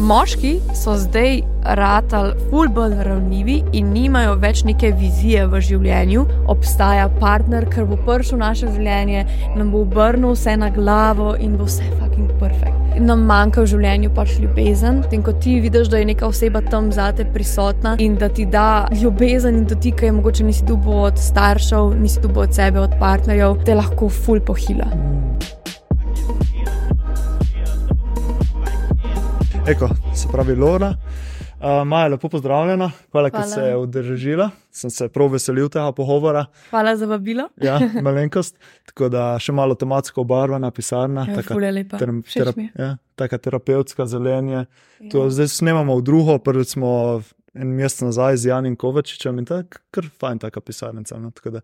Moški so zdaj ratali fulbol ravnivi in nimajo več neke vizije v življenju. Obstaja partner, ki bo prišel v naše življenje, nam bo obrnil vse na glavo in bo vse fucking perfect. Nam manjka v življenju pač ljubezen. In ko ti vidiš, da je neka oseba tam zate prisotna in da ti da ljubezen in dotika, je mogoče nisi dubo od staršev, nisi dubo od sebe, od partnerjev, te lahko ful pohila. Eko, se pravi, Lora. Uh, Maja, lepo pozdravljena, hvala, da Hvala. si se udeležila. Sem se prav veselil tega pogovora. Hvala za vabilo. Ja, malenkost. Tako da še malo tematsko obarvana pisarna. Ja, taka je Všeč terap- mi je. ja, taka terapevtska zelenje. To Ja. zdaj snemamo v drugo, prvič smo en mesec nazaj z Janim Kovačičem in tako, kar fajn taka pisarnica. No? Tako da,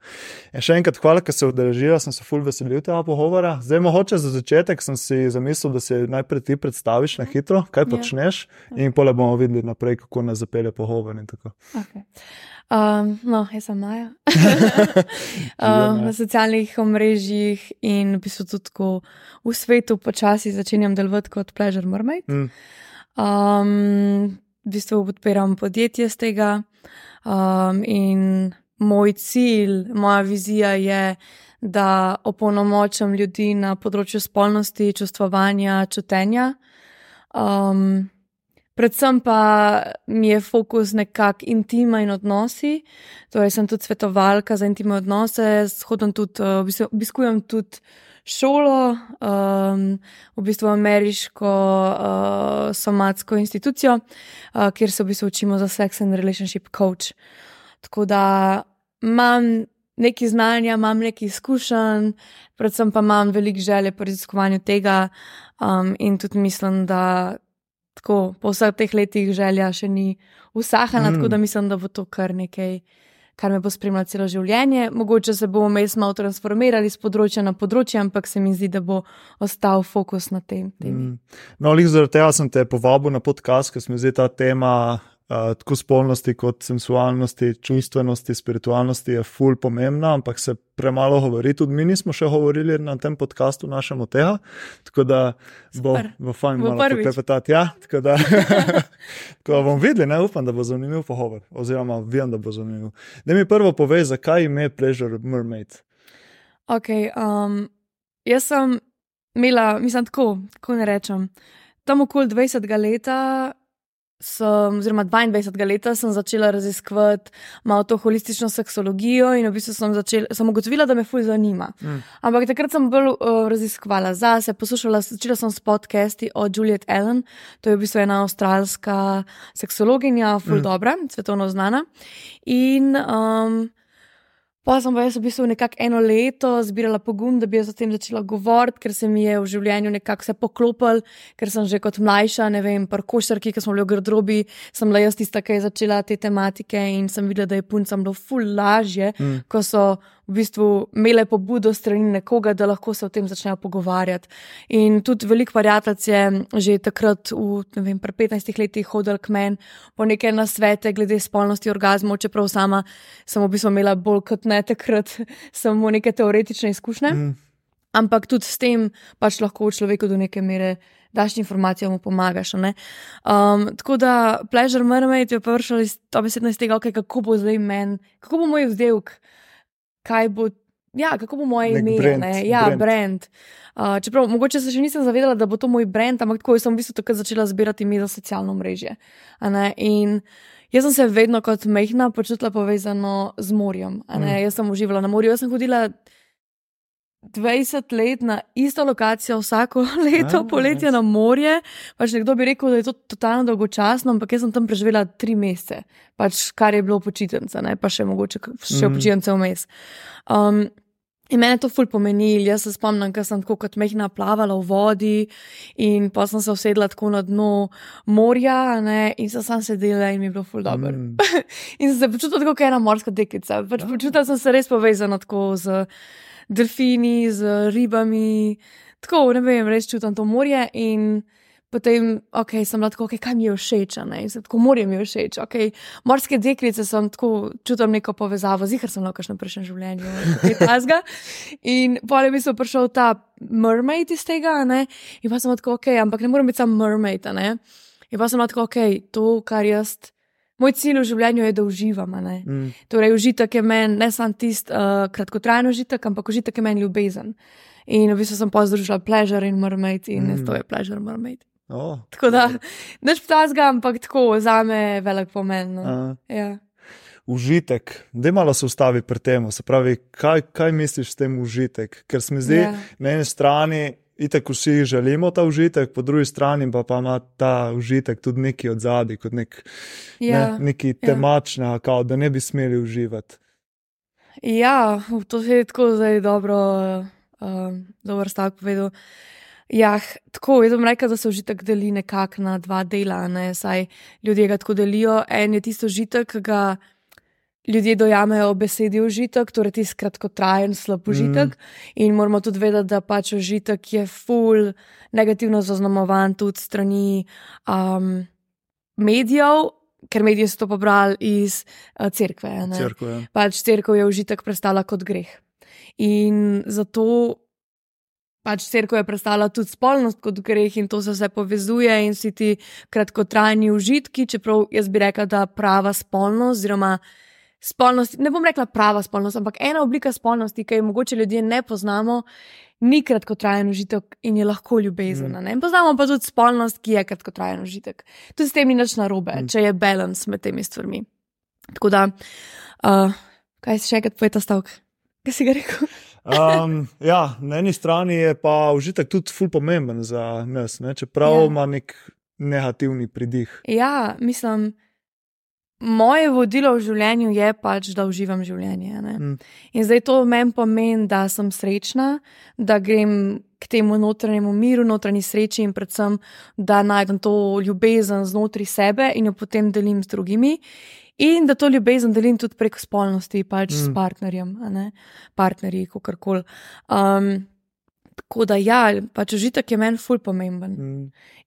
ja, še enkrat hvala, ker se udeležila, sem se ful veselil tega pogovora. Zdaj mogoče za začetek sem si zamislil, da se najprej ti predstaviš na hitro, kaj Ja. počneš in pole bomo videli naprej, kako nas zapelje pogovor. Okay. Um, no, jaz sem Maja. Um, na socialnih omrežjih in v bistvu tudi tako v svetu počasi začenjam delovati kot Pleasure Mermaid. Mm. Um, v bistvu podpiram podjetje z tega um, in moj cilj, moja vizija je, da opolnomočam ljudi na področju spolnosti, čustvovanja, čutenja. Um, Predvsem pa mi je fokus nekako intima in odnosi. Torej, sem tudi svetovalka za intimne odnose, hodim tudi, bistvu, obiskujem tudi šolo, um, v bistvu ameriško uh, somatsko institucijo, uh, kjer se v bistvu učimo za sex and relationship coach. Tako da imam nekaj znanja, imam nekaj izkušenj, predvsem pa imam veliko želje po raziskovanju tega um, in tudi mislim, da tako po vseh teh letih želja še ni usahana, Mm. mm. tako da mislim, da bo to kar nekaj. Kar me bo spremljalo celo življenje, mogoče se bomo vmes malo transformirali z področja na področje, ampak se mi zdi, da bo ostal fokus na tem. temi. Mm. No, lih zaradi tega sem te povabil na podcast, ker se mi zdi ta tema. Uh, tako spolnosti, kot sensualnosti, čustvenosti, spiritualnosti je ful pomembna, ampak se premalo govori. Tudi mi nismo še govorili na tem podkastu našem o tega, tako da bo, Super. bo fajn Bo malo poklepetati. Ja, tako da, tako da bomo videli, ne upam, da bo zanimiv pogovor, oziroma vem, da bo zanimiv. Da mi prvo povej, zakaj ime Pleasure Mermaid. Ok, um, jaz sem imela, mislim, tako, kako ne rečem. Tam okoli 20 leta, sem, oziroma 22 leta, sem začela raziskovati malo to holistično seksologijo in v bistvu sem, začela, sem ugotovila, da me fulj zanima. Mm. Ampak takrat sem bolj uh, raziskovala zase, poslušala, začela sem s podcasti o Juliet Allen, to je v bistvu ena avstralska seksologinja, fulj mm. dobra, svetovno znana. In um, Pa sem pa jaz v bistvu nekako eno leto zbirala pogum, da bi jaz o tem začela govoriti, ker se mi je v življenju nekako vse poklopil, ker sem že kot mlajša, ne vem, par košarki, ki smo bili v garderobi, sem bila jaz tista, ki je začela te tematike in sem videla, da je puncam bilo ful lažje, Mm. ko so v bistvu imele pobudo strani nekoga, da lahko se o tem začnejo pogovarjati. In tudi veliko prijateljic je že takrat, v ne vem, pri 15 letih hodil k meni po neke nasvete glede spolnosti orgazmov, čeprav sama sem v bistvu imela bolj kot ne takrat samo neke teoretične izkušnje. Mm. Ampak tudi s tem pač lahko človeku do neke mere daš informacijo, mu pomagaš. Um, tako da Pleasure Mermaid je prišel iz tega, okay, kako bo zdaj meni, kako bo moj vzdelek, kaj bo. Ja, kako bo moje Nek ime? brand, ne? Ja, brand. brand. Uh, čeprav mogoče se še nisem zavedala, da bo to moj brand, ampak tako sem v bistvu takrat začela zbirati ime za socialno mrežje. In jaz sem se vedno kot mehna počutila povezano z morjem. Mm. Jaz sem uživala na morju, jaz sem hodila 20 let na isto lokacijo, vsako leto, Ah, poletje nice. na morje. Pač nekdo bi rekel, da je to totalno dolgočasno, ampak jaz sem tam preživela tri mesece, pač kar je bilo počitnica, ne? pa še mogoče še mm. počitnice vmes. Um, In meni je to ful pomenilo. Jaz se spomnim, ker sem tako kot mehna plavala v vodi in pa sem se usedla tako na dno morja ne, in sem sam sedela in mi je bilo ful dobro. Mm. In sem se počutila tako, kot ena morska deklica. Pač Ja. počutila sem se res povezana tako z delfini, z ribami. Tako, ne vem, res čutim to morje. In potem, ok, sem bila tako, okay, kaj mi je všeč, ne, sem tako morje mi je všeč. Okay. Morske deklice sem tako, čutim neko povezavo, zihar sem lahko še v prejšnjem življenju, kaj tasga. In potem bi se prišel ta mermaid iz tega, ne, in pa sem bila tako, ok, ampak ne morem biti samo mermaid, ne. In pa sem lahko, ok, to, kar jaz, moj cilj v življenju je, da uživam. Mm. Torej, užitek je meni ne samo tisti uh, kratkotrajen užitek, ampak užitek je meni ljubezen. In v bistvu sem pozdružila pleasure in mermaid in mm. To je pleasure mermaid. Oh, Tako da, neč ptazga, ampak tako za me je velik pomen. No. a, Ja. užitek. Da malo se ustavi pri tem. Se pravi, kaj, kaj misliš s tem užitek? Ker se mi zdi, Ja. na eni strani. Itek vsi želimo ta užitek, po drugi strani pa, pa ima ta užitek tudi neki od zadaj, kot nek, Ja. ne, neki temačna, kao, da ne bi smeli uživati. Ja, to se je tako zdaj dobro, uh, dober stavek povedal. Ja, tako, jaz bom rekel, da se užitek deli nekako na dva dela, ne? saj ljudje ga tako delijo. En je tisto užitek, ki ga ljudje dojamejo besedi užitek, torej tisti kratkotrajen, slab užitek. Mm. In moramo tudi vedeti, da pač užitek je full negativno zaznamovan tudi strani um, medijev, ker mediji so to pobrali iz uh, cerkve. ne. Cerkev, ja. pač cerkev je užitek predstavlja kot greh. In zato pač cerkev je predstavljala tudi spolnost kot greh, in to se vse povezuje, in si ti kratkotrajni užitki, čeprav jaz bi rekla, da prava spolnost, oziroma spolnost, ne bom rekla prava spolnost, ampak ena oblika spolnosti, ki jo mogoče ljudje ne poznamo. Ni kratkotrajen užitek in je lahko ljubezen. Mm. Poznamo pa tudi spolnost, ki je kratkotrajen užitek. Tudi s tem ni nič narobe, Mm. če je balans med temi stvarmi. Tako da, uh, kaj si še enkrat povedal, stavek? Kaj si ga rekel? Um, ja, na eni strani je pa užitek tudi ful pomemben za nas, ne? čeprav Ja. ima nek negativni pridih. Ja, mislim, moje vodilo v življenju je pač, da uživam življenje. ne. Mm. In zdaj to meni pomeni, da sem srečna, da grem k temu notranjemu miru, notranji sreči in predvsem, da najdem to ljubezen znotraj sebe in jo potem delim z drugimi. In da to ljubezen delim tudi prek spolnosti, pač mm. s partnerjem, partnerji, kako koli. Um, tako da ja, pač užitek je meni ful pomemben. Mm.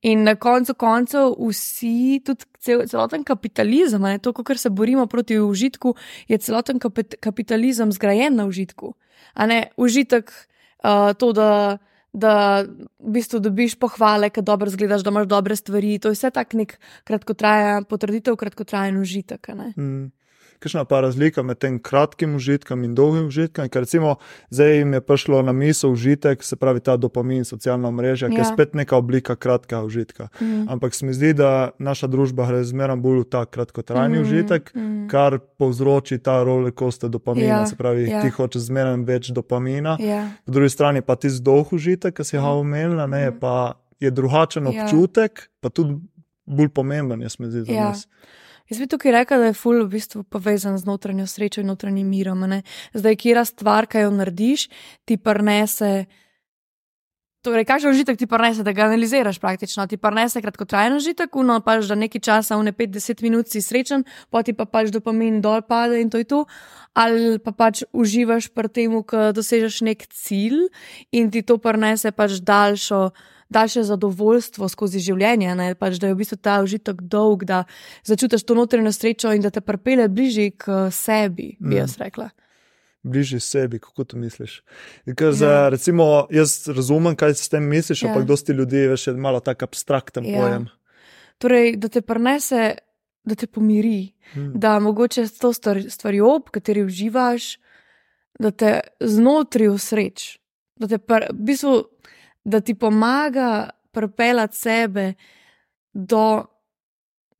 In na koncu koncev vsi, tudi cel, celoten kapitalizem, ne, to, kar se borimo proti užitku, je celoten kapit, kapitalizem zgrajen na užitku. A ne užitek, uh, to, da, da v bistvu dobiš pohvale, ker dobro zgledaš, da imaš dobre stvari. To je vse tak nek kratkotrajen, potrditev kratkotrajen užitek. Mm. Kakšna pa razlika med tem kratkim užitkom in dolgim užitkom? Ker recimo zdaj jim je prišlo na misel užitek, se pravi ta dopamin, socialna mreža, ki je Ja. spet neka oblika kratkega užitka. Mm. Ampak se mi zdi, da naša družba gre zmeraj bolj v ta kratkotrajni Mm, užitek, mm. kar povzroči ta roller coaster dopamina. Ja, Se pravi, ja. ti hočeš zmeraj več dopamina. Ja, Po drugi strani pa ti dolg užitek, ki si ga Mm. omenila, ne, je Mm. pa je drugačen Ja. občutek, pa tudi bolj pomemben, jaz mi zdi za Ja. nas. Jaz bi tukaj rekla, da je ful v bistvu povezan z notranjo srečo in notranjim mirom. ne. Zdaj, kira stvar, ki jo narediš, ti prenese. Torej, kakšen užitek ti prenese, da ga analiziraš praktično? Ti prenese kratkotrajen užitek, uno pač, da nekaj časa, une 5-10 minut si srečen, poti pa pač dopamin dol pade in to je to. Ali pa pač uživaš pri tem, ko dosežeš nek cilj in ti to prenese pač daljšo. Daljše zadovoljstvo skozi življenje, ne? pač, da je v bistvu ta užitek dolg, da začutiš to notranjo srečo in da te pripelje bližje k sebi, bi Mm. jaz rekla. bližje sebi, kako to misliš. Ker, Ja. za, recimo, jaz razumem, kaj si s tem misliš, Ja. ampak dosti ljudi je malo tako abstrakten Ja. pojem. Torej, da te prenese, da te pomiri, Hmm. da mogoče s to stvar- stvarjo, v kateri uživaš, da te znotraj usreč, da, te v bistvu, da ti pomaga pripeljati sebe do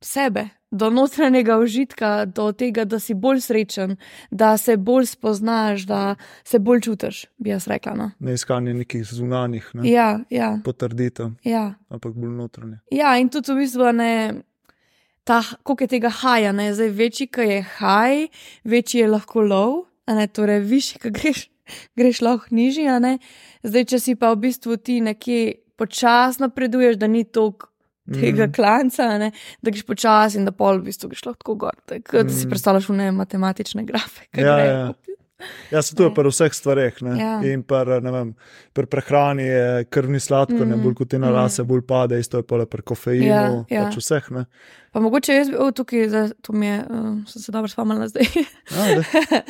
sebe. Do notranjega užitka, do tega, da si bolj srečen, da se bolj spoznaš, da se bolj čutiš, bi jaz rekla. No? Ne iskanje nekih zunanjih ne, Ja, ja, potrditev, ja. ampak bolj notranje. Ja, in tudi v bistvu ne. Ta, koliko je tega haja, ne? zdaj večji, ki je haj, večji je lahko lov, ne torej višji, ki greš, greš lahko nižji. Zdaj, če si pa v bistvu ti nekje počasno napreduješ, da ni toliko tega Mhm. klanca, a ne, da greš počasi in da pol v bistvu greš lahko gor. Tako, da si Mhm. predstavljaš v ne matematične grafe. Ja, grejo ja. Ja, se to je pri vseh stvareh. ne. Ja. In pri, vem, pri prehrani je krvni sladkor, Mhm. bolj kot ti narase, bolj pade, isto je pa pri kofeinu, Ja, ja. pač vseh. Ne. Pa mogoče jaz bi, o, tukaj, zdaj, to mi je, uh, sem se dobro spomnila zdaj. A, da.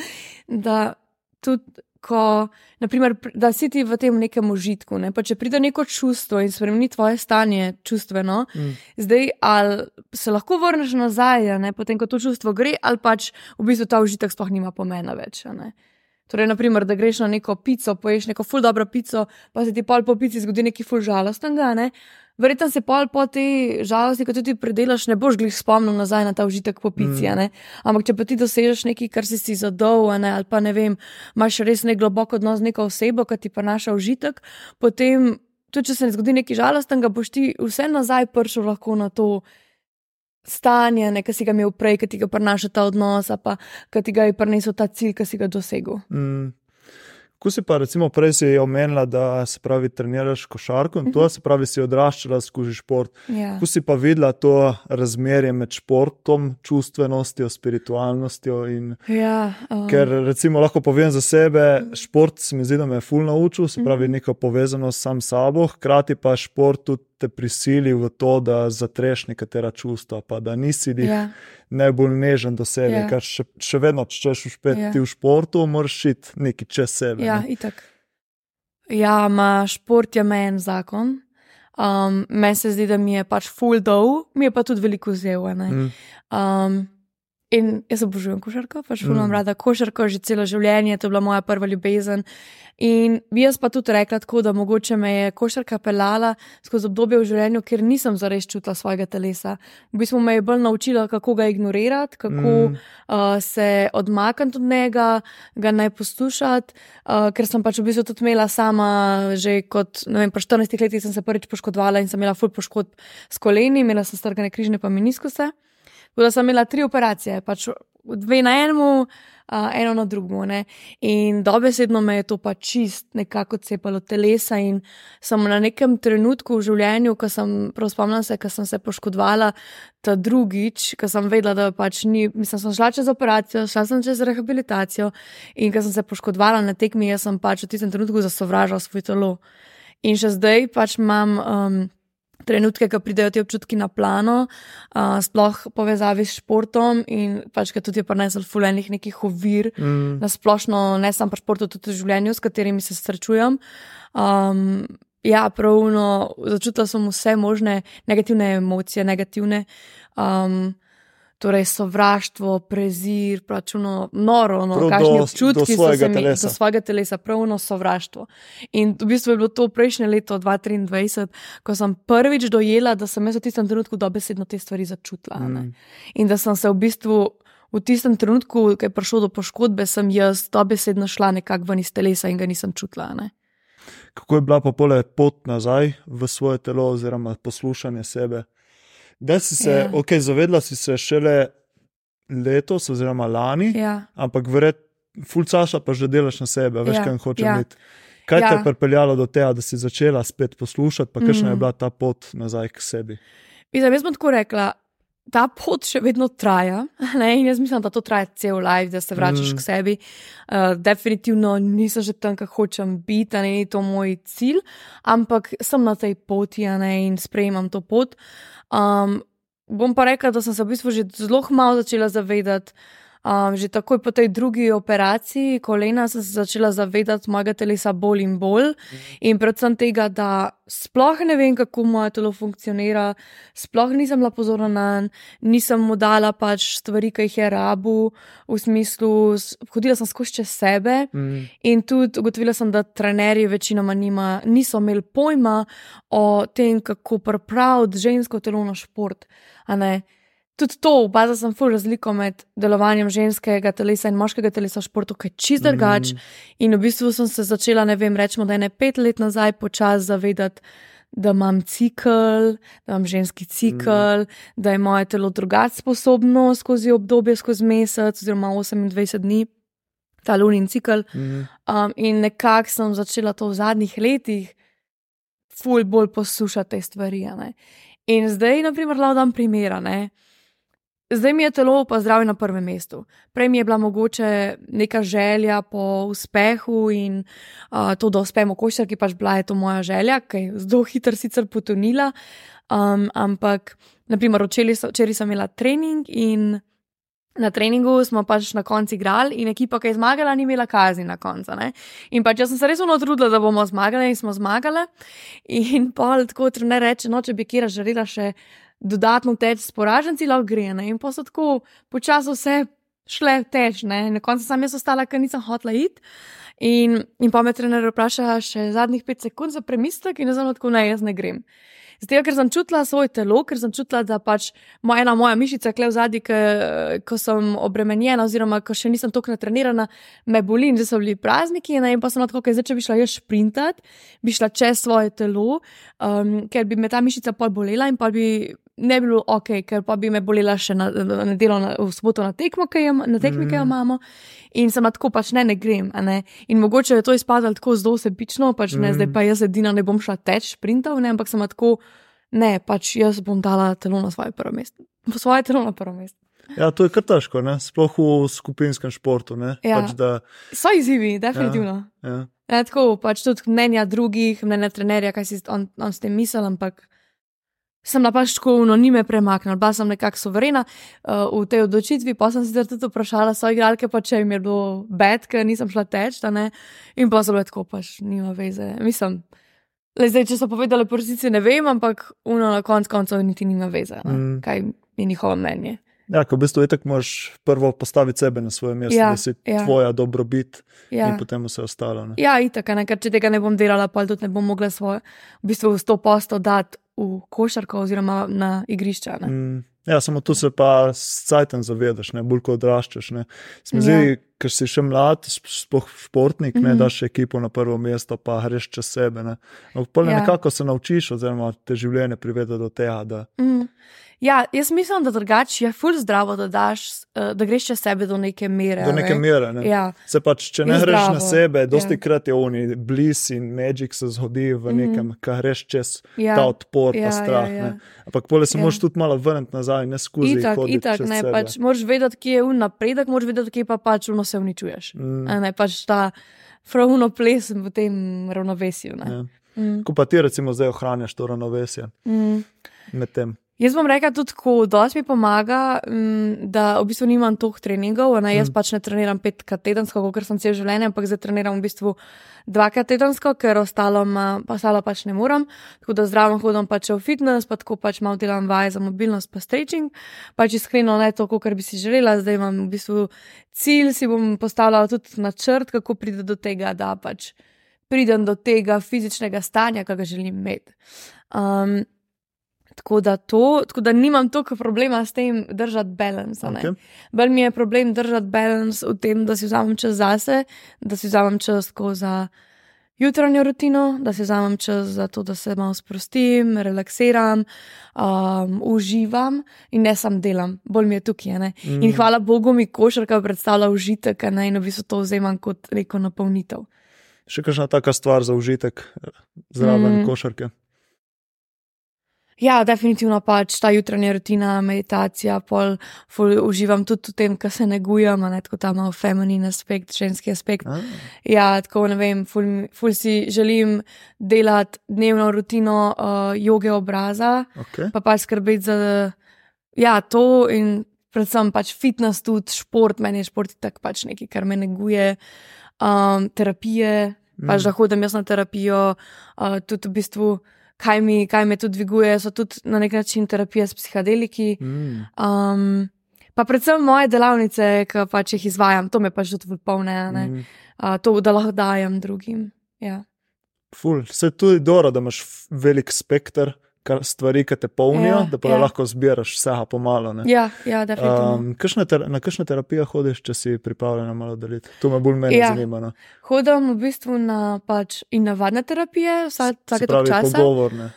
da tudi ko, naprimer, da si ti v tem nekem užitku. Ne? Če pride neko čustvo in spremeni tvoje stanje čustveno, mm. zdaj ali se lahko vrneš nazaj, ne? potem ko to čustvo gre, ali pač v bistvu ta užitek sploh nima pomena več. Torej, naprimer, da greš na neko pico, poješ neko ful dobro pico, pa se ti pol po pici zgodi nekaj ful žalostnega. Ne? Verjetno se pol po te žalosti, ko ti predelaš, ne boš glih spomnil nazaj na ta užitek po pici. Mm. Ampak če pa ti dosežeš nekaj, kar si si zadol, ali pa ne vem, imaš res nek globok odnos z neko osebo, ki ti pa naša užitek, potem, tudi če se ne zgodi nekaj žalostnega, boš ti vse nazaj prišel lahko na to stanje, ki si ga imel prej, ki ti ga prinaša ta odnos, pa ki ti ga je prinesel ta cilj, ki si ga dosegel. Mm. Ko si pa, recimo, prej si omenila, da se pravi, treniraš košarko in to, mhm. -huh. se pravi, si odraščala skozi šport. Ja. Ko si pa videla to razmerje med športom, čustvenostjo, spiritualnostjo. In... Ja, um... Ker, recimo, lahko povem za sebe, šport se mi zdi, da me je fulno naučil, se pravi, mhm. neko povezanost sam s sabo, hkrati pa šport tudi te prisili v to, da zatreš nekatera čustva, pa da nisi jih. Ja najbolj nežen do sebe. Ja. ker še, še vedno, če češ uspeti. Ja. v športu, moraš šiti nekaj čez sebe. Ja, itak. Ja, ima šport je meni zakon. Um, meni se zdi, da mi je pač full dol, mi je pa tudi veliko vzel. Mm. Um, In jaz obožujem košarko, pač imam mm. rada košarko že celo življenje, to je bila moja prva ljubezen. In bi jaz pa tudi rekla tako, da mogoče me je košarka pelala skozi obdobje v življenju, ker nisem zares čutila svojega telesa. V bistvu me je bolj naučila, kako ga ignorirati, kako mm. uh, se odmakniti od njega, ga naj poslušati, uh, ker sem pač v bistvu tudi imela sama, že kot, vem, po 14 letih sem se prvič poškodovala in sem imela full poškodb s koleni, imela sem strgane križne pa meniskose. Tako da sem imela tri operacije, pač dve na enem, eno na drugem. In dobesedno me je to pač čist nekako cepalo telesa. In sem na nekem trenutku v življenju, ko sem, prav spomnim se, ko sem se poškodovala, ta drugič, ko sem vedela, da pač ni, mislim, sem šla čez operacijo, šla sem čez rehabilitacijo in ko sem se poškodovala na tekmi, jaz sem pač v tistem trenutku zasovražala svoj telo. In še zdaj pač imam. Um, trenutke, ko pridejo ti občutki na plano, uh, sploh povezavi s športom in pač, ki tudi prenesel fulejnih nekih ovir, mm. na splošno, ne samo pri športu, tudi v življenju, s katerimi se srečujem. Um, ja, pravno, začutila sem vse možne negativne emocije, negativne. Um, torej sovraštvo, prezir, pračuno, noro, no, kakšni občutki so se mi do svojega telesa, pravno sovraštvo. In v bistvu je bilo to prejšnje leto 2023, ko sem prvič dojela, da sem jaz v tistem trenutku dobesedno te stvari začutila. Mm. In da sem se v bistvu v tistem trenutku, ko je prišlo do poškodbe, sem jaz dobesedno šla nekako ven iz telesa in ga nisem čutila. Ne. Kako je bila pa pole pot nazaj v svoje telo, oziroma poslušanje sebe? Da si se, ja. ok, zavedla si se šele letos, oziroma lani, ja. ampak verjetno, fulcaša pa že delaš na sebe, veš, ja. kaj hočeš ja. imeti. Kaj ja. te je pripeljalo do tega, da si začela spet poslušati, pa kakšna mm. je bila ta pot nazaj k sebi? Izaj, jaz bom tako rekla, ta pot še vedno traja. Ne? In jaz mislim, da to traja cel life, da se vračaš mm. k sebi. Uh, definitivno nisem že tam, kjer hočem biti, ne je to moj cilj, ampak sem na tej poti ne, in sprejemam to pot. Um, bom pa rekla, da sem se v bistvu že zelo malo začela zavedati. Um, že takoj po tej drugi operaciji kolena sem se začela zavedati mojega telesa bolj in bolj. Mhm. In predvsem tega, da sploh ne vem, kako moje telo funkcionira, sploh nisem bila pozorna na njega, nisem mu dala pač stvari, ki jih je rabu, v smislu, hodila sem skozi sebe. Mm. In tudi ugotovila sem, da trenerji večinoma nima, niso imeli pojma o tem, kako pripraviti žensko telo na šport tudi to, opazil sem ful razliko med delovanjem ženskega telesa in moškega telesa v športu, ki je čist drugač. Mm. In v bistvu sem se začela, ne vem, rečemo, da je ne pet let nazaj počasi zavedati. Da imam cikl, da imam ženski cikl, mm. da je moje telo drugače sposobno skozi obdobje, skozi mesec, oziroma 28 dni, ta lunin cikl. Mm. Um, in nekako sem začela to v zadnjih letih, ful bolj poslušati te stvari. In zdaj, na primer, lahko dam primera. Zdaj mi je telo pa zdravje na prvem mestu. Prej mi je bila mogoče neka želja po uspehu in uh, to, da uspemo košarki, pač bila je to moja želja, ki je zelo hitro sicer potonila. Um, ampak, naprimer, včeraj sem imela trening in Na treningu smo pač na koncu igrali in ekipa, ki je zmagala, ni imela kazni na koncu. ne. In pač jaz sem se res utrudila, da bomo zmagali in smo zmagali. In pol tako trener reče, no, če bi kira želela še dodatno teči s poraženci, lahko gre. Ne? In pa so tako počasi vse šle teč, ne. Na koncu sem jaz ostala, ker nisem hotla iti. In, in pa me trener vpraša še zadnjih pet sekund za premislek in jaz tako, ne, jaz ne grem. Zato, ker sem čutila svoje telo, ker sem čutila, da pač moja, ena moja mišica, kle v zadnji, ko sem obremenjena, oziroma ko še nisem tako natrenirana, me boli in zdaj so bili prazniki. Ne, in pa sem tako, ker zdaj, če bi šla jaz šprintat, bi šla čez svoje telo, um, ker bi me ta mišica pol bolela in pa bi ne bi bilo ok, ker pa bi me bolela še na, na nedeljo, na, v soboto na tekmo, ki jo, na tekmi, ki jo imamo. In sem tako pač ne, ne grem. Ne? In mogoče je to izpadalo tako zelo sebično, pač ne, Mhm. zdaj pa jaz edina ne bom šla teč sprintov, ne, ampak sem tako, ne, pač jaz bom dala telo na svoje prvo mesto. Svoje telo na prvo mesto. Ja, to je kar težko, ne? sploh v skupinskem športu. ne. Ja. Pač, da, So izzivi, definitivno. ja. Ne, tako pač tudi mnenja drugih, mnenja trenerja, kaj si on, on s tem misli, ampak sem na pač tako, no, ni me premaknil, bila sem nekako suverena uh, v tej odločitvi. Pa sem sicer tudi vprašala svoje igralke, pa če jim je bilo bed, ker nisem šla teč. In pa so bile tako, pač nima veze. Mislim, le zdaj, če so povedali po resnici, ne vem, ampak uno na koncu koncev niti nima veze, ne, Mm. kaj je njihovo mnenje. Ja, ko v bistvu je tako, moraš prvo postaviti sebe na svoje mesto, Ja, da si ja. tvoja dobrobit Ja. in potem vse ostalo. Ne? Ja, itak, a ne, ker če tega ne bom delala, pa tudi ne bom mogla svoje, v bistvu, sto posto dati v košarko oziroma na igrišča. Ne. Mm. Ja, samo tu se pa s cajtom zavedaš, ne bolj ko odraščaš. Mi Ja. zdi, ker si še mlad, sp- sploh športnik, ne Mhm. daš ekipo na prvo mesto, pa greš čez sebe. Ne. Ampak pol Ja. nekako se naučiš, oziroma te življenje privede do tega, da Mm. Ja, jaz mislim, da drugače je ful zdravo, da, daš, eh, da greš čez sebe do neke mere. do neke ne. mere. Ne. Ja, Se pač, če ne greš na sebe, dosti ja. krat je oni bliz in magic se zgodi v Mhm. nekem, kar greš čez ja. ta odpor, ja, pa strah. Ja, ja. ne. Ampak pole se Ja. moraš tudi malo vrniti nazaj, ne skozi Itak, itak, ne, sebe. pač moraš vedeti, kje je un napredek, moraš vedeti, kje pa pač uno se uničuješ. Mm, A Ne, pač ta pravno ples v tem ravnovesju. ne. ja. Mm. Ko pa ti recimo zdaj ohranjaš to ravnovesje Mm. med tem. Jaz bom rekla tudi tako, dosti mi pomaga, mm, da v bistvu nimam toh treningov. Ne, jaz Mm. pač ne treniram petkrat tedensko, ker sem cel življenje, ampak zdaj treniram v bistvu dvakrat tedensko, ker ostalo, ma- pa ostalo pač ne morem. Tako da zdravo hodim pač v fitness, pa tako pač malo delam vaje za mobilnost, pa stretching. Pač iskreno ne to, kar bi si želela, zdaj imam v bistvu cilj, si bom postavljala tudi načrt, kako pride do tega, da pač pridem do tega fizičnega stanja, ki ga želim imeti. Um, Tako da, to, tako da nimam toliko problema s tem držati balans. Okay. Bolj mi je problem držati balans v tem, da si vzamem čas zase, da si vzamem čas za jutranjo rutino, da si vzamem čas za to, da se malo sprostim, relaksiram, um, uživam in ne sam delam. Bolj mi je tukaj. ne. Mm. In hvala Bogu mi košarka predstavlja užitek, ne in v bistvu to vzemam kot neko napolnitev. Še kakšna taka stvar za užitek eh, zraven mm. košarke. Ja, definitivno pač ta jutranja rutina, meditacija, pol, ful, uživam tudi v tem, kar se negujem, ne tako ta malo feminin aspekt, ženski aspekt. Ah, Ja, tako ne vem, ful, ful si želim delati dnevno rutino uh, joge obraza, okay. pa pač skrbeti za ja, to in predvsem pač fitness, tudi šport, meni je šport tak pač nekaj, kar me neguje, um, terapije, pač Mm. da hodim jaz na terapijo, uh, tudi v bistvu. Kaj mi, kaj me tudi dviguje, so tudi na nek način terapije s psihadeliki. Mm. Um, pa predvsem moje delavnice, ki pač jih izvajam, to me pač tudi vypolne, mm. Uh, to, da lahko dajem drugim. Ja. Ful, se je tudi dobro, da imaš velik spekter kar stvari, ki te polnijo, Ja, da pa ja. lahko zbiraš vsega pomalo. ne. Ja, ja, definitivno. Um, Um, kakšne ter, na kakšne terapije hodiš, če si pripravljena malo deliti? To me bolj mene Ja. zanima. No. Hodim v bistvu na pač in navadne terapije, vsake toliko časa. pogovorne.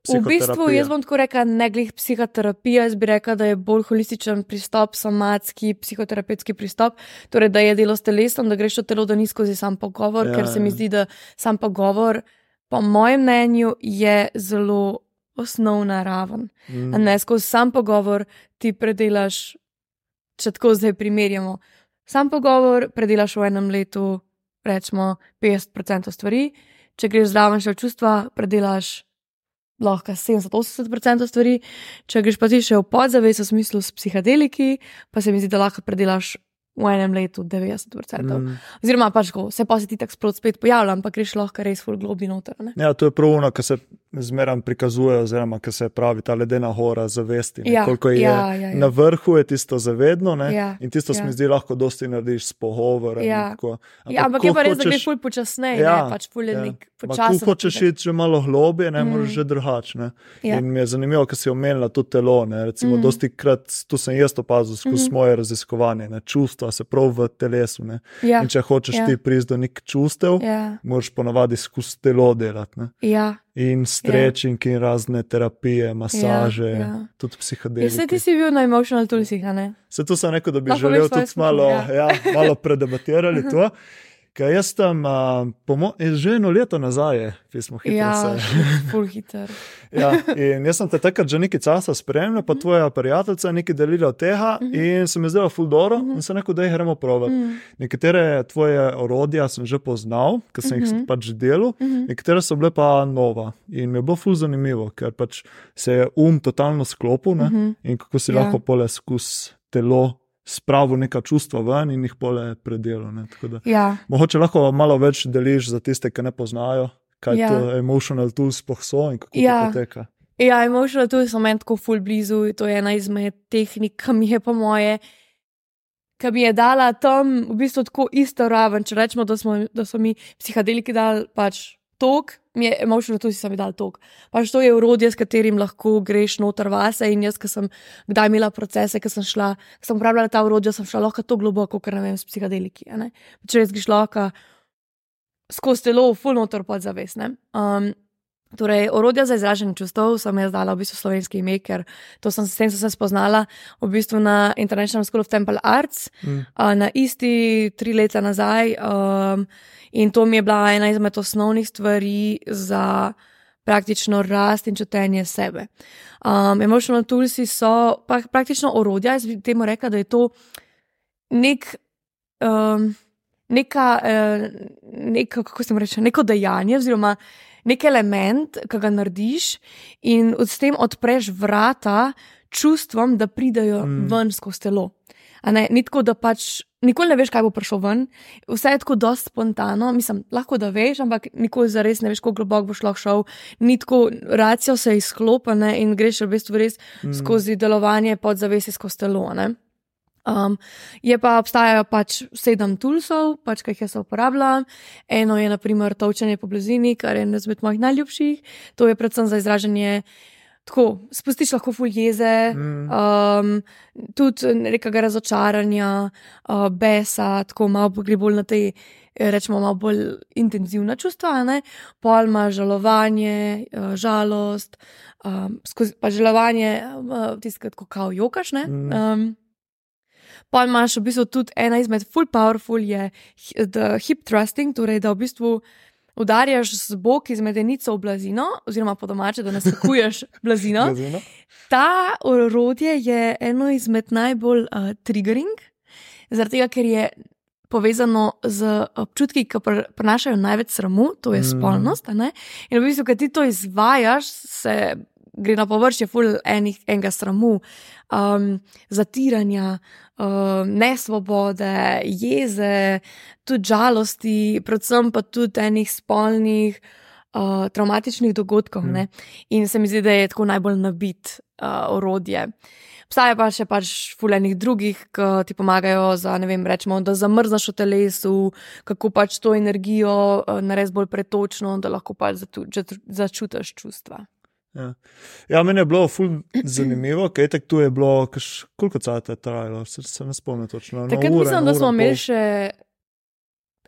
V bistvu, psihoterapije. jaz bom tako rekla, ne glih psihoterapija, jaz bi rekla, da je bolj holističen pristop, somatski, psihoterapevtski pristop, torej da je delo s telesom, da greš v telo, da ni skozi sam pogovor, ja, ker se mi ja. zdi, da sam pogovor, po mojem mnenju, je zelo osnovna raven. Mm. A Ne skozi sam pogovor ti predelaš, če tako zdaj primerjamo. Sam pogovor predelaš v enem letu, rečemo, 50% stvari, če greš zraven še v čustva, predelaš lahko 70-80% stvari, če greš pa ti še v podzavest, v smislu s psihadeliki, pa se mi zdi, da lahko predelaš v enem letu 90%. Mm. Oziroma, pač, ko se pa se ti tako sprot spet pojavlja, ampak greš lahko res full globi noter. Ne? Ja, to je pravno, kar se zmeraj prikazuje, oziroma kar se pravi ta ledena gora zavesti. Ja, Koliko je ja, ja, ja. na vrhu, je tisto zavedno, ne? Ja, in tisto se ja. mi zdi lahko dosti narediš s pogovorom. Ja. in tako. Ja, ampak je pa res, da hočeš- greš full počasneje, Ja, ja, pač full je ja. nek Ma, počasen. Ko hočeš iti že malo globje, ne Mm. moreš že drugače. Ja. In mi je zanimivo, ker si omenila to telo. Ne? Recimo, Mm. dosti krat, tu sem jaz opazil skozi Mhm. moje raziskovanje, ne? čustva se prav v telesu. Ne? Ja, In če hočeš ja. ti priti do nekih čustev, ja, moraš ponavadi skozi telo delati. Ne? ja. In strečing in razne terapije, masaže, Ja, ja. tudi Ja, psihedelike. Saj ti si bil na emotional tulsih, ne? Se to sem rekel, da bi Lahko želel tudi malo, ja. Ja, malo predebatirali to. Ker jaz tam, uh, že eno leto nazaj, je pismo hitro Ja, full hiter. Ja, in jaz sem te takrat že nekaj časa spremljal, pa tvoja prijateljica nekaj delila od tega Mhm. in se mi zdelo ful dobro in sem rekel, da jih gremo provat. Mm. Nekatere tvoje orodja sem že poznal, ker sem jih Mhm. pač delal, Mhm. nekatere so bile pa nova in mi je bilo ful zanimivo, ker pač se je um totalno sklopil ne? Mhm. in kako si Ja. lahko pole skozi telo spravil neka čustva ven in jih pole predelal. Ja, Mogoče lahko malo več deliš za tiste, ki ne poznajo, kaj Ja. to emotional tools sploh so in kako Ja. to poteka. ja emotional tulsi so meni tako full blizu, to je ena izmed tehnik, ki mi je po moje. Ki mi je dala tam v bistvu tako isto raven. Če rečemo, da, smo, da so mi psihadeliki dali pač tok, mi je emotional tulsi sami dali tok. Pač to je urodje, s katerim lahko greš noter vase. In jaz, ki sem kdaj imela procese, ki sem šla, ki sem uporabljala ta urodja, sem šla lahko to globoko, ker ne vem, s psihadeliki. Če res greš lahko skozi telo, full noter podzavest. Um, Torej, orodja za izražanje čustev sem jaz dala v bistvu slovenski ime, ker to sem, s tem sem se spoznala v bistvu na International School of Temple Arts, Mm. na isti tri leta nazaj. Um, in to mi je bila ena izmed osnovnih stvari za praktično rast in čutenje sebe. Um, emotional toolsi so pa, praktično orodja, jaz bi temu rekla, da je to nek. Um, Neka, eh, neka, kako se reče, neko dejanje, oziroma nek element, ki ga narediš, in s tem odpreš vrata čustvom, da pridajo Mm. ven skozi telo. A Ne, ni tako, da pač nikoli ne veš, kaj bo prišlo ven, vse je tako dosti spontano. Mislim, lahko da veš, ampak nikoli zares ne veš, kako globoko boš lahko šel. Ni tako, racijo se izklopa ne, in greš v bistvu res mm. skozi delovanje podzavesti skozi telo. Ne. Um, je pa obstajajo pač sedem toolsov, pač, ki jih jaz uporabljam. Eno je, naprimer, točenje po blizini, kar je ena izmed mojih najljubših. To je predvsem za izražanje. Tako, spustiš lahko ful jeze, Mm. um, tudi nekega razočaranja, uh, besa, tako malo gre bolj na te, rečemo, malo bolj intenzivna čustva, ne? pol ima žalovanje, uh, žalost, um, skozi, pa žalovanje, uh, tiskati, ko kao jokaš. ne. Mm. Um, Pa imaš v bistvu tudi ena izmed full powerful je hip thrusting, torej da v bistvu udarjaš z bok iz medenico v blazino, oziroma po domače, da naskakuješ blazino. Blazino? Ta orodje je eno izmed najbolj uh, triggering, zaradi tega, ker je povezano z občutki, ki pr prenašajo največ sramu, to je Mm. spolnost. ne? In v bistvu, ko ti to izvajaš, se gre na površje ful enih, enega sramu, um, zatiranja, um, nesvobode, jeze, tudi žalosti, predvsem pa tudi enih spolnih. Uh, traumatičnih dogodkov. Mm. Mm. In se mi zdi, da je tako najbolj nabit uh, orodje. Obstaja pa še pač fulejnih drugih, ki ti pomagajo, za, ne vem, rečemo, da zamrznaš v telesu, kako pač to energijo uh, narediš bolj pretočno, da lahko pač začutiš čustva. Ja. ja, meni je bilo ful zanimivo, kaj tako tu je bilo, kaš, koliko časa je trajalo, se, se ne spomnim točno. Takrat mislim, da smo in imeli še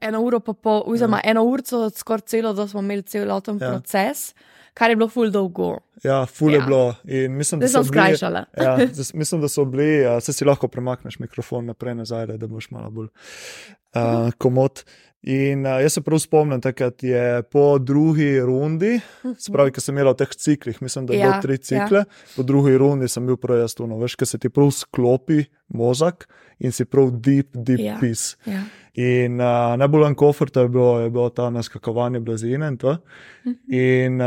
eno uro, pa pol, oziroma ja. eno uro, skoraj celo, da smo imeli celoten Ja. ja. proces, kar je bilo ful dolgo. Ja, ful je Ja. bilo. In mislim, da Zdaj sem so bili, skrajšala. ja, zdaj mislim, da so bili, uh, se si lahko premakneš mikrofon naprej, nazaj, da boš malo bolj uh, komod. In uh, jaz se prav spomnim, takrat je po drugi rundi, spravi, ki sem imel v teh ciklih, mislim, da je ja, bilo Ja, tri cikle, ja. po drugi rundi sem bil prav jaz tu, no, veš, ker se ti prav sklopi možak in si prav deep, deep Ja. peace. Ja. In uh, najbolj uncomfortable je bilo, je bilo ta naskakovanje blazine in to. In uh,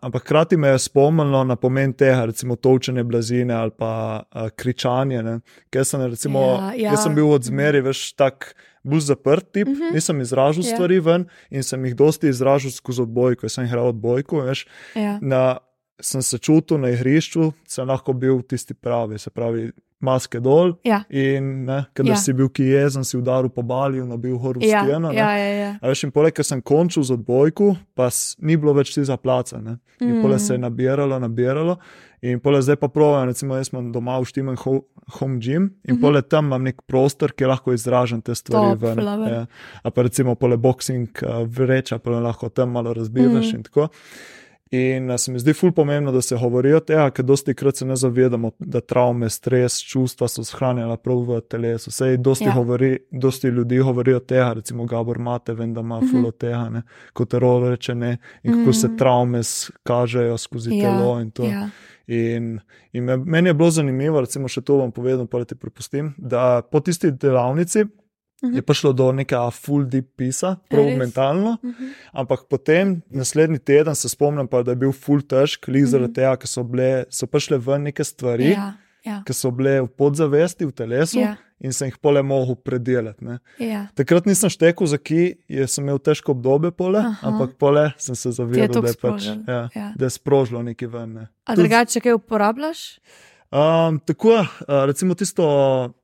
ampak hkrati me je spomnilo na pomen tega, recimo točene blazine ali pa uh, kričanje. ne. Ker sem, recimo, Ja, ja. sem bil od zmeri več tak. Bolj zaprt tip, uh Mhm. -huh. nisem izražal Ja. yeah. stvari ven in sem jih dosti izražal skozi odbojko. Jaz sem igral odbojko, veš, Ja. na, sem se čutil na igrišču, sem lahko bil tisti pravi, se pravi, maske dol. Ja. In kadar Ja. si bil ki jezen, si udaril po balju, nabil v Ja, steno. ne. ja, ja, ja. A veš, in poleg tega sem končal z odbojko, pa ni bilo več ti za place. Ne? In mm. poleg se je nabiralo, nabiralo. In poleg zdaj pa pravim, recimo jaz imam doma v Štimen ho, home gym in mm -hmm. poleg tam imam nek prostor, kjer lahko izražam te stvari. Top, ven, ja. A pa recimo poleg boxing uh, vreča, pa lahko tam malo razbivaš mm. in tako. In uh, se mi zdi ful pomembno, da se govori o tem, ker dosti krat se ne zavedamo, da travme, stres, čustva so shranjena prav v telesu. Sej dosti, Ja. govori, dosti ljudi govori o tem, recimo Gabor Mate, vem, da ima Mhm. ful od tega, ne? kot rolo reče ne, in kako se travme s- kažejo skozi Ja, telo in to. ja. In, in me, meni je bilo zanimivo, recimo še to vam povedal, pa ti prepustim, da po tisti delavnici Mhm. je prišlo do nekega full deep pisa, prav res? mentalno. Mhm. Ampak potem, naslednji teden, se spomnim, pa, da je bil full težk, -hmm. zaradi tega, ker so, bile, so prišle ven neke stvari, Mhm. Ja, ja, ki so bile v podzavesti, v telesu, Ja. in sem jih pole mogel predelati. Ne. ja. Takrat nisem štekel, za ki je sem imel težko obdobje, pole, Aha. ampak pole sem se zavedal, da je, pač, ja, ja. da je sprožilo nekaj ven. Ne. A drugače, kaj uporabljaš? Um, tako uh, recimo tisto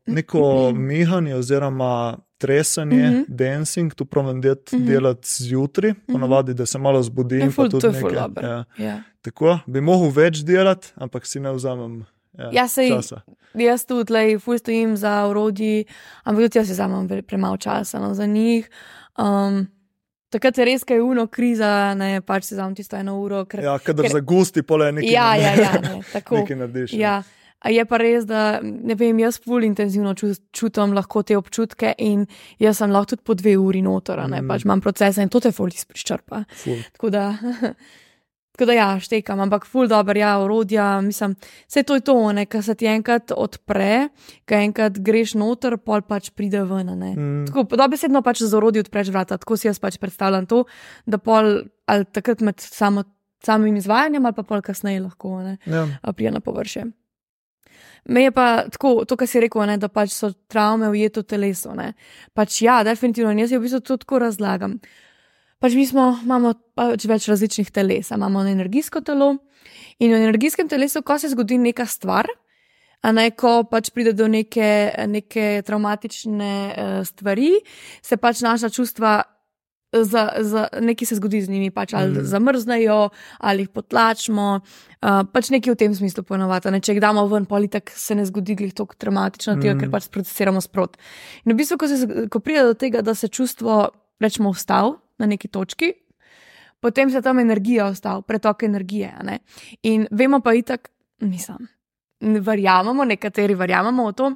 neko mihanje oziroma tresanje, mm Mhm. -hmm. dancing, tu pravim det, mm Mhm. -hmm. delati zjutraj, -hmm. ponavadi, da se malo zbudim. Je ful- tudi to je ful nekaj, dobro. ja. Ja. Tako bi mogel več delati, ampak si ne vzamem ja, Ja, sej- časa. Jaz tudi, lej, ful stojim za urodji, ampak tudi jaz si vzamem ve- premalo časa no, za njih. Um, takrat je res, kaj je uno kriza, ne pač si vzamem tisto eno uro. Ker, Ja, kadar ker- zagusti, pole nekaj, ja, ja, ja, ne, tako. nekaj narediš. ja. Ja. A je pa res, da ne vem, jaz ful intenzivno ču, čutim lahko te občutke in jaz sem lahko tudi po dve uri noter, mm. ne Mm. pač imam procese in to te ful izpričrpa. Tako da, tako da ja, štekam, ampak ful dobro, ja, orodja, mislim, vse to je to, ne, kar se ti enkrat odpre, kar enkrat greš noter, pol pač pride ven, ne. Mm. Tako, dobesedno pač z orodji odpreš vrata, tako si jaz pač predstavljam to, da pol ali takrat med samo, samim izvajanjem ali pa pol kasneje lahko, ne Ja. a prije na površje. Me je pa tako, to, kar si rekel, ne, da pač so travme ujete v telesu. Ne. Pač ja, definitivno, in jaz jo v bistvu to tako razlagam. Pač mi smo, imamo pač več različnih teles. Imamo energijsko telo in v energijskem telesu, ko se zgodi neka stvar, a ne ko pač pride do neke, neke traumatične uh, stvari, se pač naša čustva. Za, za, nekaj se zgodi z njimi, pač ali mm. zamrznejo, ali jih potlačimo, uh, pač nekaj v tem smislu ponovadi. Ne? Če jih damo ven, politik se ne zgodi glih tako traumatično, mm. tega, Mhm. ker pač procesiramo sprot. In v bistvu, ko, se, ko pride do tega, da se čustvo, rečemo, ustavi na neki točki, potem se tam energija ustavi, pretok energije. ne. In vemo pa itak, mislim, verjamemo, nekateri verjamemo v to.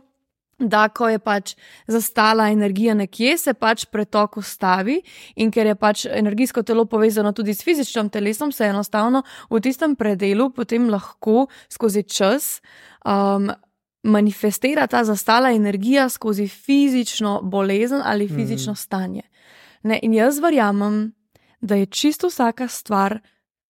Da, ko je pač zastala energija nekje, se pač pretok ustavi, in ker je pač energijsko telo povezano tudi s fizičnim telesom, se enostavno v tistem predelu potem lahko skozi čas um, manifestira ta zastala energija skozi fizično bolezen ali fizično stanje. Ne, in jaz verjamem, da je čisto vsaka stvar.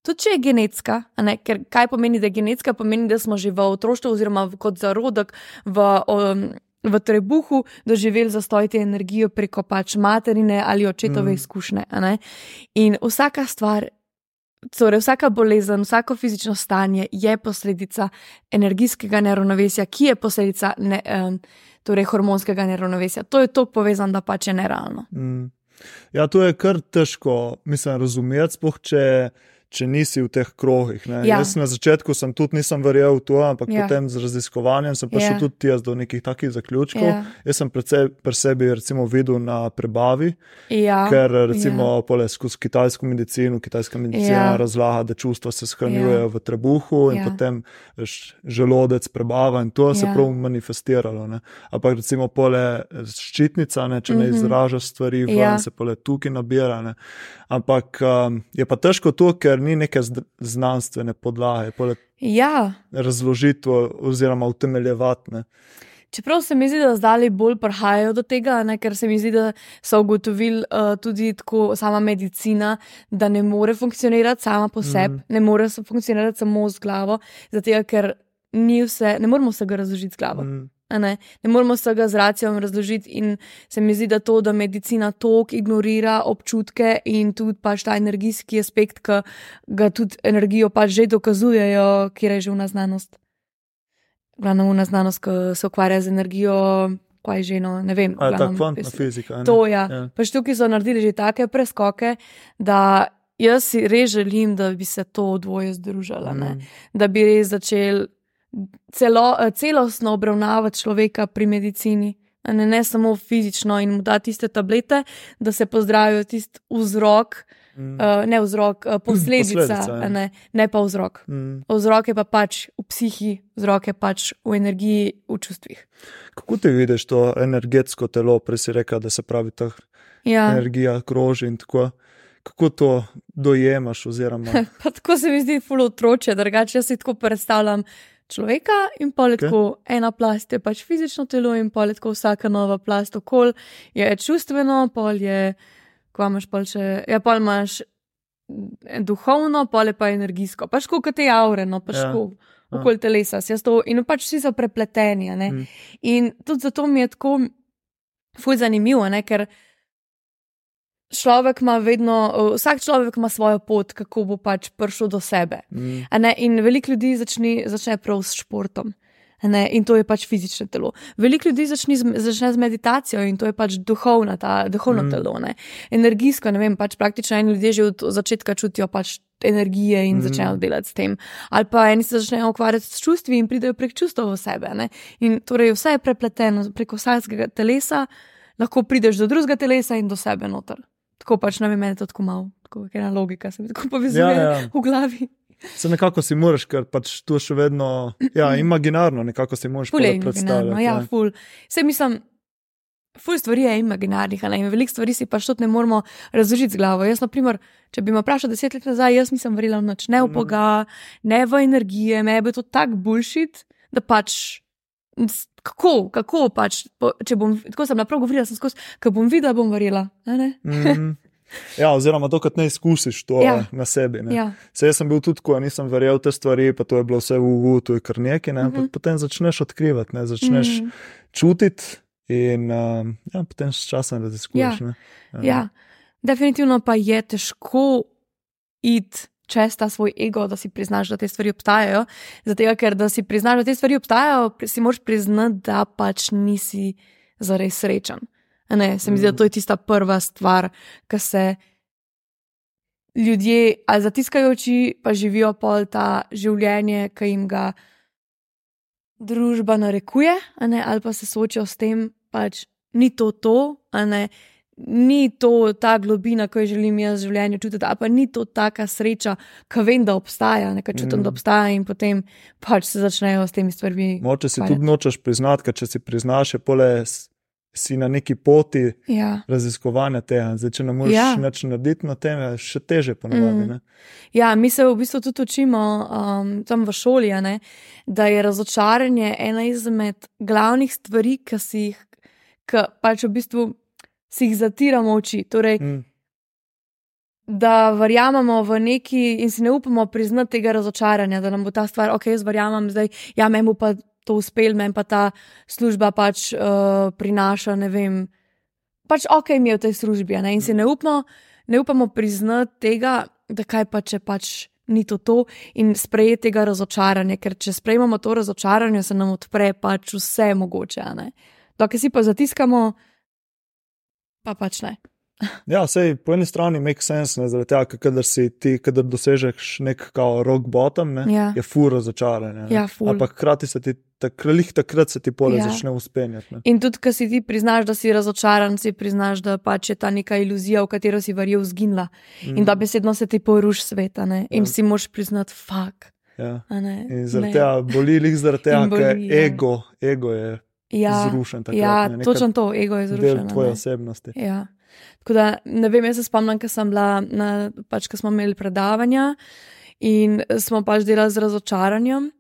Tudi če je genetska, ne, ker kaj pomeni, da je genetska, pomeni, da smo že v otroštvu, oziroma kot zarodek v, um, v trebuhu doživeli zastoj te energije preko pač materine ali očetove Mm. izkušnje. In vsaka stvar, torej vsaka bolezen, vsako fizično stanje je posledica energijskega neravnovesja, ki je posledica ne, um, torej hormonskega neravnovesja. To je tako povezano, da pač je nerealno. Mm. Ja, to je kar težko, mislim, razumeti, sploh če, če nisi v teh krogih. ne. Ja. Jaz na začetku sem tudi nisem verjel v to, ampak Ja. potem z raziskovanjem sem prišel Ja. tudi jaz do nekih takih zaključkov. Ja. Jaz sem predvsej pri sebi recimo videl na prebavi, Ja, ker recimo ja. skozi kitajsko medicino, kitajska medicina Ja. razlaga, da čustva se shranjujejo Ja. v trebuhu in Ja. potem želodec prebava in to se Ja. prav manifestiralo. Ne. Ampak recimo pole eh, ščitnica, ne, če ne Mhm. izražaš stvari, ven, Ja. se pole tukaj nabira. Ne. Ampak um, je pa težko to, ker ni neke znanstvene podlage, pole ja. razložiti oziroma utemeljevati. ne. Čeprav se mi zdi, da zdaj bolj prihajajo do tega, ne, ker se mi zdi, da so ugotovili uh, tudi tako sama medicina, da ne more funkcionirati sama po sebi, Mhm. ne more se funkcionirati samo z glavo, zato ker ni vse, ne moremo vsega razložiti z glavo. Mm. Ne, ne moremo vsega z racijom razložiti, in se mi zdi, da to, da medicina tok ignorira občutke in tudi pač ta energijski aspekt, ki ga tudi energijo pač že dokazujejo, kjer je že vna znanost. Glavno vna znanost, ki se ukvarja z energijo, kaj je že no, ne vem. A je v ta kvantna fizika? ne? To ja. Ja. Pač tukaj so naredili že take preskoke, da jaz si res želim, da bi se to dvoje združilo. Mm. Da bi res začel celo, eh, celostno obravnavati človeka pri medicini. Ne, ne samo fizično in mu dati tiste tablete, da se pozdravijo tisti vzrok, Mm. uh, ne vzrok, uh, posledica, Posledica, ja. ne, ne pa vzrok. Mm. Vzrok je pa pač v psihi, vzrok je pač v energiji, v čustvih. Kako ti vidiš to energetsko telo, prej si rekel, da se pravi ta Ja. energija kroži in tako. Kako to dojemaš? Oziroma, tako se mi zdi fulo otroče, drugače si tako predstavljam človeka in Okej. tako ena plast je pač fizično telo in tako vsaka nova plast okol je čustveno, pol je, ko imaš pol še, ja pol imaš mm, duhovno, pol je pa energijsko, pač kot te aure, no pač Ja. tako. Ja. Okoli telesa, jaz to, in pač vsi so prepleteni. Mm. In tudi zato mi je tako fulj zanimivo, ne? ker človek ima vedno, vsak človek ima svojo pot, kako bo pač prišel do sebe. mm. In veliko ljudi začne, začne prav s športom. Ne, in to je pač fizično telo. Veliko ljudi začne z, začne z meditacijo in to je pač duhovna, ta, duhovno Mm. telo. Ne. Energijsko, ne vem, pač praktično eni ljudje že od začetka čutijo pač energije in Mm. mm. začnejo delati s tem. Ali pa eni se začnejo ukvarjati s čustvi in pridejo prek čustev v sebe. Ne. In torej vse je prepleteno preko vsakega telesa, lahko prideš do drugega telesa in do sebe noter. Tako pač ne vem, meni je to tako malo, tako ena logika se mi tako povezuje Ja, ja, ja. v glavi. Se nekako si moraš, ker pač to še vedno, ja, imaginarno, nekako si moraš je predstavljati. ja, ful. Vse mislim, ful stvari je imaginarnih, ne, in veliko stvari si pač tudi ne moremo razložiti z glavo. Jaz, na primer, če bi me vprašal deset let nazaj, jaz nisem verjela v nič, ne v Mhm. Boga, ne v energije, me je bilo to tako bulšit, da pač. Kako, kako pač, po, če bom, tako sem naprav govorila, sem skozi, ko bom videla, bom verjela. Mm. Ja, oziroma, dokler ne izkusiš to Ja. ja. na sebi. Ne. Ja, Se jaz sem bil tudi, ko nisem verjel te stvari, pa to je bilo vse v uvu, to je kar nekaj, ne, ampak Mhm. potem začneš odkrivati, ne, začneš Mm. čutiti in um, ja, potem s časom raziskuješ. Ja. ne. Ja, definitivno pa je težko iti čez ta svoj ego, da si priznaš, da te stvari obstajajo. Zato, ker da si priznaš, da te stvari obstajajo, si moraš priznati, da pač nisi zares srečen. Ne, se mi zdi, da to je tista prva stvar, ki se ljudje ali zatiskajo oči, pa živijo pol ta življenje, ki jim ga družba narekuje, ne, ali pa se soočajo s tem, pač ni to to, ne, ni to ta globina, ki jo želim jaz v življenju čutiti, ali pa ni to taka sreča, ki vem, da obstaja, nekaj čutim, Mm. da obstaja in potem pač se začnejo s temi stvarmi. Moče si ukvarjati. tudi nočeš priznati, ker če si priznaš, je pole si na neki poti Ja. raziskovanja tega. Zdaj, če ne moreš Ja. nič narediti na tem, je še teže ponovadi. Mm. Ja, mi se v bistvu tudi učimo um, tam v šoli, ne, da je razočaranje ena izmed glavnih stvari, ki si jih, ki pač v bistvu si jih zatiramo oči. Torej, Mm. da verjamemo v neki in si ne upamo priznati tega razočaranja, da nam bo ta stvar, ok, jaz verjamem, zdaj, ja, meni bo pa to uspel, meni pa ta služba pač uh, prinaša, ne vem, pač ok mi je v tej službi, ne, in si ne upamo, ne upamo priznati tega, da kaj pa če pač. Ni to to in sprejeti tega razočaranja, ker če sprejmemo to razočaranje, se nam odpre pač vse mogoče. Dokaj si pa zatiskamo, pa pač ne. Ja, sej po eni strani make sense, ne, zaradi tega, kadar si ti, kadar dosežeš nek kao rock bottom, ne, Ja. je fur razočaranje. ne. Ja. Ampak hkrati se ti, takralih takrat se ti pole Ja. začne uspenjati. Ne. In tudi, ko si ti priznaš, da si razočaran, si priznaš, da pač je ta neka iluzija, v katero si verjel, zginila. Mm. In da besedno se ti poruši svet, a ne? in Ja. si moraš priznati, fuk. Ja. ne, In zaradi tega boli jih, zaradi tega, ker ja. ego, ego je ja, zrušen. Takrat, ja, ne, točno to, ego je Del zrušeno. tvoje ne. osebnosti. Ja. Tako da ne vem, jaz se spomnim, ko sem bila, na, pač, ko smo imeli predavanja in smo pač delali z razočaranjem.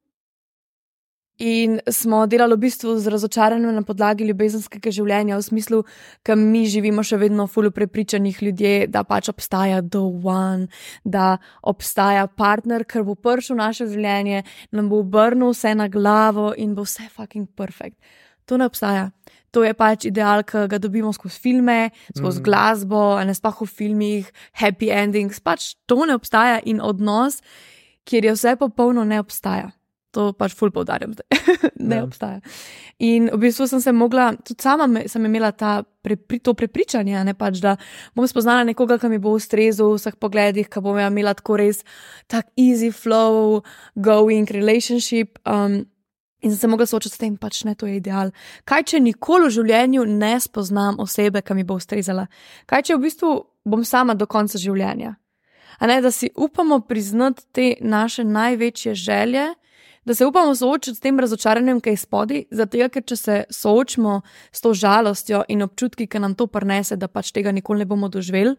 In smo delali v bistvu z razočaranjem na podlagi ljubezenskega življenja, v smislu, da mi živimo še vedno v fulju prepričanih ljudje, da pač obstaja the one, da obstaja partner, ki bo prišel v naše življenje, nam bo obrnil vse na glavo in bo vse fucking perfect. To ne obstaja. To je pač ideal, ki ga dobimo skozi filme, skozi mm. glasbo, ne spah v filmih, happy endings. Pač to ne obstaja in odnos, kjer je vse popolno, ne obstaja. To pač ful poudarjam zdaj. ne ja. obstaja. In v bistvu sem se mogla, tudi sama me, sem imela ta, prepri, to prepričanje, ne pač, da bom spoznala nekoga, ki mi bo ustrezal v vseh pogledih, ki bom imela tako res tak easy flow, going relationship. Um, In sem se mogla soočiti s tem, pač ne, to je ideal. Kaj, če nikoli v življenju ne spoznam osebe, ki mi bo ustrezala? Kaj, če v bistvu bom sama do konca življenja? A ne, da si upamo priznati te naše največje želje, da se upamo soočiti s tem razočaranjem, ki je spodaj, zato ker če se soočimo s to žalostjo in občutki, ki nam to prenese, da pač tega nikoli ne bomo doživeli,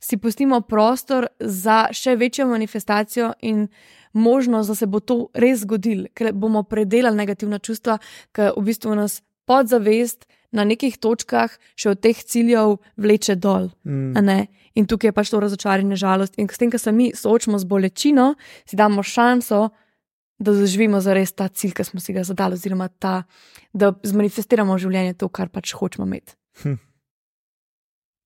si pustimo prostor za še večjo manifestacijo in možnost, da se bo to res zgodilo, ker bomo predelali negativna čustva, ki v bistvu nas podzavest na nekih točkah še od teh ciljev vleče dol. Mm. In tukaj je pač to razočaranje, žalost. In s tem, ko se mi soočamo z bolečino, si damo šanso, da doživimo za res ta cilj, ki smo si ga zadali, oziroma ta, da zmanifestiramo v življenju to, kar pač hočemo imeti. Hm.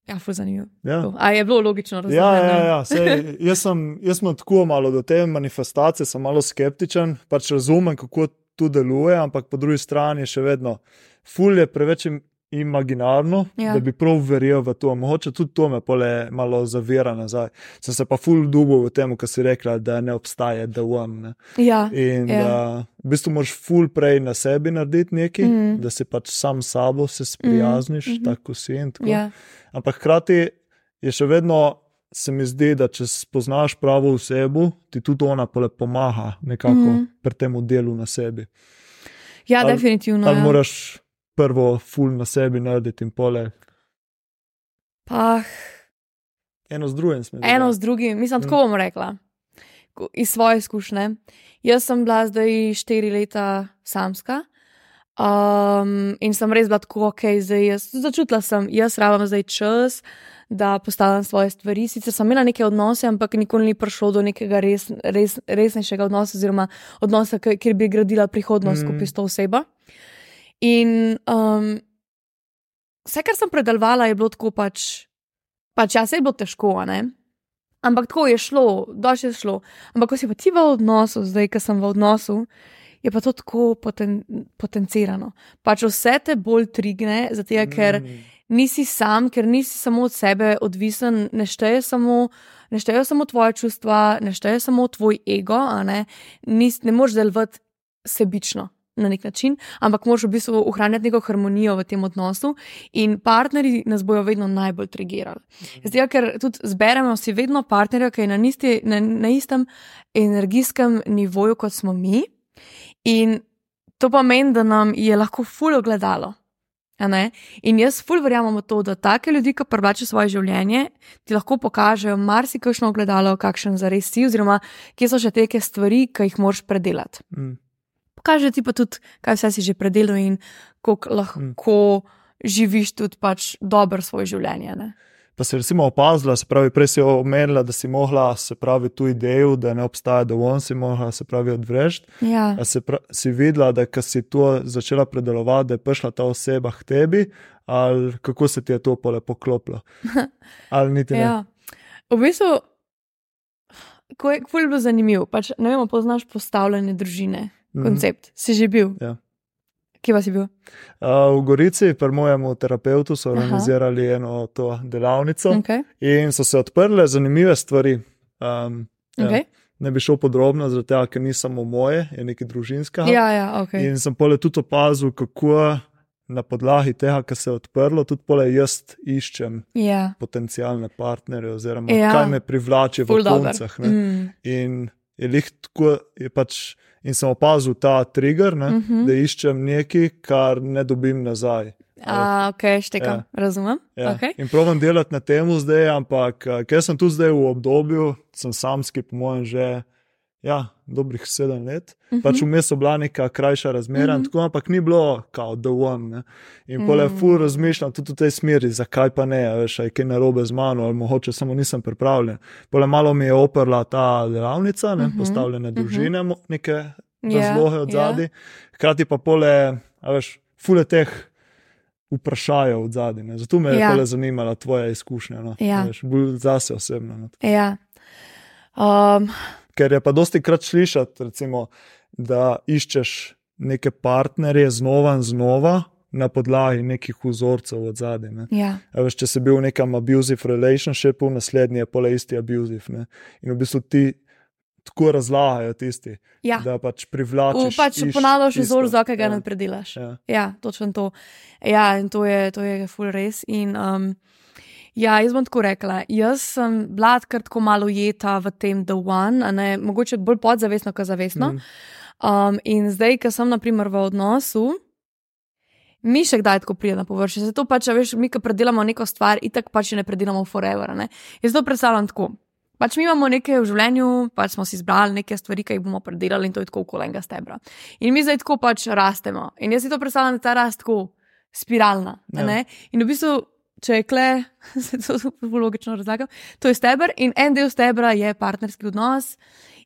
Ja, zanimivo. Ja. A je bilo logično razumeti? Ja, ja, ja. Sej, jaz, sem, jaz sem tako malo do te manifestacije, sem malo skeptičen, pač razumem, kako to deluje, ampak po drugi strani je še vedno fulje preveč imaginarno, ja. da bi prav verjel v to. Mogoče tudi to me pole malo zavira nazaj. Sem se pa ful dubo v tem, kar si rekla, da ne obstaja The One. Ne? Ja. In ja. da v bistvu moraš ful prej na sebi narediti nekaj, mm. da si pač sam s sabo se sprijazniš, mm. tako si in tako. Ja. Ampak hkrati je še vedno. Se mi zdi, da če spoznaš pravo osebo, ti tudi ona pomaga nekako mm. pri tem delu na sebi. Ja, ali, definitivno. Ali ja. moraš prvo, ful na sebi narediti in pole. Pa. Eno z drugim smo. Eno z drugim, mislim, tako bom rekla. Iz svoje izkušnje. Jaz sem bila zdaj štiri leta samska. Um, in sem res bila tako, ok, zdaj jaz začutila sem, jaz rabim zdaj čas, da postavim svoje stvari. Sicer sem imela neke odnose, ampak nikoli ni prišlo do nekega res, res, resnejšega odnosa, oziroma odnosa, kjer bi gradila prihodnost mm. skupaj s to osebo. In um, vse, kar sem predelovala, je bilo tako pač, pač ja, se je bilo težko, ne? ampak tako je šlo, dož je šlo. Ampak ko si pa ti v odnosu, zdaj, ki sem v odnosu, je pa to tako poten, potencirano. Pač vse te bolj trigne, zato ker mm. nisi sam, ker nisi samo od sebe odvisen, ne šteje samo. Ne štejejo samo tvoje čustva, ne šteje samo tvoj ego, ne, Nis, ne moreš delovati sebično na nek način, ampak moraš v bistvu ohranjati neko harmonijo v tem odnosu in partnerji nas bojo vedno najbolj trigirali. Mhm. Zdaj, ker tudi zberemo si vedno partnerja, ki je na, nisti, na, na istem energijskem nivoju kot smo mi, in to pomeni, da nam je lahko fuljo gledalo. In jaz fulj verjamem v to, da take ljudi, ki privlačijo svoje življenje, ti lahko pokažejo marsikajšno ogledalo, kakšen zares si, oziroma kje so še te stvari, ki jih moraš predelati. Mm pokaže ti pa tudi, kaj vse si že predelal in kako lahko mm. živiš tudi pač dobro svoje življenje. Ne? Pa si recimo opazila, se pravi, prej si omenila, da si mogla se pravi tu idejo, da ne obstaja dovolj, si mogla se pravi odvrežiti. Ja. Si, si videla, da ko si to začela predelovati, da je prišla ta oseba k tebi, ali kako se ti je to pole poklopilo? Ali niti ne? Ja. V bistvu, ko je, je bilo zanimivo, pač ne vem, poznaš postavljanje družine. Mhm. koncept. Mm -hmm. Si že bil? Ja. Kje pa si bil? Uh, v Gorici, pri mojem terapeutu, so organizirali Aha. eno to delavnico okay. in so se odprle zanimive stvari. Um, okay. ja. Ne bi šel podrobno, zato ker ni samo moje, je nekaj družinskega. Ja, ja, okay. In sem pole tudi opazil, kako na podlagi tega, kar se je odprlo, tudi pole jaz iščem ja. potencijalne partnerje, oziroma ja. kaj me privlači v koncah. Mm. In je lih tako, je pač in sem opazil ta trigger, ne, uh mhm. -huh. da iščem nekaj, kar ne dobim nazaj. A, ok, štekam, ja. razumem. Ja. Okay. In pravim delati na tem zdaj, ampak ker sem tu zdaj v obdobju, sem samski, po mojem, že ja, dobrih sedem let. Mhm. Uh -huh. Pač vmes so bila neka krajša razmera, uh Mhm. -huh. tako, ampak ni bilo kao the one. Ne. In pole Mm. ful razmišljam tudi v tej smeri, zakaj pa ne, veš, je kaj narobe z mano, ali mogoče samo nisem pripravljen. Pole malo mi je oprla ta delavnica, ne, uh Mhm. -huh. postavljene družine, uh -huh. neke Ja, razloge od ja. zadaj. Hkrati pa pole, veš, fule teh. Vprašajo od zadaj. Zato me je Ja. ja. zanimala tvoja izkušnja. No. Ja. Veš, bolj zase osebno. No. Ja. Um, Ker je pa dosti krat slišati, recimo, da iščeš neke partnerje znova in znova na podlagi nekih vzorcev od zadaj. ne. ja. A Veš, če si bil v nekem abusive relationshipu, naslednji je pole isti abusive. Ne? In v bistvu ti tako razlagajo tisti, ja. da pač V, privlačiš. pač isto, ponavljaš vzor, za kaj ga Ja. ne predelaš. Ja. Ja, točno to. Ja, in to je, to je full res. In, um, ja, jaz bom tako rekla. Jaz sem bila kar tako malo ujeta v tem The One, ne, mogoče bolj podzavestno, kot zavestno. Mm. Um, in zdaj, ko sem naprimer v odnosu. Mi še kdaj tako pride na površje. Zato pač, veš, mi, ko predelamo neko stvar, itak pač ne predelamo forever. Ne? Jaz to predstavljam tako. Pač mi imamo nekaj v življenju, pač smo si izbrali neke stvari, ki jih bomo predelali in to je tako okoli enega stebra. In mi zdaj tako pač rastemo. In jaz si to predstavljam, da je ta rast tako spiralna. Ja. In v bistvu, če je kle, se to zelo logično razlagam, to je steber in en del stebra je partnerski odnos.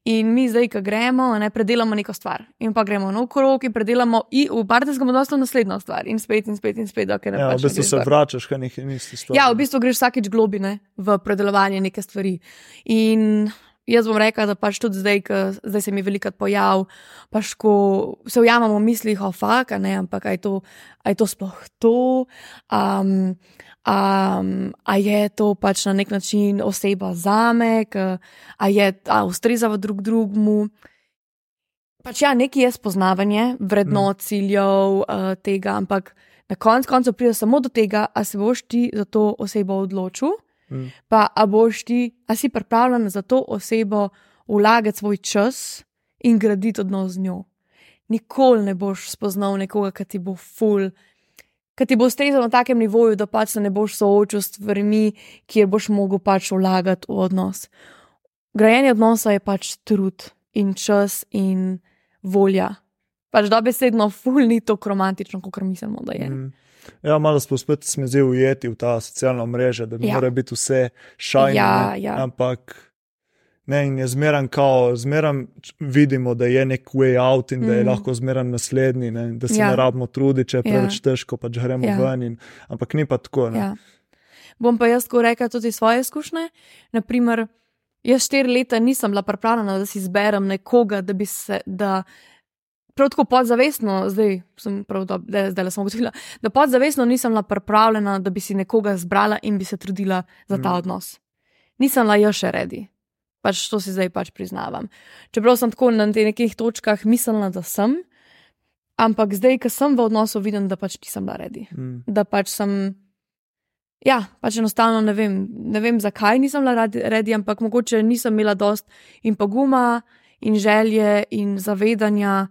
In mi zdaj, ko gremo, ne predelamo neko stvar, in pa gremo na okrog in predelamo in v partnerskem odnosu naslednjo stvar, in spet in spet in spet, dokler ne Ja, pač v bistvu se vračaš, kaj nekaj stvari. Ja, v bistvu greš vsakeč globine v predelovanje neke stvari. In jaz bom rekla, da pač tudi zdaj, ko zdaj se mi veliko pojav, pač ko se ujamemo v mislih, o fak, a ne, ampak aj to, aj to sploh to. Um, Um, a je to pač na nek način oseba za me, a je a ustrezava drug drugmu. Pač ja, nekaj je spoznavanje vrednot, mm. ciljev uh, tega, ampak na koncu koncev pride samo do tega, a se boš ti za to osebo odločil, Mm. pa a boš ti, a si pripravljen za to osebo vlagati svoj čas in graditi odnos z njo. Nikoli ne boš spoznal nekoga, ki ti bo full. Ker ti bo ustrezal na takem nivoju, da pač se ne boš soočil s stvarmi, kjer boš mogel pač vlagati v odnos. Grajenje odnosa je pač trud in čas in volja. Pač dobesedno, ful ni tako romantično, kot mislimo, da je. Mm. Ja, malo smo spet zdi ujeti v ta socialna mreža, da Ja. mora biti vse šajno. Ja, ja. Ampak ne, in je zmeran kao, zmeran vidimo, da je nek way out in da je Mm. lahko zmeran naslednji, ne, da se Ja. ne rabimo truditi, če je Ja. preveč težko, pač gremo Ja. ven. In, ampak ni pa tako. ne. Ja. Bom pa jaz tako rekla tudi svoje izkušnje. Naprimer, jaz štiri leta nisem bila pripravljena, da si izberem nekoga, da bi se. Da, Prav tako podzavestno, zdaj sem prav dobro, da zdaj sem ugotovila, da podzavestno nisem bila pripravljena, da bi si nekoga zbrala in bi se trudila za ta Mm. odnos. Nisem bila još še redi. Pač to si zdaj pač priznavam. Čeprav sem tako na teh nekih točkah mislila, da sem, ampak zdaj, ko sem v odnosu, vidim, da pač nisem bila redi Mm. da pač sem. Ja, pač enostavno ne vem, ne vem zakaj nisem bila redi, ampak mogoče nisem imela dost in poguma, in želje, in zavedanja,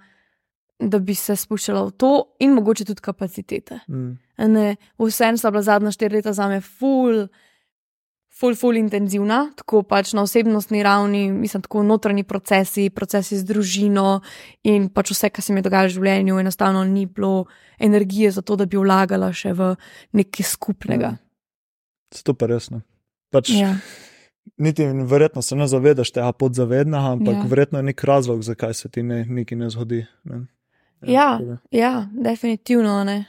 da bi se spuščala v to, in mogoče tudi kapacitete. Mm. Ne, vsem sta bila zadnja štiri leta za me ful, ful, ful intenzivna, tako pač na osebnostni ravni, mislim, tako notranji procesi, procesi z družino in pač vse, kar se mi je dogajalo v življenju, enostavno ni bilo energije za to, da bi vlagala še v nekaj skupnega. To pa resno. Pač, Ja, Niti verjetno se ne zavedaš tega podzavednega, ampak Ja. ja. verjetno je nek razlog, zakaj se ti ne, nekaj ne zgodi. Ne? Ja. tako da. ja definitivno ne.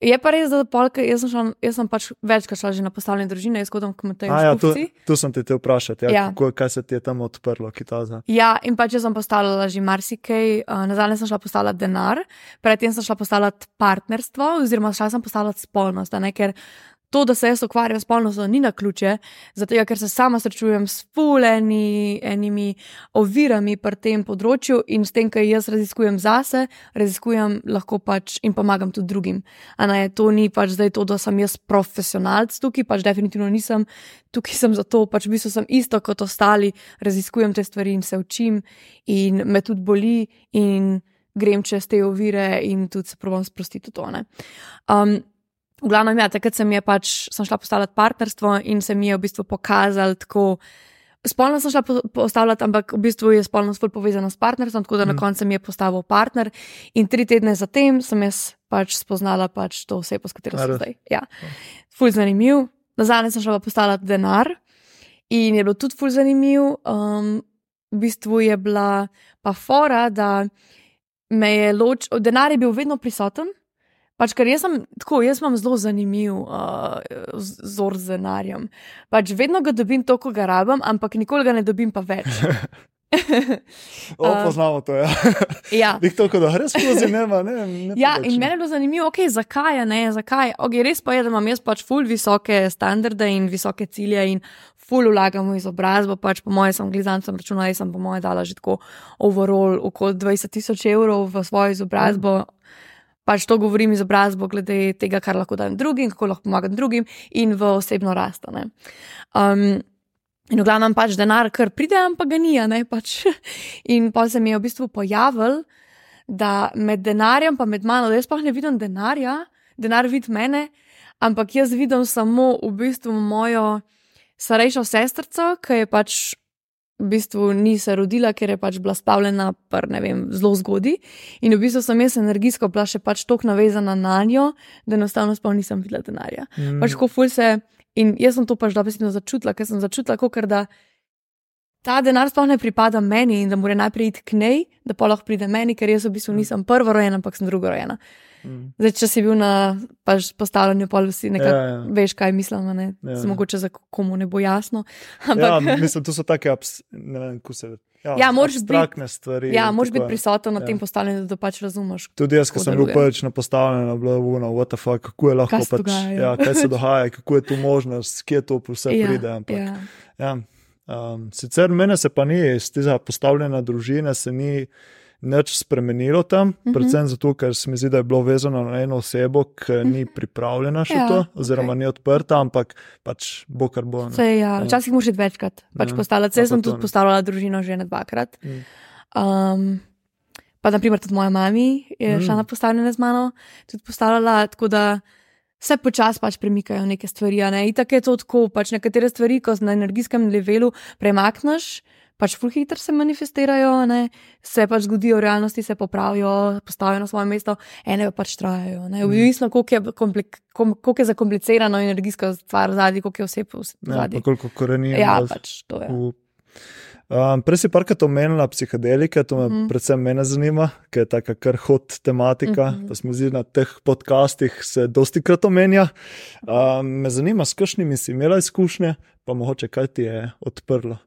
Je pa res, da polka, jaz, sem šla, jaz sem pač večkrat šla že na postavljene družine, jaz hodam k Mateju. Ja, tu, tu sem te te vprašati, ja, Ja. Kako, kaj se ti je tam odprlo, Kitaza. Ja, in pač jaz sem postavljala že marsikaj, uh, nazadnje sem šla postavljati denar, predtem sem šla postavljati partnerstvo, oziroma šla sem postavljati spolnost, ne ker. To, da se jaz ukvarjam s spolnostjo, ni na ključe, zato ker se sama srečujem s fuleni enimi ovirami pri tem področju in s tem, kar jaz raziskujem zase, raziskujem lahko pač in pomagam tudi drugim. Ne, to ni pač zdaj to, da sem jaz profesionalc tukaj, pač definitivno nisem. Tukaj sem zato, pač v bistvu sem isto kot ostali, raziskujem te stvari in se učim, in me tudi boli, in grem čez te ovire, in tudi se probujem sprostiti to. ne. Um, v glavnem, ja, takrat sem, je pač, sem šla postavljati partnerstvo in se mi je v bistvu pokazalo tako Spolno sem šla po- postavljati, ampak v bistvu je spolnost bolj povezana s partnerstvom, tako da na Mm. koncu mi je postavil partner. In tri tedne zatem sem jaz pač spoznala pač to osebo, s katero sem zdaj. Ja. Ful zanimiv. Na zadnje sem šla pa postavljati denar in je bilo tudi ful zanimiv. Um, v bistvu je bila pa fora, da me je loč, denar je bil vedno prisoten. Pač, ker jaz sem tako, jaz imam zelo zanimiv uh, vzor z denarjem. Pač vedno ga dobim to, ko ga rabim, ampak nikoli ga ne dobim pa več. O, Uh, poznamo to. Ja. ja. Nik toliko, da res skozi nema. Ne, ne Ja, in meni je bilo zanimivo, okay, zakaj, ne, zakaj. Okay, res pa je, da imam jaz pač ful visoke standarde in visoke cilje in ful vlagam v izobrazbo. Pač po mojem sem glizancem računala, jaz sem po mojem dala že tako overall okoli 20 tisoč evrov v svojo izobrazbo. Pač to govorim izobrazbo glede tega, kar lahko dajem drugim, kako lahko pomagam drugim in v osebno rast. a ne. Um, In v glavnem pač denar, kar pride, ampak ga ni, ne pač. In pa se mi je v bistvu pojavil, da med denarjem, pa med mano, da jaz sploh ne vidim denarja, denar vidi mene, ampak jaz vidim samo v bistvu mojo starejšo sestrico, ki je pač v bistvu ni se rodila, ker je pač bila spavljena pr, ne vem, zelo zgodaj. In v bistvu sem jaz energijsko bila še pač tako navezana na njo, da enostavno sploh nisem videla denarja. Mm. Pač ko ful se. In jaz sem to pač dobesedno začutila, ker sem začutila, kot da ta denar sploh ne pripada meni in da mora najprej iti k njej, da pa lahko pride meni, ker jaz v bistvu nisem prvo rojena, ampak sem drugo rojena. Mm. Zdaj, če si bil na pač postavljanju, pol si nekako Ja, ja. veš, kaj mislim, ne? Ja. Ja. Mogoče za komu ne bo jasno. Ja, Ampak, mislim, to so take abs, ne vem, kako se. Ja, Ja, moraš biti- stvari. ja, moraš biti prisoten na Ja. tem postavljanju, da pač razumeš. Tudi jaz, ko sem bil prvič na postavljanju, bilo je uno, what the fuck, kako je lahko Kaj pač, dogaja, ja. ja, kaj se dogaja, kako je to možnost, kje to vse ja, pride. Ampak, ja. Ja, um, sicer mene se pa ni iz tega postavljena družine, se ni nič spremenilo tam, mm Mhm. -hmm. predvsem zato, ker se mi zdi, da je bilo vezano na eno osebo, ki ni pripravljena še Ja, ja, to, oziroma okay. ni odprta, ampak pač bo kar bo. ne. Sej, ja. Včasih moraš večkrat pač Ja. postavljati. Jaz sem tudi ne. postavljala družino že ne dvakrat. Mm. Um, pa, naprimer, tudi moja mama je Mm. šla na postavljanje z mano, tudi postavljala, tako da se počasi pač premikajo neke stvari. Ne? Itak je to tako, pač nekatere stvari, ko na energijskem levelu premakneš. Pač ful hitro se manifestirajo, ne? se pač zgodijo realnosti, se popravijo, postavijo na svoje mesto, ene pa pač trajajo. ne. Mm. Odvisno, koliko je, komplik, kom- koliko je zakomplicirano energijska stvar zadnji, koliko je Ja, zadnji. pa koliko korenin. Ja, pač to je. v- Um, prej si parkrat omenila psihedelike, to me mm Mhm. predvsem mene zanima, ker je taka kar hod tematika, mm Mhm. -hmm. pa smo zdi na teh podcastih se dosti krat omenja. Um, me zanima, s kakšnimi si imela izkušnje, pa mogoče kaj ti je odprlo.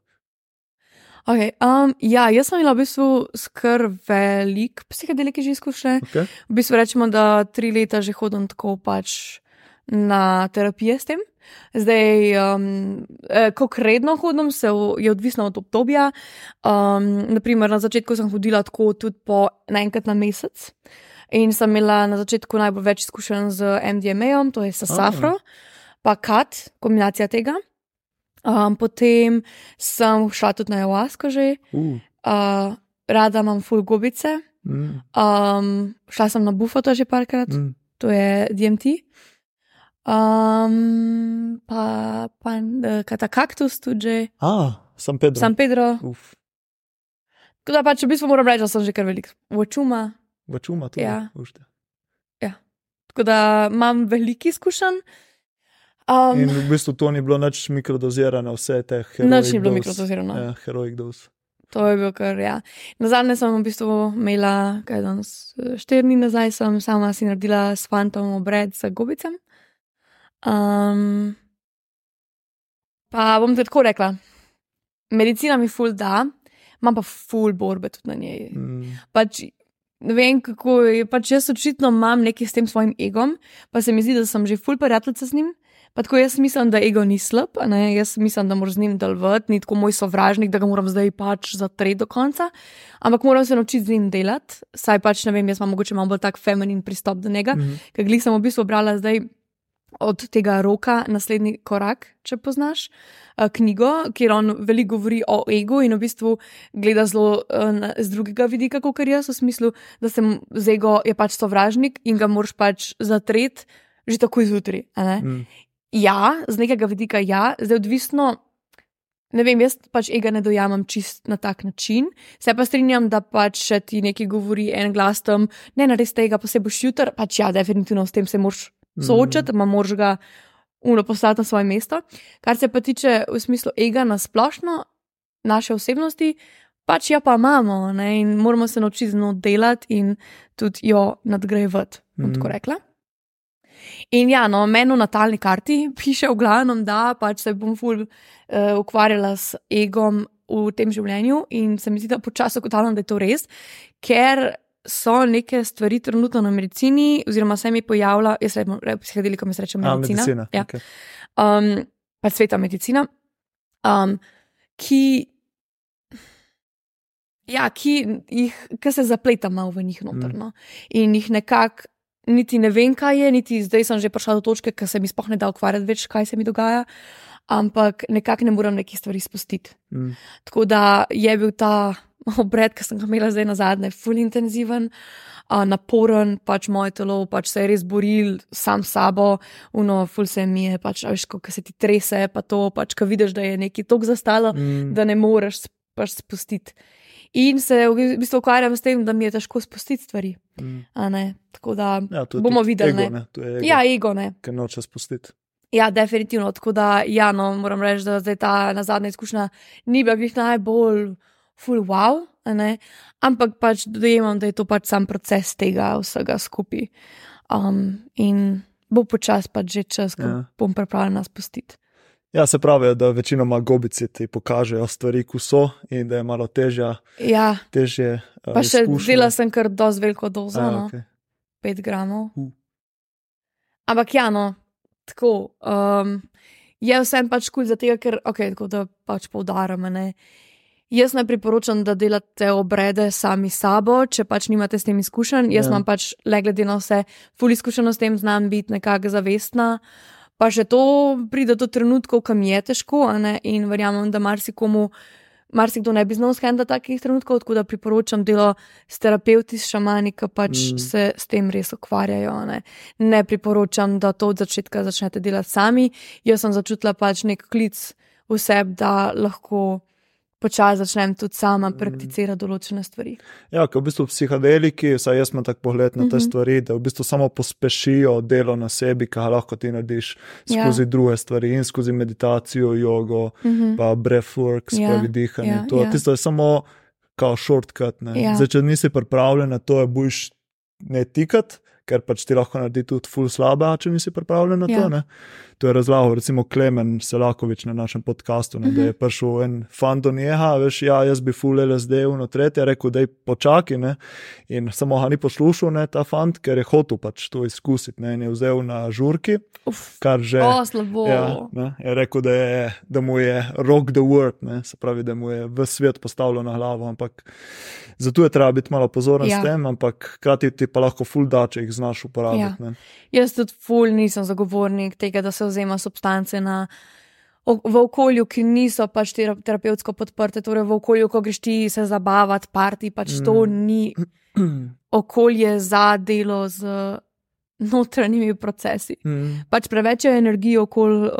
Okay, um, ja, jaz sem imela v bistvu skr velik psihedelike že izkušnje. Okay? V bistvu rečemo, da tri leta že hodim tako pač na terapije s tem. Zdaj, um, eh, kako redno hodim, se je odvisno od obdobja. Um, naprimer, na začetku sem hodila tako tudi po enkrat na mesec. In sem imela na začetku najbolj več izkušenj z MDMA-jem, to je s safro, pa kat, kombinacija tega. Um, potem sem šla tudi na Javasko že, uh. Uh, rada imam ful gobice. Mm. Um, šla sem na Bufoto že parkrat, mm. to je DMT. Um, pa pa e, ta kaktus tudi že. Ah, San Pedro. San Pedro. Uf. Tako da pač v bistvu moram reči, da sem že kar velik. Vočuma. Vočuma tudi. Ja. Ušte. ja. Tako da imam veliko izkušenj. Um, In v bistvu to ni bilo nič mikrodozirano, vse te heroje. Nič ni bilo mikrodozirano. Ja, herojik dos. To je bil kar, ja. Na zadnje sem v bistvu imela, kaj danes, štiri dni nazaj sem sama si naredila s fantom obred za gobicem. Um, pa bom te tako rekla, medicina mi ful da, imam pa ful borbe tudi na njej. Mm. Pač, ne vem, kako je, pač jaz očitno imam nekaj s tem svojim egom, pa se mi zdi, da sem že ful prijateljica z njim. Pa tako jaz mislim, da ego ni slab, ne? jaz mislim, da moram z njim delovati, ni tako moj sovražnik, da ga moram zdaj pač zatreti do konca, ampak moram se naučiti z njim delati. Saj pač ne vem, jaz imam mogoče malo bolj tak feminin pristop do njega, Mhm. ker glih sem v bistvu brala zdaj od tega roka naslednji korak, če poznaš. eh, Knjigo, kjer on veliko govori o egu in v bistvu gleda zelo eh, z drugega vidika, kot jaz, v smislu, da sem z ego je pač sovražnik in ga moraš pač zatreti že tako ne. Mm. Ja, z nekega vidika ja, zdaj odvisno. ne vem, jaz pač ega ne dojamem čist na tak način. Se pa strinjam, da pač ti nekaj govori en glas tam, ne naredi tega, pa se boš jutr, pač ja, definitivno s tem se moraš soočati, mm. moraš ga uno postaviti na svoje mesto. Kar se pa tiče v smislu ega na splošno, naše osebnosti, pač ja pa imamo ne? in moramo se naučiti z njo delati in tudi jo nadgrajevati, bom mm. tako rekla. In ja, no, meni v natalni karti piše v glavnem, da pač se bom ful uh, ukvarjala s egom v tem življenju in se mi zdi, da počasi ugotavljam, da je to res, ker so neke stvari trenutno na medicini, oziroma se mi pojavlja, jaz rečem, psihedelika mi rečem medicina. A, medicina. Ja. Okay. Um, pa sveta medicina, um, ki. Ja, ki, jih, ki se zapleta malo v njih notrno. Mm. In jih nekako, niti ne vem, kaj je, niti zdaj sem že prišla do točke, ker se mi spoh ne da ukvarjati več, kaj se mi dogaja. Ampak nekako ne morem nekih stvari spustiti. Mm. Tako da je bil ta obred, ki sem ga imela zdaj na zadnje, full intenziven. Uh, naporen, pač moje telo pač se je res boril sam s sabo, uno, ful se mi je, pač, veš, ko se ti trese, pa to, pač, ko vidiš, da je nekaj tako zastalo, mm. da ne moreš pač spustiti. In se v bistvu ukvarjam s tem, da mi je težko spustiti stvari. Mm. Tako da ja, bomo videli. Ego, ego. Ja, ego ne. Ker noče spustiti. Ja, definitivno. Tako da, ja, no, moram reči, da zdaj ta nazadnja izkušnja ni bila njih najbolj full wow, ampak pač dojemam, da je to pač sam proces tega vsega skupaj. Um, in bo počasi pač že čas, ko ja. bom pripravljena spustiti. Ja, se pravi, da večinoma gobici ti pokažejo stvari, ko so in da je malo težja. Ja, težje. Uh, pa še vzela sem kar dosti veliko dozo, ja, no. okay. 5 gramov. Uh. Ampak ja, no, tako. Um, je vsem pač kul, cool ker okay, tako, da pač poudarjam. Jaz ne priporočam, da delate obrede sami sabo, če pač nimate s tem izkušenj. Jaz ja. imam pač, le glede na vse, ful izkušeno s tem, znam biti nekako zavestna. Pa še to pride do trenutkov, ko mi je težko, in verjamem, da marsikomu marsikdo ne bi znal shendati takih trenutkov, tako da priporočam delo s terapeuti, s šamani, ki pač mm. se s tem res ukvarjajo. Ne. ne priporočam, da to od začetka začnete delati sami. Jaz sem začutila pač nek klic v sebi, da lahko počasi začnem tudi sama mm. prakticirati določene stvari. Ja, kot v bistvu psihadeliki, vsaj jaz imam tak pogled na te mm -hmm. stvari, da v bistvu samo pospešijo delo na sebi, kar lahko ti narediš skozi ja. druge stvari in skozi meditacijo, jogo, mm -hmm. pa breathwork, skozi ja. dihanje. Ja, to, ja. Tisto je samo kao shortcut. Ja. Zdaj, če nisi pripravljen na to, je boš ne tikat ker pač ti lahko naredi tudi ful slaba, če nisi pripravljen na to. Ja. To je razlagal, recimo Klemen Selakovič na našem podkastu, ne, da je mhm. prišel en fan do njega, veš, ja, jaz bi ful LSD v no tretje, rekel, da je počakaj, ne, in samo ga ni poslušal, ne, ta fant, ker je hotel pač to izkusiti, ne, in je vzel na žurki, Uf, kar že. O, slabo. Ja, ne, je rekel, da, je, da mu je rock the world, ne, se pravi, da mu je v svet postavljeno na glavo, ampak zato je treba biti malo pozoren ja. s tem, ampak krati ti pa lahko ful da, če jih znaš uporabiti. Ja. Jaz tudi ful nisem zagovornik tega, da se vzema substance na. V okolju, ki niso pač terapevtsko podprte, torej v okolju, ko greš ti se zabavati, parti, pač mm. to ni okolje za delo z notranjimi procesi. Mm. Pač preveč je energije okoli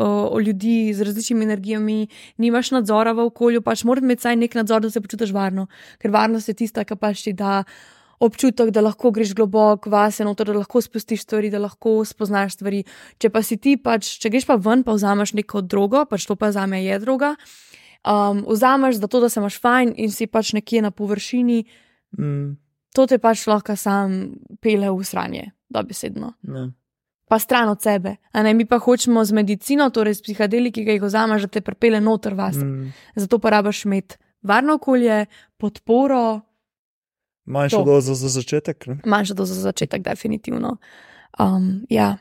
ljudi z različnimi energijami, nimaš nadzora v okolju, pač moraš imeti vsaj nek nadzor, da se počutiš varno, ker varnost je tista, ki pač ti da občutek, da lahko greš globoko vase, noter, da lahko spustiš stvari, da lahko spoznaš stvari. Če pa si ti, pač, če greš pa ven, pa vzameš neko drugo, pač to pa za me je druga. Um, vzameš zato, da se imaš fajn in si pač nekje na površini, mm. to te pač lahko sam pele v sranje, da bi sedno. Ja. Pa stran od sebe. Mi pa hočemo z medicino, torej s psihadeliki, ki jih vzameš, da te prepele noter vas. Mm. Zato pa rabaš imeti varno okolje, podporo. Manjša doza za začetek. Manjša doza za začetek, definitivno. Um, ja.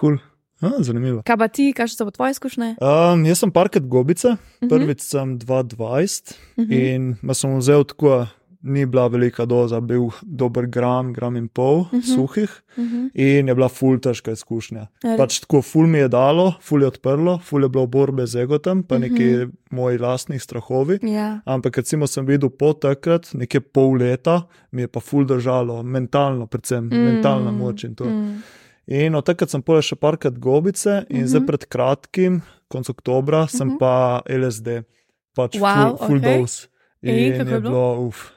Cool. A, zanimivo. Kaj pa ti, kaj so tvoje izkušnje? Um, jaz sem parket gobice, uh mhm. -huh. prvič sem 220 uh -huh. in sem vzel tako ni bila velika doza, bil dober gram, gram in pol uh mhm. -huh. suhih uh mhm. -huh. in je bila ful težka izkušnja. Pač tako ful mi je dalo, ful je odprlo, ful je bilo borbe z egotem, pa uh -huh. neki moji lastni strahovi. Ja. Ampak recimo sem videl po takrat, nekaj pol leta, mi je pa ful držalo, mentalno, predvsem mm. mentalna moč in to. Mm. In od takrat sem pojel še parkrat gobice, in mm -hmm. zdaj pred kratkim, konec oktobra, sem mm -hmm. pa LSD. pač Wow, full, full okej. dose. In In je bilo? bilo uf,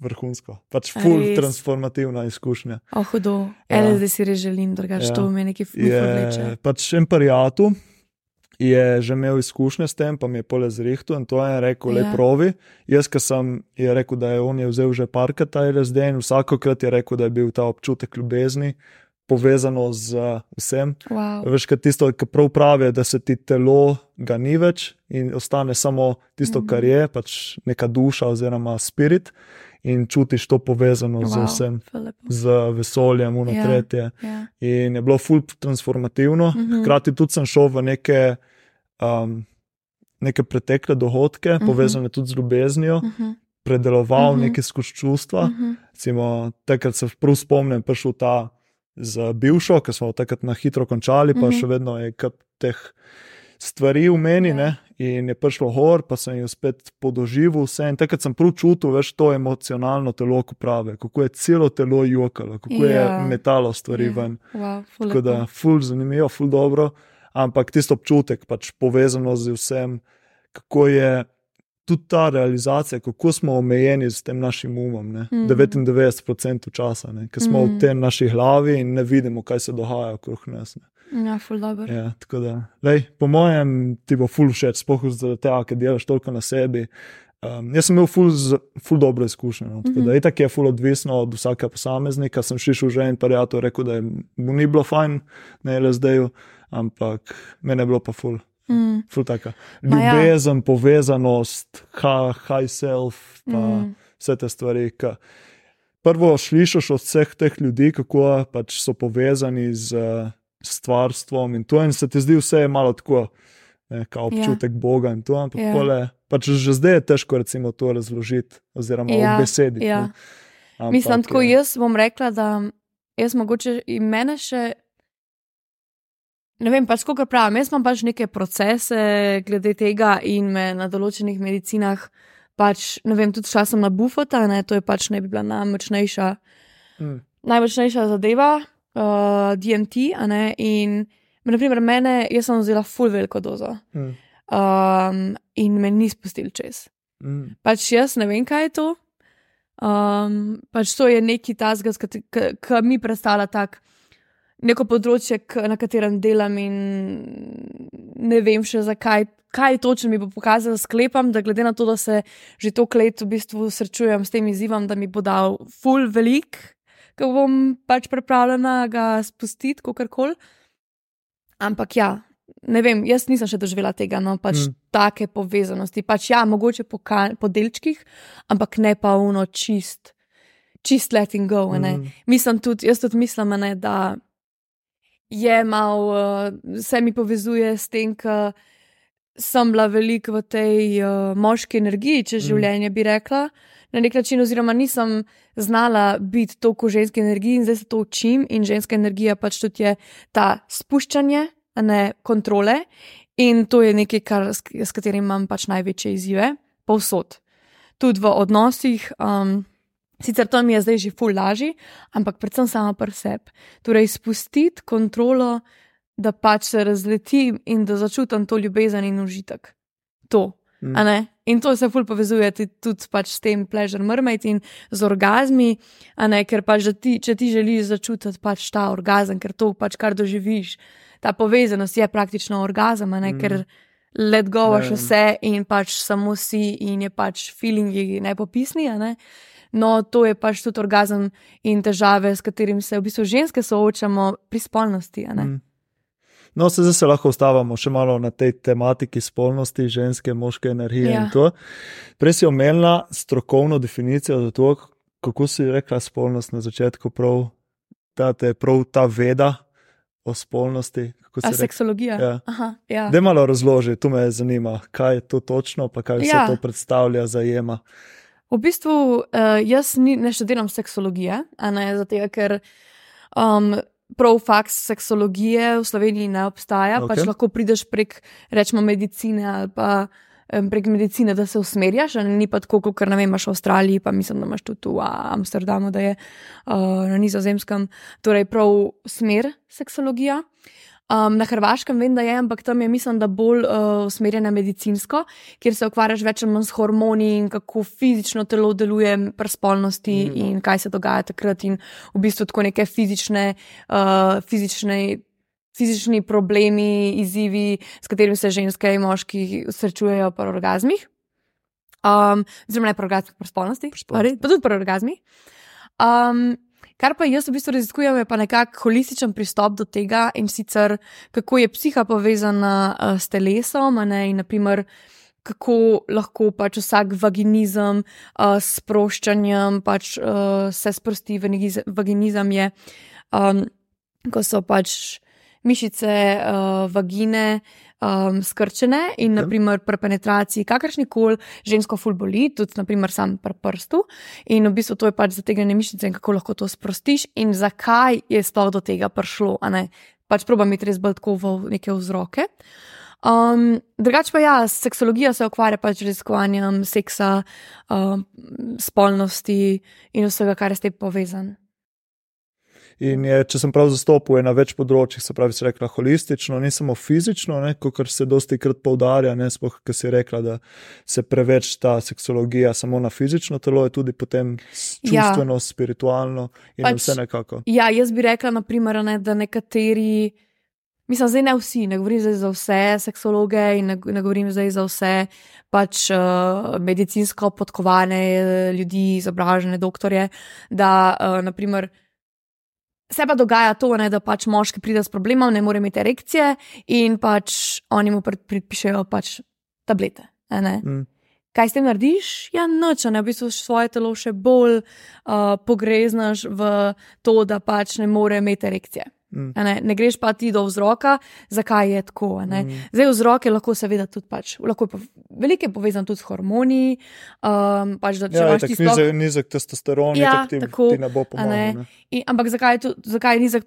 vrhunsko. Pač full res? transformativna izkušnja. O, hudo. Ja. Ja. LSD si res želim, drugače Ja. ja. to me nekaj fukavleče. Je pač Emperijatu. Je že imel izkušnje s tem, pa mi je pole zrihtu in to je rekel, le Ja. provi. Jaz, ki sem je rekel, da je on je vzel že parkrat ta LSD in vsakokrat je rekel, da je bil ta občutek ljubezni povezano z uh, vsem. Wow. Veš, kaj tisto, kar prav pravi, da se ti telo ga ni več in ostane samo tisto, Mhm. kar je, pač neka duša oziroma spirit in čutiš to povezano wow. z vsem, z vesoljem, uno Ja. tretje. Ja. In je bilo ful transformativno. Mhm. Hkrati tudi sem šel v neke, um, neke pretekle dogodke, Mhm. povezane tudi z ljubeznijo, Mhm. predeloval Mhm. neke skozi čustva. Mhm. Recimo, takrat se prav spomnim, prišel ta z bivšo, ki smo takrat na hitro končali, pa Mhm. še vedno je kar teh stvari v meni. Ja. In je prišlo gor, pa sem jo spet podoživel vse. In takrat sem prav čutil, veš, to emocionalno telo, ko pravi, kako je celo telo jokalo, kako ja. Je metalo stvari ja. Ven. Wow, Tako da, ful zanimivo, ful dobro, ampak tisto občutek, pač povezano z vsem, kako je tudi ta realizacija, kako smo omejeni s tem našim umom. Ne? Mhm. 99% časa, ker smo v Mhm. tej naši glavi in ne vidimo, kaj se dogaja okrog nas. Ne? Ja, ful dobro. Ja, tako da, lej, po mojem, ti bo ful všeč, spoh zaradi tega, ker delaš toliko na sebi. Um, jaz sem imel ful, ful dobro izkušnjo. No? Tako da, Mhm. itak je ful odvisno od vsakega posameznika. Sem šišel že in prijatelj rekel, da je, mu ni bilo fajn na LSD-ju, ampak meni je bilo pa ful. Mm. Ful taka. Ja. Ljubezen, povezanost, ha, high self, pa mm. Mm. vse te stvari. Ka. Prvo slišiš od vseh teh ljudi, kako pač so povezani z uh, stvarstvom in to, in se ti zdi vse malo tako, ne, kao občutek ja. Boga in to, ampak Ja. pole, pač že zdaj je težko recimo to razložiti oziroma Ja, obesediti. ja. ne. Ampak, Mislim, tako je- jaz bom rekla, da jaz mogoče in mene še. Ne vem, pač kako pravim. Jaz imam pač neke procese glede tega in me na določenih medicinah, pač, ne vem, tudi šla sem na bufota, ne, to je pač ne bi bila najmočnejša, Mm, najmočnejša zadeva, uh, DMT, ne, in naprimer mene, jaz sem vzela full veliko dozo mm, um, in me ni spustil čez. mm, Pač jaz ne vem, kaj je to. Um, pač to je neki tasga, ki mi predstavlja tak, neko področje, na katerem delam, in ne vem še zakaj. Kaj točno mi bo pokazalo, sklepam, da glede na to, da se že toliko let v bistvu srečujem s tem izzivom, da mi bo dal full velik, ko bom pač pripravljena ga spustiti, kako koli. Ampak ja, ne vem, jaz nisem še doživela tega, no pač Mm. mm. take povezanosti. Pač ja, mogoče po, ka- po delčkih, ampak ne pa uno čist, čist letting go. mm, Mislim tudi, jaz tudi mislim, ne, da je malo, uh, vse mi povezuje s tem, ker sem bila veliko v tej uh, moški energiji, čez Mm. življenje bi rekla. Na nek način, oziroma nisem znala biti toliko v ženski energiji, in zdaj se to učim. In ženska energija pač tudi je ta spuščanje, ne kontrole. In to je nekaj, kar, s, s katerim imam pač največje izzive, povsod. Tudi v odnosih. Um, sicer to mi je zdaj že ful lažje, ampak predvsem sama pri sebi. Torej, spustiti kontrolo, da pač se razletim in da začutim to ljubezen in užitek. To. Mm. In to se ful povezuje tudi pač s tem pleasure mermaid in z orgazmi, ne, ker pač, ti, če ti želiš začutiti pač ta orgazem, ker to pač kar doživiš, ta povezanost je praktično orgazem, ne, Mm. ker let govaš Ja. vse in pač samo si in je pač feelingi nepopisni, ne. No, to je pač tudi orgazem in težave, s katerim se v bistvu ženske soočamo pri spolnosti. Mm. No, se zdaj se lahko ustavimo še malo na tej tematiki spolnosti, ženske, moške energije. Ja. in to. Prej si omenila strokovno definicijo za to, kako si rekla spolnost na začetku, prav, da te je prav ta veda o spolnosti. A seksologija? Ja. Aha, ja. Da malo razloži, tu me zanima, kaj je to točno, pa kaj vse Ja. to predstavlja, zajema. V bistvu uh, jaz ni, ne študiram seksologije, ne zato, ker um, prav faks seksologije v Sloveniji ne obstaja. Okay. Pač lahko prideš prek, rečemo, medicine ali pa um, prek medicine, da se usmerjaš, ni pa tako, kot ne vem, imaš v Avstraliji, pa mislim, da imaš tudi v Amsterdamu, da je uh, na nizozemskem, torej prav smer seksologija. Um, na Hrvaškem vem, da je, ampak tam je, mislim, da bolj uh, usmerjena medicinsko, kjer se ukvarjaš več ali manj s hormoni in kako fizično telo deluje pri spolnosti mm. in kaj se dogaja takrat, in v bistvu tako neke fizične, uh, fizične. Fizični problemi, izzivi, s katerimi se ženske in moški srečujejo pri orgasmih, um, oziroma ne pri orgasmih, pri spolnosti, pa tudi pri orgasmih. Um, Kar pa jaz v bistvu raziskujem, je pa nekako holističen pristop do tega in sicer kako je psiha povezana uh, s telesom, ne, in naprimer, kako lahko pač vsak vaginizem uh, s sproščanjem pač, uh, se sprosti. Vaginizem je, um, ko so pač mišice uh, vagine um, skrčene in, okay. naprimer, pri penetraciji kakršni koli žensko fulboli, tudi, naprimer, sam pri prstu. In v bistvu to je pač zategnjene mišice in kako lahko to sprostiš, in zakaj je sploh do tega prišlo. Pač probam iti res bolj tako v neke vzroke. Um, drugač pa ja, seksologija se ukvarja pač z raziskovanjem seksa, um, spolnosti in vsega, kar je s tem povezano. In je, če sem prav zastopil, je na več področjih, se pravi, se rekla holistično, ne samo fizično, kot se dosti krat poudarja, ne spoh, ker si rekla, da se preveč ta seksologija samo na fizično telo, je tudi potem ja. čustveno, ja. spiritualno in pač, vse nekako. Ja, jaz bi rekla, naprimer, ne, da nekateri. Mislim, zdaj ne vsi, ne govorim zdaj za vse seksologe in ne, ne govorim zdaj za vse pač uh, medicinsko podkovane ljudi, izobražene doktorje, da uh, naprimer. Se pa dogaja to, ne, da pač moški pride s problemom, ne more imeti erekcije in pač oni mu predpišejo pač tablete. Mm. Kaj s tem narediš? Ja, noč, ne v bistvu svoje telo še bolj uh, pogreznaš v to, da pač ne more imeti erekcije. Mm. Ne, ne greš pa ti do vzroka, zakaj je tako. Mm. Zdaj, vzrok je lahko, seveda, tudi pač, lahko je veliko povezan tudi s hormoni. Um, pač, da, ja, tako sploh... nizek, nizek testosteron, ja, ti, tako, ti ne bo pomagal. Ne? In, ampak zakaj je, tu, zakaj je nizek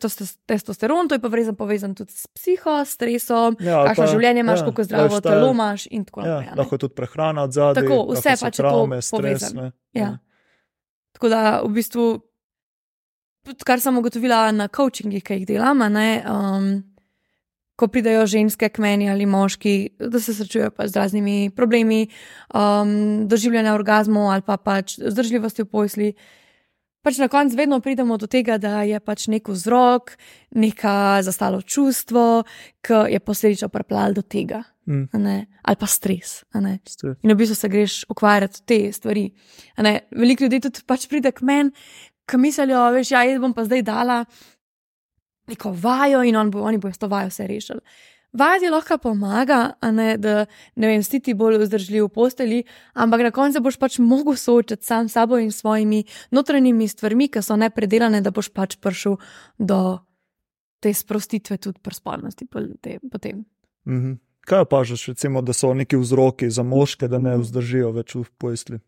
testosteron? To je pa vrezan povezan tudi s psiho, stresom, ja, kakšno pa, življenje imaš, ja, kako zdravo telo imaš in tako ja, naprej. Lahko je tudi prehrana od zadaj. Tako, vse pač je to povezano. Ja. Ja. Tako da v bistvu kar sem ugotovila na coachingih, ki jih delam, ne, um, ko pridajo ženske k meni ali moški, da se srečujejo z raznimi problemi, um, doživljanja orgazmov ali pa pač zdržljivosti v posli. Pač na koncu vedno pridemo do tega, da je pač nek vzrok, neka zastalo čustvo, ki je posledično pripeljalo do tega. Mm. Ali pa stres. stres. In v bistvu se greš ukvarjati te stvari. Veliko ljudi tudi pač pride k meni, ki mislijo, veš, ja, jaz bom pa zdaj dala neko vajo in on bo, oni bojo s to vajo vse rešili. Vaja ti lahko pomaga, ne, da ne vem, si ti bolj vzdržljiv v posteli, ampak na koncu boš pač mogel soočati sam s sabo in svojimi notranjimi stvarmi, ki so nepredelane, da boš pač prišel do te sprostitve tudi prspolnosti potem. -hmm. Kaj pa že, recimo, da so neki vzroki za moške, da ne vzdržijo več v posteli?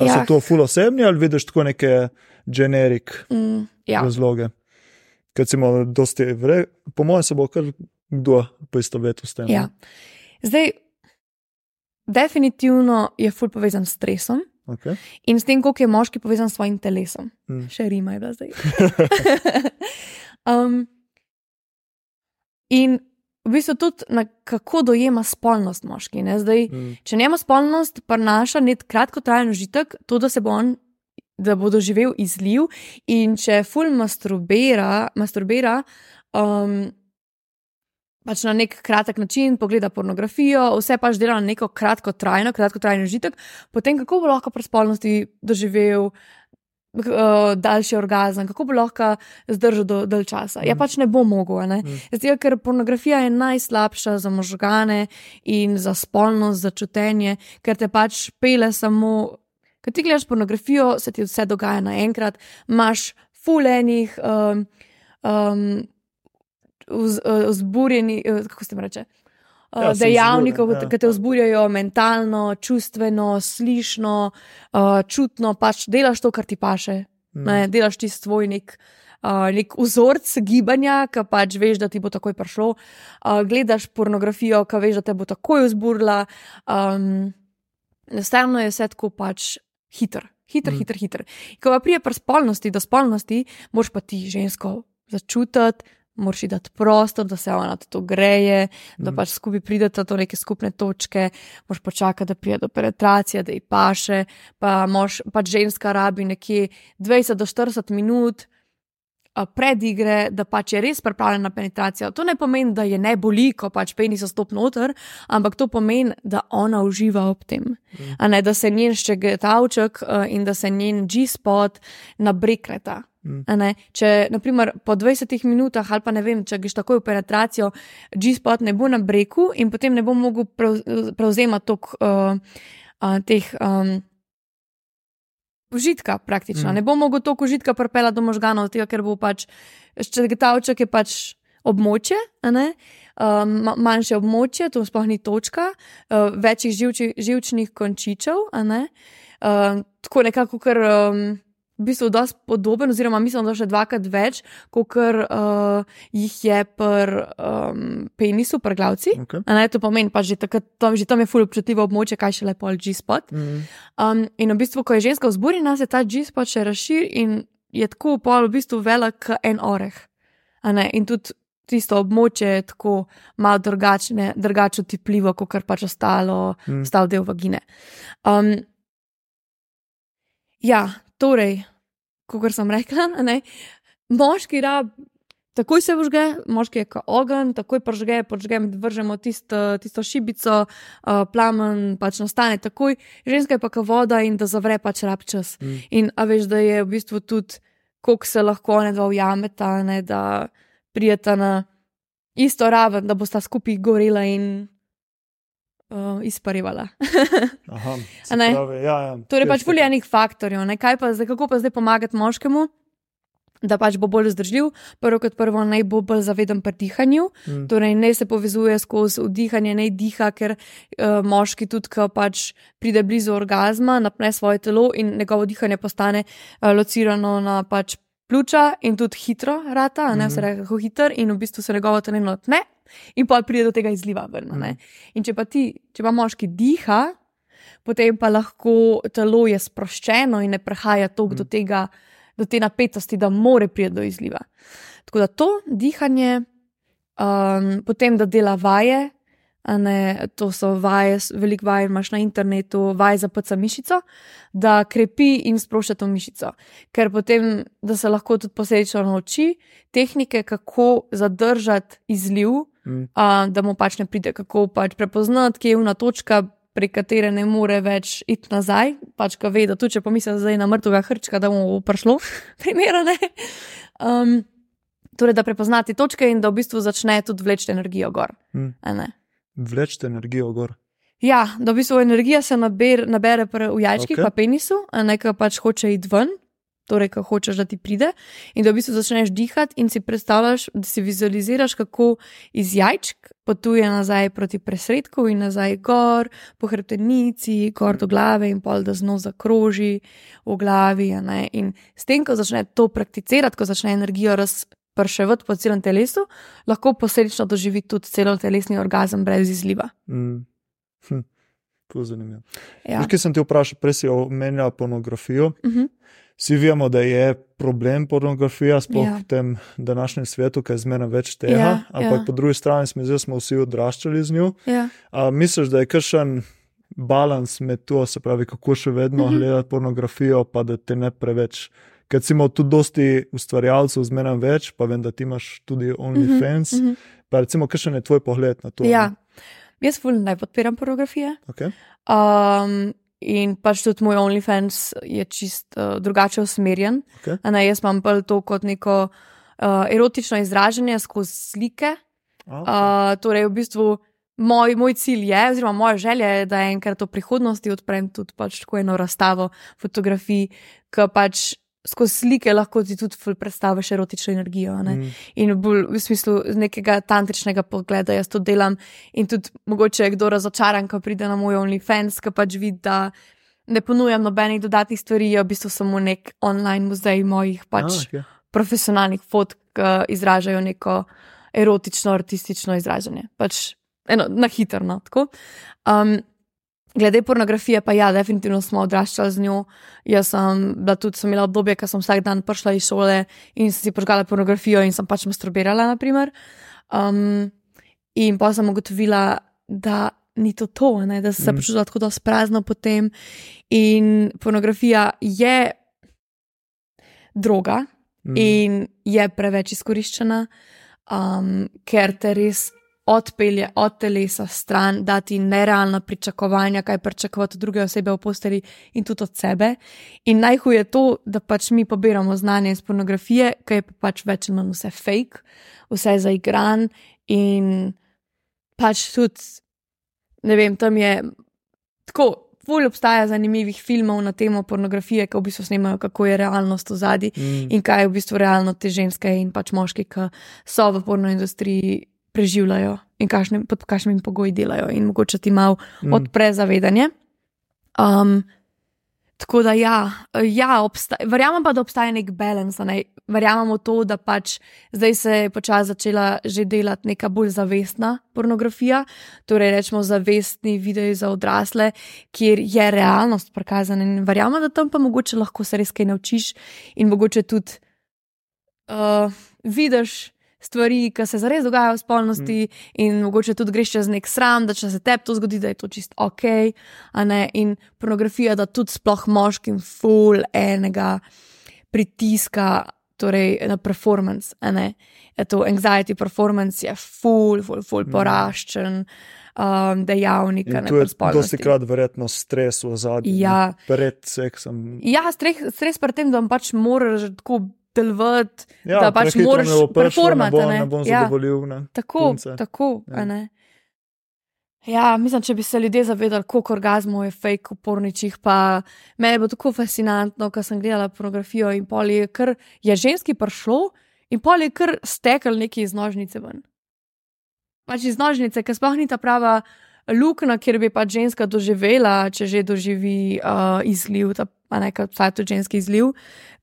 Ali ja. so to fulosebni ali vidiš tako neke generik mm, ja. razloge? Ker si imel dosti vre, po mojem se bo kar kdo poistovetil s tem. Ja. Zdaj, definitivno je ful povezan s stresom. Okay. In s tem, koliko je moški povezan s svojim telesom. Mm. Še rima je bila zdaj. um, in v bistvu tudi na kako dojema spolnost moški. Zdaj, mm. Če njemu spolnost prinaša nek kratkotrajen užitek, to, da se bo on. Da bo doživel izliv, in če ful masturbira, masturbira um, pač na nek kratek način, pogleda pornografijo, vse pač dela na neko kratko trajno, kratko trajno užitek, potem kako bo lahko pri spolnosti doživel uh, daljši orgazem, kako bo lahko zdržal do dalj časa. Mm. Ja, pač ne bo mogel. Ne? Mm. Zdaj, ker pornografija je najslabša za možgane in za spolnost, za čutenje, ker te pač pele samo. Ker ti gledaš pornografijo, se ti vse dogaja naenkrat, imaš fulenih, um, um, vzburjenih, kako se jim reče. Ja, uh, dejavnikov, ja. ki te vzburjajo mentalno, čustveno, slišno, uh, čutno, pač delaš to, kar ti paše. Mm. Delaš ti svoj nek, uh, nek vzorc gibanja, ki pač veš, da ti bo takoj prišlo. Uh, gledaš pornografijo, ki veš, da te bo takoj vzburila. Um, Enostavno je vse tako pač hiter, hiter, mm. hiter, hiter. Ko pa prije pri spolnosti do spolnosti, moš pa ti žensko začutiti moraš ji dati prostor, da se ona to greje, da pač skupaj pridete do neke skupne točke, moraš počakati, da pride do penetracije, da ji paše, pa moš, pač ženska rabi nekje 20 do 40 minut. Pred igre, da pač je res pripravljena na penetracijo. To ne pomeni, da je ne boli, ko pač penis stop noter, ampak to pomeni, da ona uživa ob tem. A ne, da se njen ščegetavček in da se njen G-spot nabrekneta. Mm. Če, naprimer, po 20 minutah, ali pa ne vem, če greš takoj v penetracijo, G-spot ne bo na breku in potem ne bo mogel prev, prevzemati tok, uh, uh, teh um, užitka, praktično. Mm. Ne bo mogel toliko užitka propela do možganov, tega, ker bo pač ščegetavček je pač območje. Um, ma- manjše območje, to sploh ni točka, uh, večjih živči, živčnih končičev. ne, Um, tako nekako, ker um, v bistvu dosti podoben, oziroma mislim, da še dvakrat več, kot uh, jih je pri um, penisu, pri glavci. Okay. Ne, to pomeni, pa že, takrat, tam, že tam je fully občutljivo območje, kaj še lepo G-spot. Mm. Um, in v bistvu, ko je ženska vzburjena, se ta G-spot še razširi in je tako pol v bistvu velik en oreh. In tudi tisto območje je tako malo drugačne, drugače otipljivo, kot kar pač ostalo, Mm. mm. ostal del vagine. Um, ja, torej, kot sem rekla, ne, moški rab. Takoj se vžge, moški je kot ogenj, takoj pržge, pržgem, vržemo tisto, tisto šibico, uh, plamen pač nastane takoj, ženska je pa kot voda in da zavre pač rab čas. Mm. In a veš, da je v bistvu tudi, koliko se lahko ne dva ujameta, ne, da prijeta na isto raven, da bosta skupaj gorela in uh, izparevala. Aha, pravi, ja, ja. Torej, pač Jaz- fuljenih faktorjev, ne? kaj pa zdaj, kako pa zdaj pomagati moškemu, da pač bo bolj zdržljiv. Prvo kot prvo, naj bo bolj zaveden pri dihanju, Mm. torej ne se povezuje skozi vdihanje, ne diha, ker uh, moški tudi, ko pač pride blizu orgazma, napne svoje telo in njegovo dihanje postane uh, locirano na pač. Pljuča in tudi hitro rata, ne Mhm. vse reče, kako hiter, in v bistvu se njegovo telo tne, in pa pride do tega izliva. Ven. Mhm. In če pa ti, če pa moški diha, potem pa lahko telo je sproščeno in ne prehaja toliko Mm. do tega, do te napetosti, da more priti do izliva. Tako da to dihanje, um, potem da dela vaje. Ne, to so vaje, veliko vaj imaš na internetu, vaj za PC mišico, da krepi in sprošča to mišico. Ker potem, da se lahko tudi posledično nauči tehnike, kako zadržati izliv, Mm. a, da mu pač ne pride, kako pač prepoznati, kje je ena točka, prek katere ne more več iti nazaj. Pač, ko ve, da tudi če pomisli zdaj na mrtvega hrčka, da mu bo prišlo, primera ne. Um, torej, da prepoznati točke in da v bistvu začne tudi vleči energijo gor. Mm. Vlečete energijo gor. Ja, da v bistvu energija se naber, nabere pri v jajčkih, okay. pa penisu, a ne ka pač hoče iti ven, torej, ko hočeš, da ti pride, in da v bistvu začneš dihati in si predstavljaš, da si vizualiziraš, kako iz jajčk potuje nazaj proti presredku in nazaj gor, po hrbtenici, gor do glave in pol, da znov zakroži v glavi. In s tem, ko začne to prakticirati, ko začne energijo razprševati po celem telesu, lahko posledično doživi tudi celo telesni orgazem brez izliva. Mm. Hm. Ful Zanimivo. Ja. Ja. Kaj sem te vprašal, prej si omenjal pornografijo. Uh -huh. Vsi vemo, da je problem pornografija, sploh Ja. v tem današnjem svetu, ki je zmeraj več tega. Ja, ampak ja. po drugi strani smo, zdaj smo vsi odraščali z njo. Ja. A misliš, da je kakšen balans med to, se pravi, kako še vedno mm -hmm. gledati pornografijo, pa da te ne preveč. Ker si tudi dosti ustvarjalcev, zmeraj več, pa vem, da ti imaš tudi OnlyFans. Mm. -hmm. Pa recimo, kakšen je tvoj pogled na to? ne? Ja, jaz fulno ne podpiram pornografije. Okay. Um, in pač tudi moj OnlyFans je čist uh, drugače usmerjen. Okej. A Ne, jaz imam bolj to kot neko uh, erotično izražanje skozi slike. A, Uh, torej, v bistvu moj, moj cilj je, oziroma moja želja je, da enkrat v prihodnosti odprem tudi pač tako eno razstavo fotografij, ki pač skozi slike lahko ti tudi predstaviš erotično energijo. ne. mm, in bolj v smislu nekega tantričnega pogleda jaz to delam. In tudi mogoče je kdo razočaran, ko pride na moj OnlyFans, ki pač vidi, da ne ponujam nobenih dodatnih stvari, je v bistvu samo nek online muzej mojih pač a, okay. profesionalnih fotk, ki izražajo neko erotično, artistično izražanje. Pač eno, na hitro. No, tako. um, Glede pornografije, pa ja, definitivno smo odraščali z njo. Jaz sem, da tudi sem imela obdobje, ko sem vsak dan prišla iz šole in si požgala pornografijo in sem pač masturbirala. Um, in pa sem ugotovila, da ni to to, ne, da sem se mm. počutila tako da sprazno potem. In pornografija je droga mm. in je preveč izkoriščena, um, ker te res odpelje od telesa stran, da ti nerealna pričakovanja, kaj pričakovati od druge osebe v posteli in tudi od sebe. In najhuje je to, da pač mi pobiramo znanje iz pornografije, ki je pač več ali manj vse fake, vse zaigran in pač tudi, ne vem, tam je tako. Ful obstaja zanimivih filmov na temo pornografije, ki v bistvu snemajo, kako je realnost v zadnji mm. in kaj je v bistvu realno te ženske in pač moški, ki so v porno industriji preživljajo in kašne, pod kakšnimi pogoji delajo, in mogoče ti malo mm. odpre zavedanje. Um, tako da, ja, ja verjamem pa, da obstaja nek balans. Ne? Verjamem v to, da pač zdaj se je počasi začela že delati neka bolj zavestna pornografija, torej rečemo zavestni videi za odrasle, kjer je realnost prikazana. In verjamem, da tam pa mogoče lahko se res kaj naučiš in mogoče tudi uh, vidiš stvari, ki se zares dogajajo v spolnosti, mm. in mogoče tudi greš čez nek sram, da če se tebi to zgodi, da je to čist ok. In pornografija, da tudi sploh moškim full enega pritiska. Torej, na performance, ne, to anxiety performance je full, full, full mm. poraščen um, dejavnik. To je dosti krat verjetno stres v zadnjem. Ja, pred seksom. Ja, stres, stres pred tem, da vam pač moraš tako delovati, ja, da pač moraš performati. Ne, ne bom ja. zadovoljil. Ne. Tako, Punce. tako. Ja. Ja, mislim, če bi se ljudje zavedali, koliko orgazmov je fake v porničih, pa me je bilo tako fascinantno, ko sem gledala pornografijo in pol je kar je ženski prišlo in pol je kar stekel neki iz nožnice ven. Pač iz nožnice, ker sploh ni ta prava luknja, kjer bi pač ženska doživela, če že doživi uh, izliv, ta pa nekaj vsaj to ženski izliv,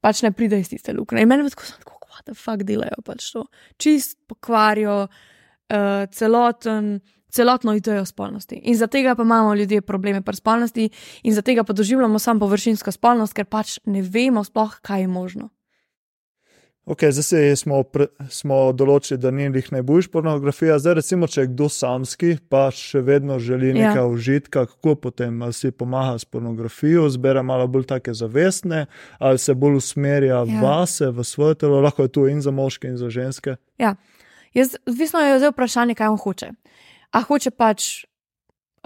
pač ne pride iz tiste luknje. In meni je tako, kako what the fuck delajo, pač to čist pokvarijo uh, celoten. Celotno idejo spolnosti. In zaradi tega pa imamo ljudje probleme pri spolnosti, in zaradi tega pa doživljamo samo površinsko spolnost, ker pač ne vemo, sploh, kaj je možno. Okay, zdaj smo, pre, smo določili, da ni njih najboljša pornografija. Zdaj, recimo, če je kdo samski, pa še vedno želi ja. nekaj užitka, kako potem si pomaga s pornografijo, zbira malo bolj take zavestne, ali se bolj usmerja ja. vase, v svoje telo, lahko je tu in za moške, in za ženske. Ja, odvisno je zdaj vprašanje, kaj on hoče. A hoče pač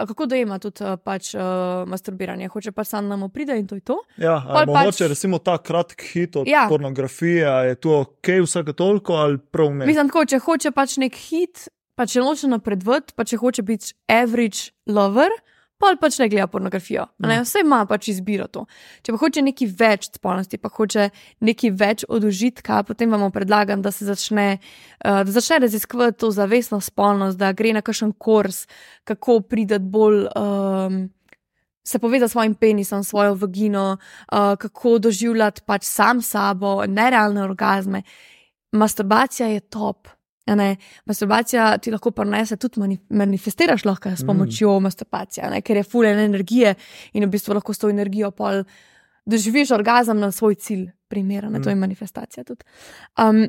kako da ima tudi uh, pač, uh, masturbiranje, hoče pač sam nam pride in to je to. Ja, ali pač... mogoče recimo ta kratki hit od ja. pornografije, je to ok, vsake toliko ali prav ne. Mislim, tako, če hoče pač nek hit, pa če loče napredvati, pa če hoče biti average lover pa pač ne gleda pornografijo. Ne? Mm. Vse ima pač izbiro to. Če pa hoče nekaj več spolnosti, pa hoče nekaj več od užitka, potem vam predlagam, da se začne, uh, da začne raziskovati to zavestno spolnost, da gre na kakšen kurs, kako prideti bolj. Um, Se povezati s svojim penisom, svojo vagino, uh, kako doživljati pač sam sabo, nerealne orgasme. Masturbacija je top. Ne, masturbacija ti lahko prenese tudi mani, manifestiraš lahko s pomočjo mm. masturbacije, ne, ker je fulene energije in v bistvu lahko s to energijo pol doživiš orgazem na svoj cilj, primeren, mm. to je manifestacija tudi. Um,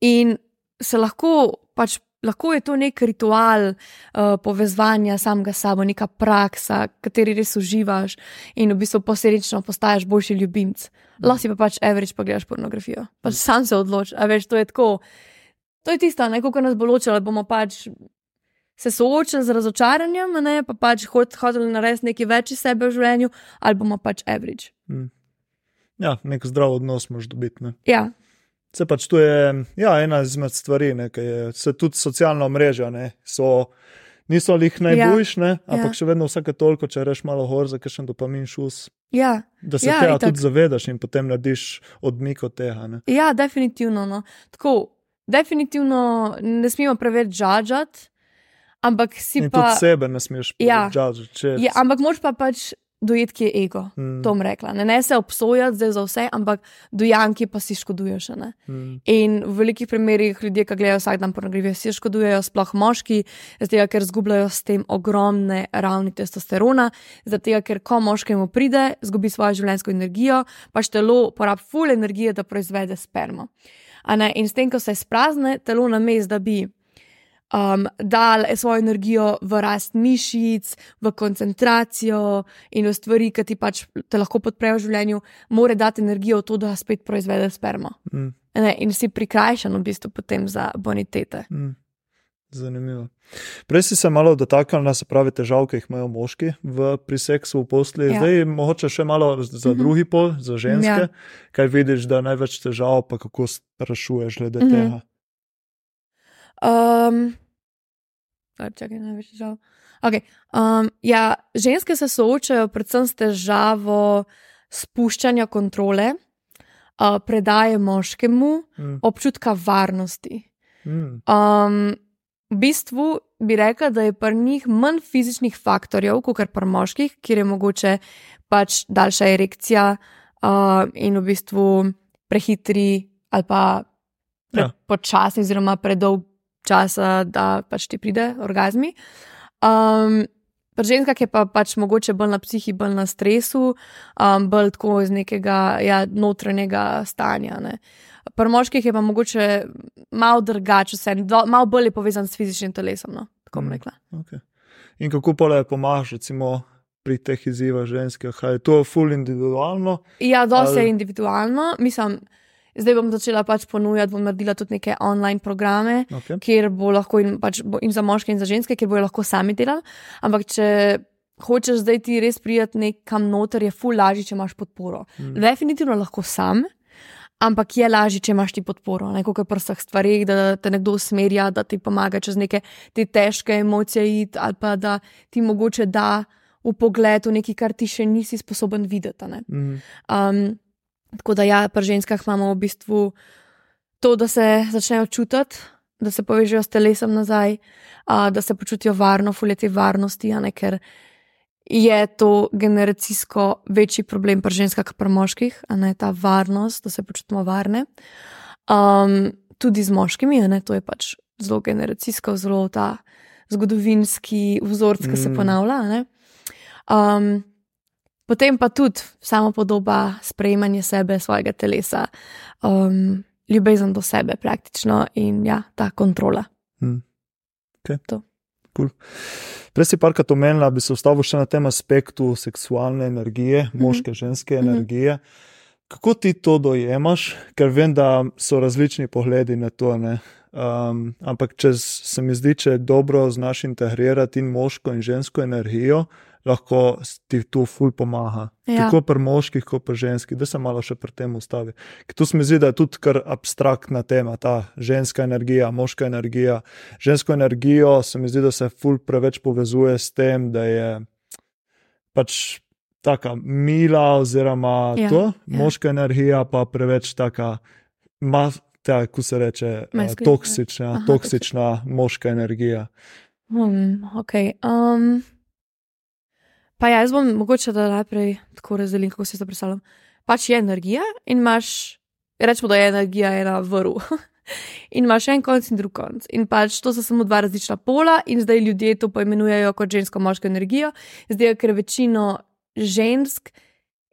in se lahko pač. Lahko je to nek ritual uh, povezovanja samega s sabo, neka praksa, kateri res uživaš in v bistvu posledično postaješ boljši ljubimc. Mm. Lahko si pa pač average, pa gledaš pornografijo. Pač mm. sam se odločiš, a veš, to je tako. To je tisto, kar nas bo ločilo, bomo pač se soočili z razočaranjem, ne, pa pač hodili narediti nekaj več iz sebe v življenju, ali bomo pač average. Hmm. Ja, nek zdrav odnos moš dobiti. Ne. Ja. Se pač tu je ja, ena izmed stvari, ki se tudi socialna mreža, ne, so, niso jih najboljš, ja. ampak ja. še vedno vsake toliko, če reš malo hor, za kakšen dopamin šus. Ja. Da se ja, tega tudi zavedaš in potem narediš odmik od tega. Ne. Ja, definitivno. No. Tako, definitivno ne smemo preveč žažati, ampak si in pa. Tudi sebe ne smeš ja, žažati. Ja, ampak moš pa pač dojeti, ki je ego. Mm. To bom rekla. Ne, ne se obsojati zdaj za vse, ampak dojanki pa si škoduješ. Mm. In v velikih primerih ljudje, ki gledajo vsak dan pornografijo, si škodujejo, sploh moški, zato ker zgubljajo s tem ogromne ravni testosterona, zato ker ko moškemu pride, zgubi svojo življenjsko energijo, pač telo porabi full energije, da proizvede spermo. In s tem, ko se sprazne, telo na mest, da bi um, dal svojo energijo v rast mišic, v koncentracijo in v stvari, ki ti pač te lahko podprejo v življenju, mora dati energijo v to, da spet proizvede spermo. Mm. Ne, in si prikrajšan v bistvu potem za bonitete. Mm. Zanimivo. Prej si se malo dotaknil, da se pravi težav, ki jih imajo moški v priseksu v posli, ja. zdaj mogoče še malo za mm -hmm. drugi pol, za ženske. Ja. Kaj vidiš, da je največ težav, pa kako sprašuješ glede mm -hmm. tega? Um, čakaj, največ težav. Okay. Um, ja, ženske se soočajo predvsem s težavo spuščanja kontrole, uh, predaje moškemu, mm. občutka varnosti. Mm. Um, v bistvu bi rekla, da je pri njih manj fizičnih faktorjev, kot pri moških, kjer je mogoče pač daljša erekcija uh, in v bistvu prehitri ali pa pre, ja. počasni, oziroma predolg časa, da pač ti pride orgasmi. Um, Pri ženskah je pa pač mogoče bolj na psihi, bolj na stresu, um, bolj tako iz nekega ja, notranjega stanja. Ne. Pri moških je pa mogoče malo drugače, malo bolj je povezan s fizičnim telesom. No, tako bom mm, rekla. Okay. In kako pa le pomagaš, recimo, pri teh izzivah ženskih? Je to ful individualno? Ja, dosti ali... je individualno. Mislim, Zdaj bom začela pač ponujati, bom naredila tudi neke online programe, okay. kjer bo lahko in, pač, bo in za moške, in za ženske, kjer bojo lahko sami delali. Ampak če hočeš zdaj ti res prijeti nekam noter, je ful lažje, če imaš podporo. Hmm. Definitivno lahko sam. Ampak je lažje, če imaš ti podporo, neko kar prstah stvari, da te nekdo usmerja, da ti pomaga čez neke te težke emocije, iti, ali pa da ti mogoče da v pogled v nekaj, kar ti še nisi sposoben videti. Mm. Um, Tako da, ja, pri ženskah imamo v bistvu to, da se začnejo čutiti, da se povežejo s telesom nazaj, a, da se počutijo varno, fuleti varnosti, ne, ker je to generacijsko večji problem pri ženskah, kot pri moških, a ne ta varnost, da se počutimo varne. Um, tudi z moškimi, ne, to je pač zelo generacijsko, zelo ta zgodovinski vzorc, ki se mm. ponavlja. Um, Potem pa tudi samo podoba, sprejemanje sebe, svojega telesa, um, ljubezen do sebe, praktično in ja, ta kontrola. Hmm. Okay. Cool. Prej si parkrat omenila, da bi se ustavil še na tem aspektu seksualne energije, moške, mm -hmm. ženske mhm. energije. Mm -hmm. Kako ti to dojemaš, ker vem, da so različni pogledi na to. Um, ampak če se mi zdi, če je dobro znaš integrirati in moško in žensko energijo, lahko ti to ful pomaga. Ja. Tako pri moških, kot pri ženskih, da se malo še pri tem ustavi. Ker tu se mi zdi, da je tudi kar abstraktna tema, ta ženska energija, moška energija. Žensko energijo se mi zdi, da se ful preveč povezuje s tem, da je pač. Taka mila, oziroma ja, to, ja. moška energija, pa preveč taka, kako se reče, Meskri, toksična, Aha, toksična moška energija. Hmm, okay. um, Pa ja, jaz bom mogoče da najprej tako razdelim, kako si to predstavljam. Pač je energija in imaš, rečemo, da je energija ena vrv. in imaš en konc in drug konc. In pač to so samo dva različna pola, in zdaj ljudje to poimenujejo kot žensko-moško energijo. Zdaj, ker večino žensk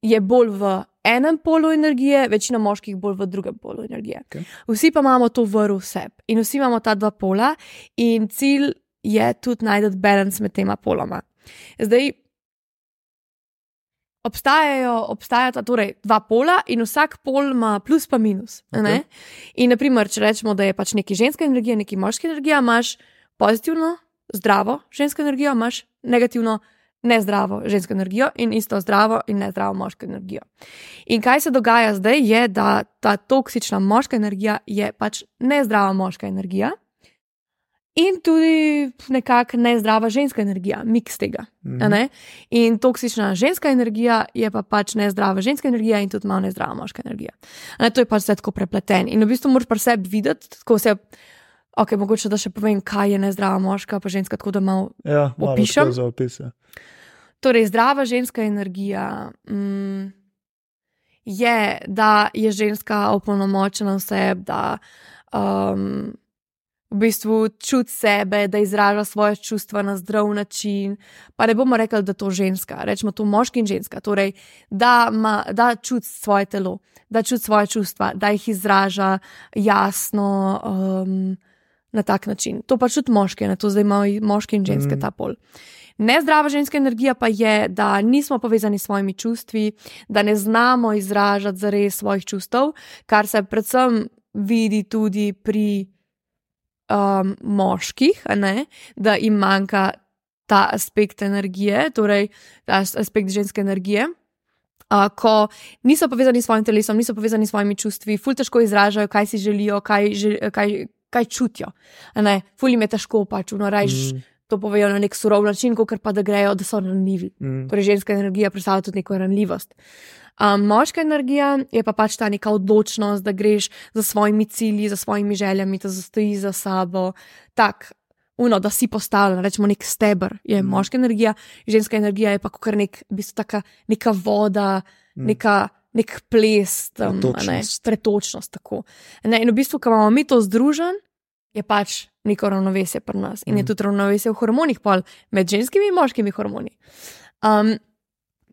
je bolj v enem polu energije, večina moških bolj v drugem polu energije. Okay. Vsi pa imamo to vrv vse in vsi imamo ta dva pola, in cilj je tudi najti balans med tema poloma. Zdaj, obstajajo, obstajata torej dva pola in vsak pol ima plus pa minus. Okay. In, naprimer, če rečemo, da je pač neki ženska energija, neki moški energija, imaš pozitivno, zdravo žensko energijo, imaš negativno, nezdravo žensko energijo in isto zdravo in nezdravo moško energijo. In kaj se dogaja zdaj, je, da ta toksična moška energija je pač nezdrava moška energija. In tudi nekako nezdrava ženska energija, miks tega. Mm -hmm. In toksična ženska energija je pa pač nezdrava ženska energija in tudi malo nezdrava moška energija. Ne? To je pač vse tako prepleten. In v bistvu moraš pa sebi videti, kako se. Ok, mogoče da še povem, kaj je nezdrava moška, pa ženska, tako da malo ja, opišem. Za opis. Ja. Torej, zdrava ženska energija mm, je, da je ženska opolnomočena vse, da um, v bistvu čuti sebe, da izraža svoje čustva na zdrav način. Pa ne bomo rekli, da je to ženska, rečemo to moški in ženska. Torej, da, ma, da čuti svoje telo, da čuti svoje čustva, da jih izraža jasno. Um, Na tak način. To pač tudi moški, ne? to zdaj imajo moški in ženske mm. ta pol. Nezdrava ženska energija pa je, da nismo povezani s svojimi čustvi, da ne znamo izražati zares svojih čustev, kar se predvsem vidi tudi pri um, moških, da jim manjka ta aspekt energije, torej ta aspekt ženske energije. Uh, ko niso povezani s svojim telesom, niso povezani s svojimi čustvi, ful težko izražajo, kaj si želijo, kaj, kaj, kaj čutijo. Ful jim je težko pač, no, rajš. Mm to povejo na nek surov način, kot pa da grejo, da so ranljivi. Mm. Torej, ženska energija predstavlja tudi neko ranljivost. Um, moška energija je pa pač ta neka odločnost, da greš za svojimi cilji, za svojimi željami, da zastoji za sabo. Tak, uno, da si postavljen, rečemo, nek stebr je mm. moška energija, ženska energija je pa kar nek, v bistvu, taka, neka voda, mm. neka. Nek ples, tam, ne, pretočnost. Ne, in v bistvu, ko imamo mi to združen, je pač neko ravnovesje pri nas in mm. je tudi ravnovesje v hormonih, pol med ženskimi in moškimi hormoni. Um,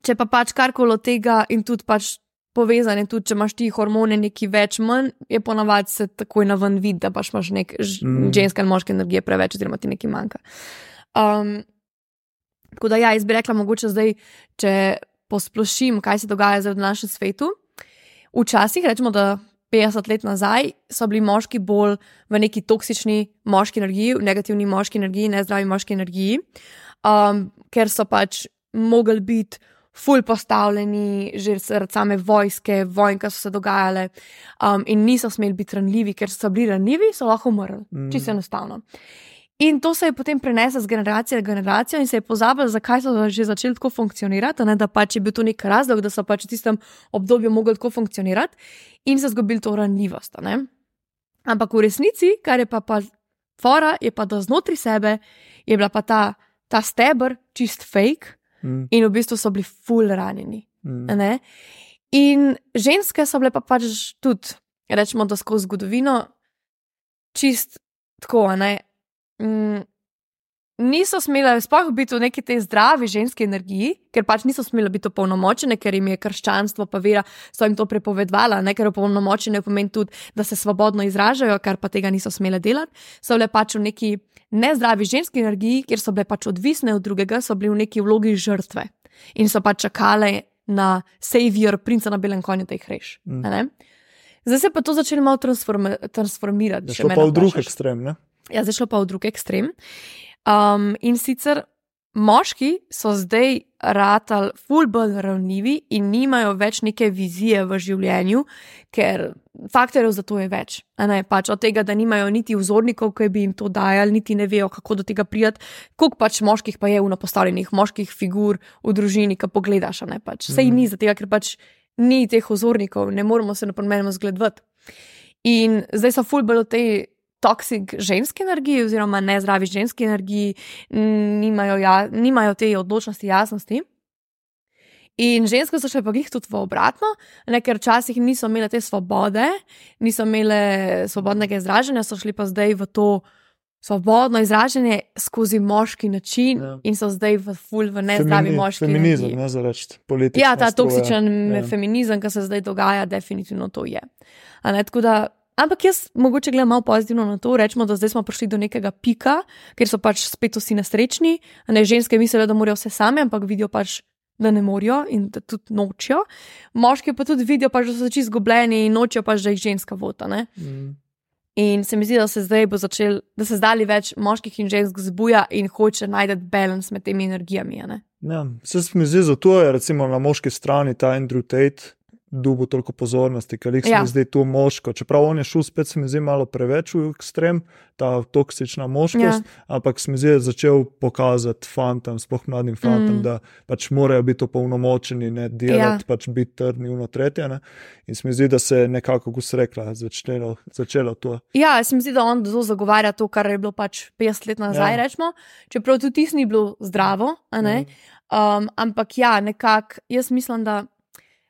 če pa pač karkoli od tega in tudi pač povezane, tudi če imaš ti hormone neki več, manj, je ponavadi se takoj na ven vid, da pač imaš nek mm. ženske in moške energije preveč, oziroma ti nekaj manjka. Um, tako da ja, jaz bi rekla, mogoče zdaj, če posplošim, kaj se dogaja zdaj v našem svetu. Včasih rečemo, da 50 let nazaj so bili moški bolj v neki toksični moški energiji, v negativni moški energiji, nezdravi moški energiji, um, ker so pač mogli biti. Ful postavljeni, že zaradi same vojske, vojn, ki so se dogajale, um, in niso smeli biti ranljivi, ker so bili ranljivi, so lahko umrli. Mm. Čisto enostavno. In to se je potem preneslo z generacije na generacijo in se je pozabilo, zakaj so že začeli tako funkcionirati, ne, da pač je bil to nek razlog, da so pač v tistem obdobju mogli tako funkcionirati in se zgubili to ranljivost. Ne. Ampak v resnici, kar je pa, pa fora, je pa, da znotraj sebe je bila pa ta, ta stebr čist fake mm. in v bistvu so bili full ranjeni. Mm. In ženske so bile pa pač tudi, rečemo, da skozi zgodovino čist tako, ne mm, niso smele sploh biti v neki tej zdravi ženski energiji, ker pač niso smele biti opolnomočene, ker jim je krščanstvo pa vera so jim to prepovedvala, ne? ker opolnomočene pomeni tudi, da se svobodno izražajo, kar pa tega niso smele delati, so bile pač v neki nezdravi ženski energiji, kjer so bile pač odvisne od drugega, so bile v neki vlogi žrtve in so pač čakale na savior, princa na belem konju, da jih reš. Mm. Zdaj se pa to začelo malo transform transformirati. Še pa v drug ekstrem, ne? Ja, zdaj šlo pa v drug ekstrem. Um, in sicer moški so zdaj ratali fulbol ravnivi in nimajo več neke vizije v življenju, ker faktorjev za to je več. Ne, pač od tega, da nimajo niti vzornikov, ki bi jim to dajali, niti ne vejo, kako do tega prijeti, koliko pač moških pa je v napostavljenih moških figur v družini, ki pogledaš. Ne, pač. Sej ni, zato ker pač ni teh vzornikov, ne moramo se na primer zgledovati. In zdaj so fulbol od te toksik ženski energiji, oziroma nezdravi ženski energiji, nimajo, ja, nimajo te odločnosti, jasnosti. In ženske so še pa jih tudi v obratno, ne, ker včasih niso imele te svobode, niso imele svobodnega izražanja, so šli pa zdaj v to svobodno izražanje skozi moški način ja. in so zdaj v ful v nezdravi Femini, moški. Feminizem, ne za reči politično. Ja, ta toksičen ja. feminizem, ki se zdaj dogaja, definitivno to je. Ne, tako da Ampak jaz mogoče gledam malo pozitivno na to, rečemo, da zdaj smo prišli do nekega pika, ker so pač spet vsi nesrečni. Ne ženske mislijo, da morajo vse same, ampak vidijo pač, da ne morajo in da tudi nočijo. Moški pa tudi vidijo, pač, da so čisto izgubljeni in nočijo pač, da jih ženska vota. Mm. In se mi zdi, da se zdaj bo začel, da se zdali več moških in žensk zbuja in hoče najti balans med temi energijami. Ja, se mi zdi, zato je recimo na moški strani ta Andrew Tate dubu toliko pozornosti, ker jih Ja. mi zdi tu moško. Čeprav on je šel spet, se mi zdi malo preveč v ekstrem, ta toksična moškost, ja. ampak se mi zdi, da je začel pokazati fantom, sploh mladim fantom, Mm. mm. da pač morajo biti opolnomočeni, ne delati, Ja. pač biti trdni v notretje. Ne? In se mi zdi, da se je nekako, kot se rekla, začelo, začelo to. Ja, se mi zdi, da on zelo zagovarja to, kar je bilo pač 50 let nazaj, ja. Rečemo, čeprav tudi tisto ni bilo zdravo. ne. Um, ampak ja, nekako jaz mislim, da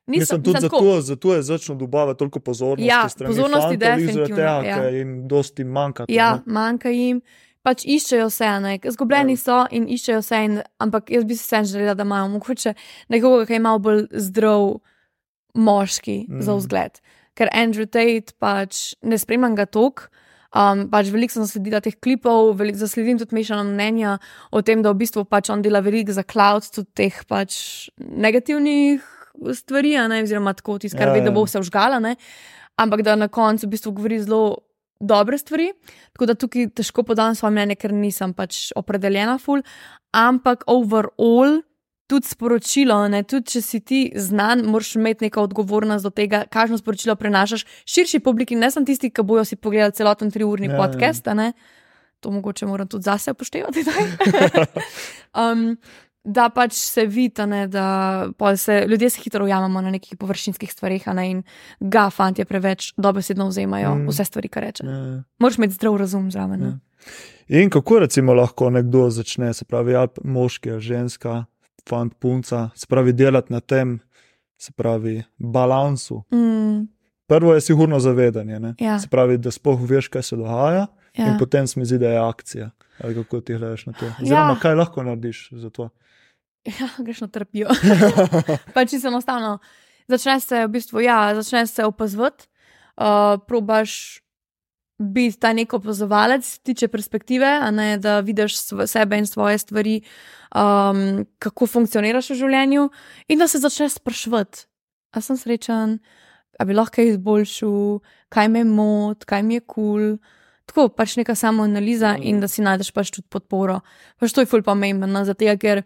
nisem Mislim, tudi tako- zato, zato je začel dobavati toliko pozornosti. Ja, pozornosti zaradi definitivno, Tega, ja. ker jim dosti manjka. Ja, ne. manjka jim. Pač iščejo vse, ne? zgubljeni Ja. so in iščejo vse. In, ampak jaz bi si vseeno želela, da imajo mogoče nekoga, ki je malo bolj zdrav, moški mm. za vzgled. Ker Andrew Tate pač ne spremljam ga toliko. Um, pač veliko sem zasledila teh klipov, veliko zasledim tudi mešano mnenja o tem, da v bistvu pač on dela veliko za cloud, tudi teh pač negativnih stvari, ne, oziroma tako tisto, kar Ja, ve, da ja. bo vse vžgala, ne. ampak da na koncu v bistvu govori zelo dobre stvari. Tako da tukaj težko podam svoje mnenje, ker nisem pač opredeljena ful, ampak overall. Tudi sporočilo, ne? tudi če si ti znan, moraš imeti neko odgovornost do tega, kakšno sporočilo prenašaš širši publiki, ne samo tisti, ki bojo si pogledali celoten triurni Ja, ja, ja. podcast. Ja. To mogoče moram tudi zase upoštevati. um, da pač se vidi, da se, ljudje se hitro ujamemo na nekih površinskih stvareh, a ne, in ga fanti preveč dobesedno vzemajo Mm. vse stvari, kar reče. Ja. Moraš imeti zdrav razum zraven. Ja. Ja. In kako recimo lahko nekdo začne, se pravi, ali moški, ali ženska, fant, punca, se pravi, delati na tem, se pravi, balansu. Mm, Prvo je sigurno zavedanje, ne? Ja. se pravi, da sploh veš, kaj se dogaja, ja. in ja. potem se mi zdi, da je akcija. Ali kako ti gledaš na to? Oziroma, Ja. kaj lahko narediš za to? Ja, greš na terapijo. pač čisto enostavno. Začneš se v bistvu, ja, začneš se opazovati, uh, probaš biti ta nek opazovalec, tiče perspektive, a ne da vidiš sebe in svoje stvari, um, kako funkcioniraš v življenju, in da se začneš spraševati, ali sem srečen, ali bi lahko izboljšal, kaj me moti, kaj mi je kul. Cool. Tako pač neka samoanaliza in da si najdeš pač tudi podporo. Pač to je ful pomembno, zato ker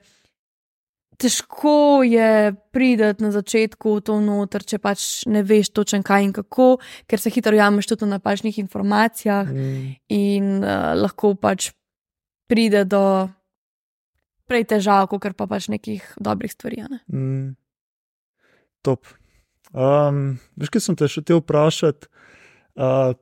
težko je priti na začetku v to noter, če pač ne veš točen kaj in kako, ker se hitro jameš tudi na napačnih informacijah Mm. in uh, lahko pač pride do prej težav, kot pa pač nekih dobrih stvari. Ne? Mm. Top. Um, veš, kaj sem te še te vprašati? Uh,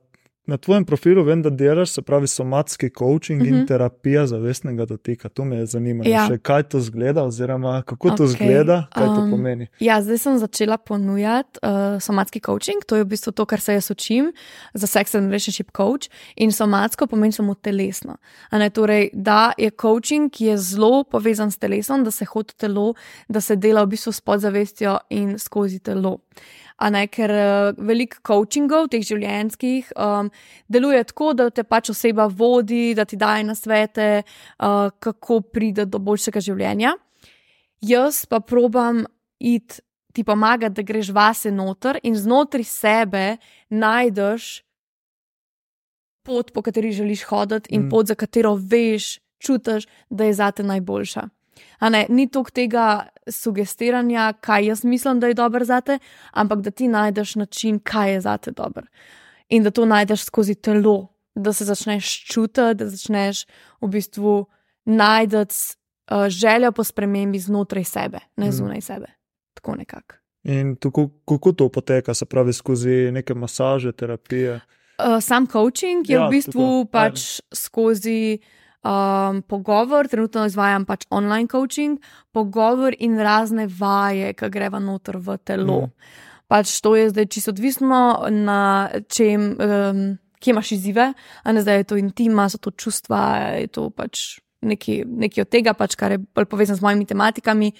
na tvojem profilu vem, da delaš, se pravi, somatski coaching uh -huh. in Mhm. terapija zavestnega dotika. To me je zanimalo, Ja. še kaj to zgleda, oziroma kako to Okej, zgleda, kaj to um, pomeni. Ja, zdaj sem začela ponujati uh, somatski coaching, to je v bistvu to, kar se jaz učim za sex and relationship coach. In somatsko pomeni samo telesno. Ne, torej, da je coaching, ki je zelo povezan s telesom, da se hodi telo, da se dela v bistvu s podzavestjo in skozi telo. A Ne, ker uh, veliko coachingov, teh življenjskih, um, deluje tako, da te pač oseba vodi, da ti daje na svete, uh, kako pride do boljšega življenja. Jaz pa probam iti ti pomagati, da greš vase noter in znotraj sebe najdeš pot, po kateri želiš hoditi in mm. pot, za katero veš, čutiš, da je zate najboljša. A Ne, ni toliko tega sugestiranja, kaj jaz mislim, da je dobro zate, ampak da ti najdeš način, kaj je zate dobro. In da to najdeš skozi telo, da se začneš čutiti, da začneš v bistvu najti uh, željo po spremembi znotraj sebe, ne Mm. zunaj sebe. Tako nekako. In tako, kako to poteka, se pravi, skozi neke masaže, terapije. Uh, sam coaching je Ja, v bistvu tako, pač skozi um, pogovor, trenutno izvajam pač online coaching, pogovor in razne vaje, ki greva noter v telo. Mm. Pač to je zdaj čisto odvisno, na čem, um, kje imaš izzive, a ne zdaj je to intima, so to čustva, je to pač nekaj, nekaj od tega, pač, kar je bolj povezano z mojimi tematikami.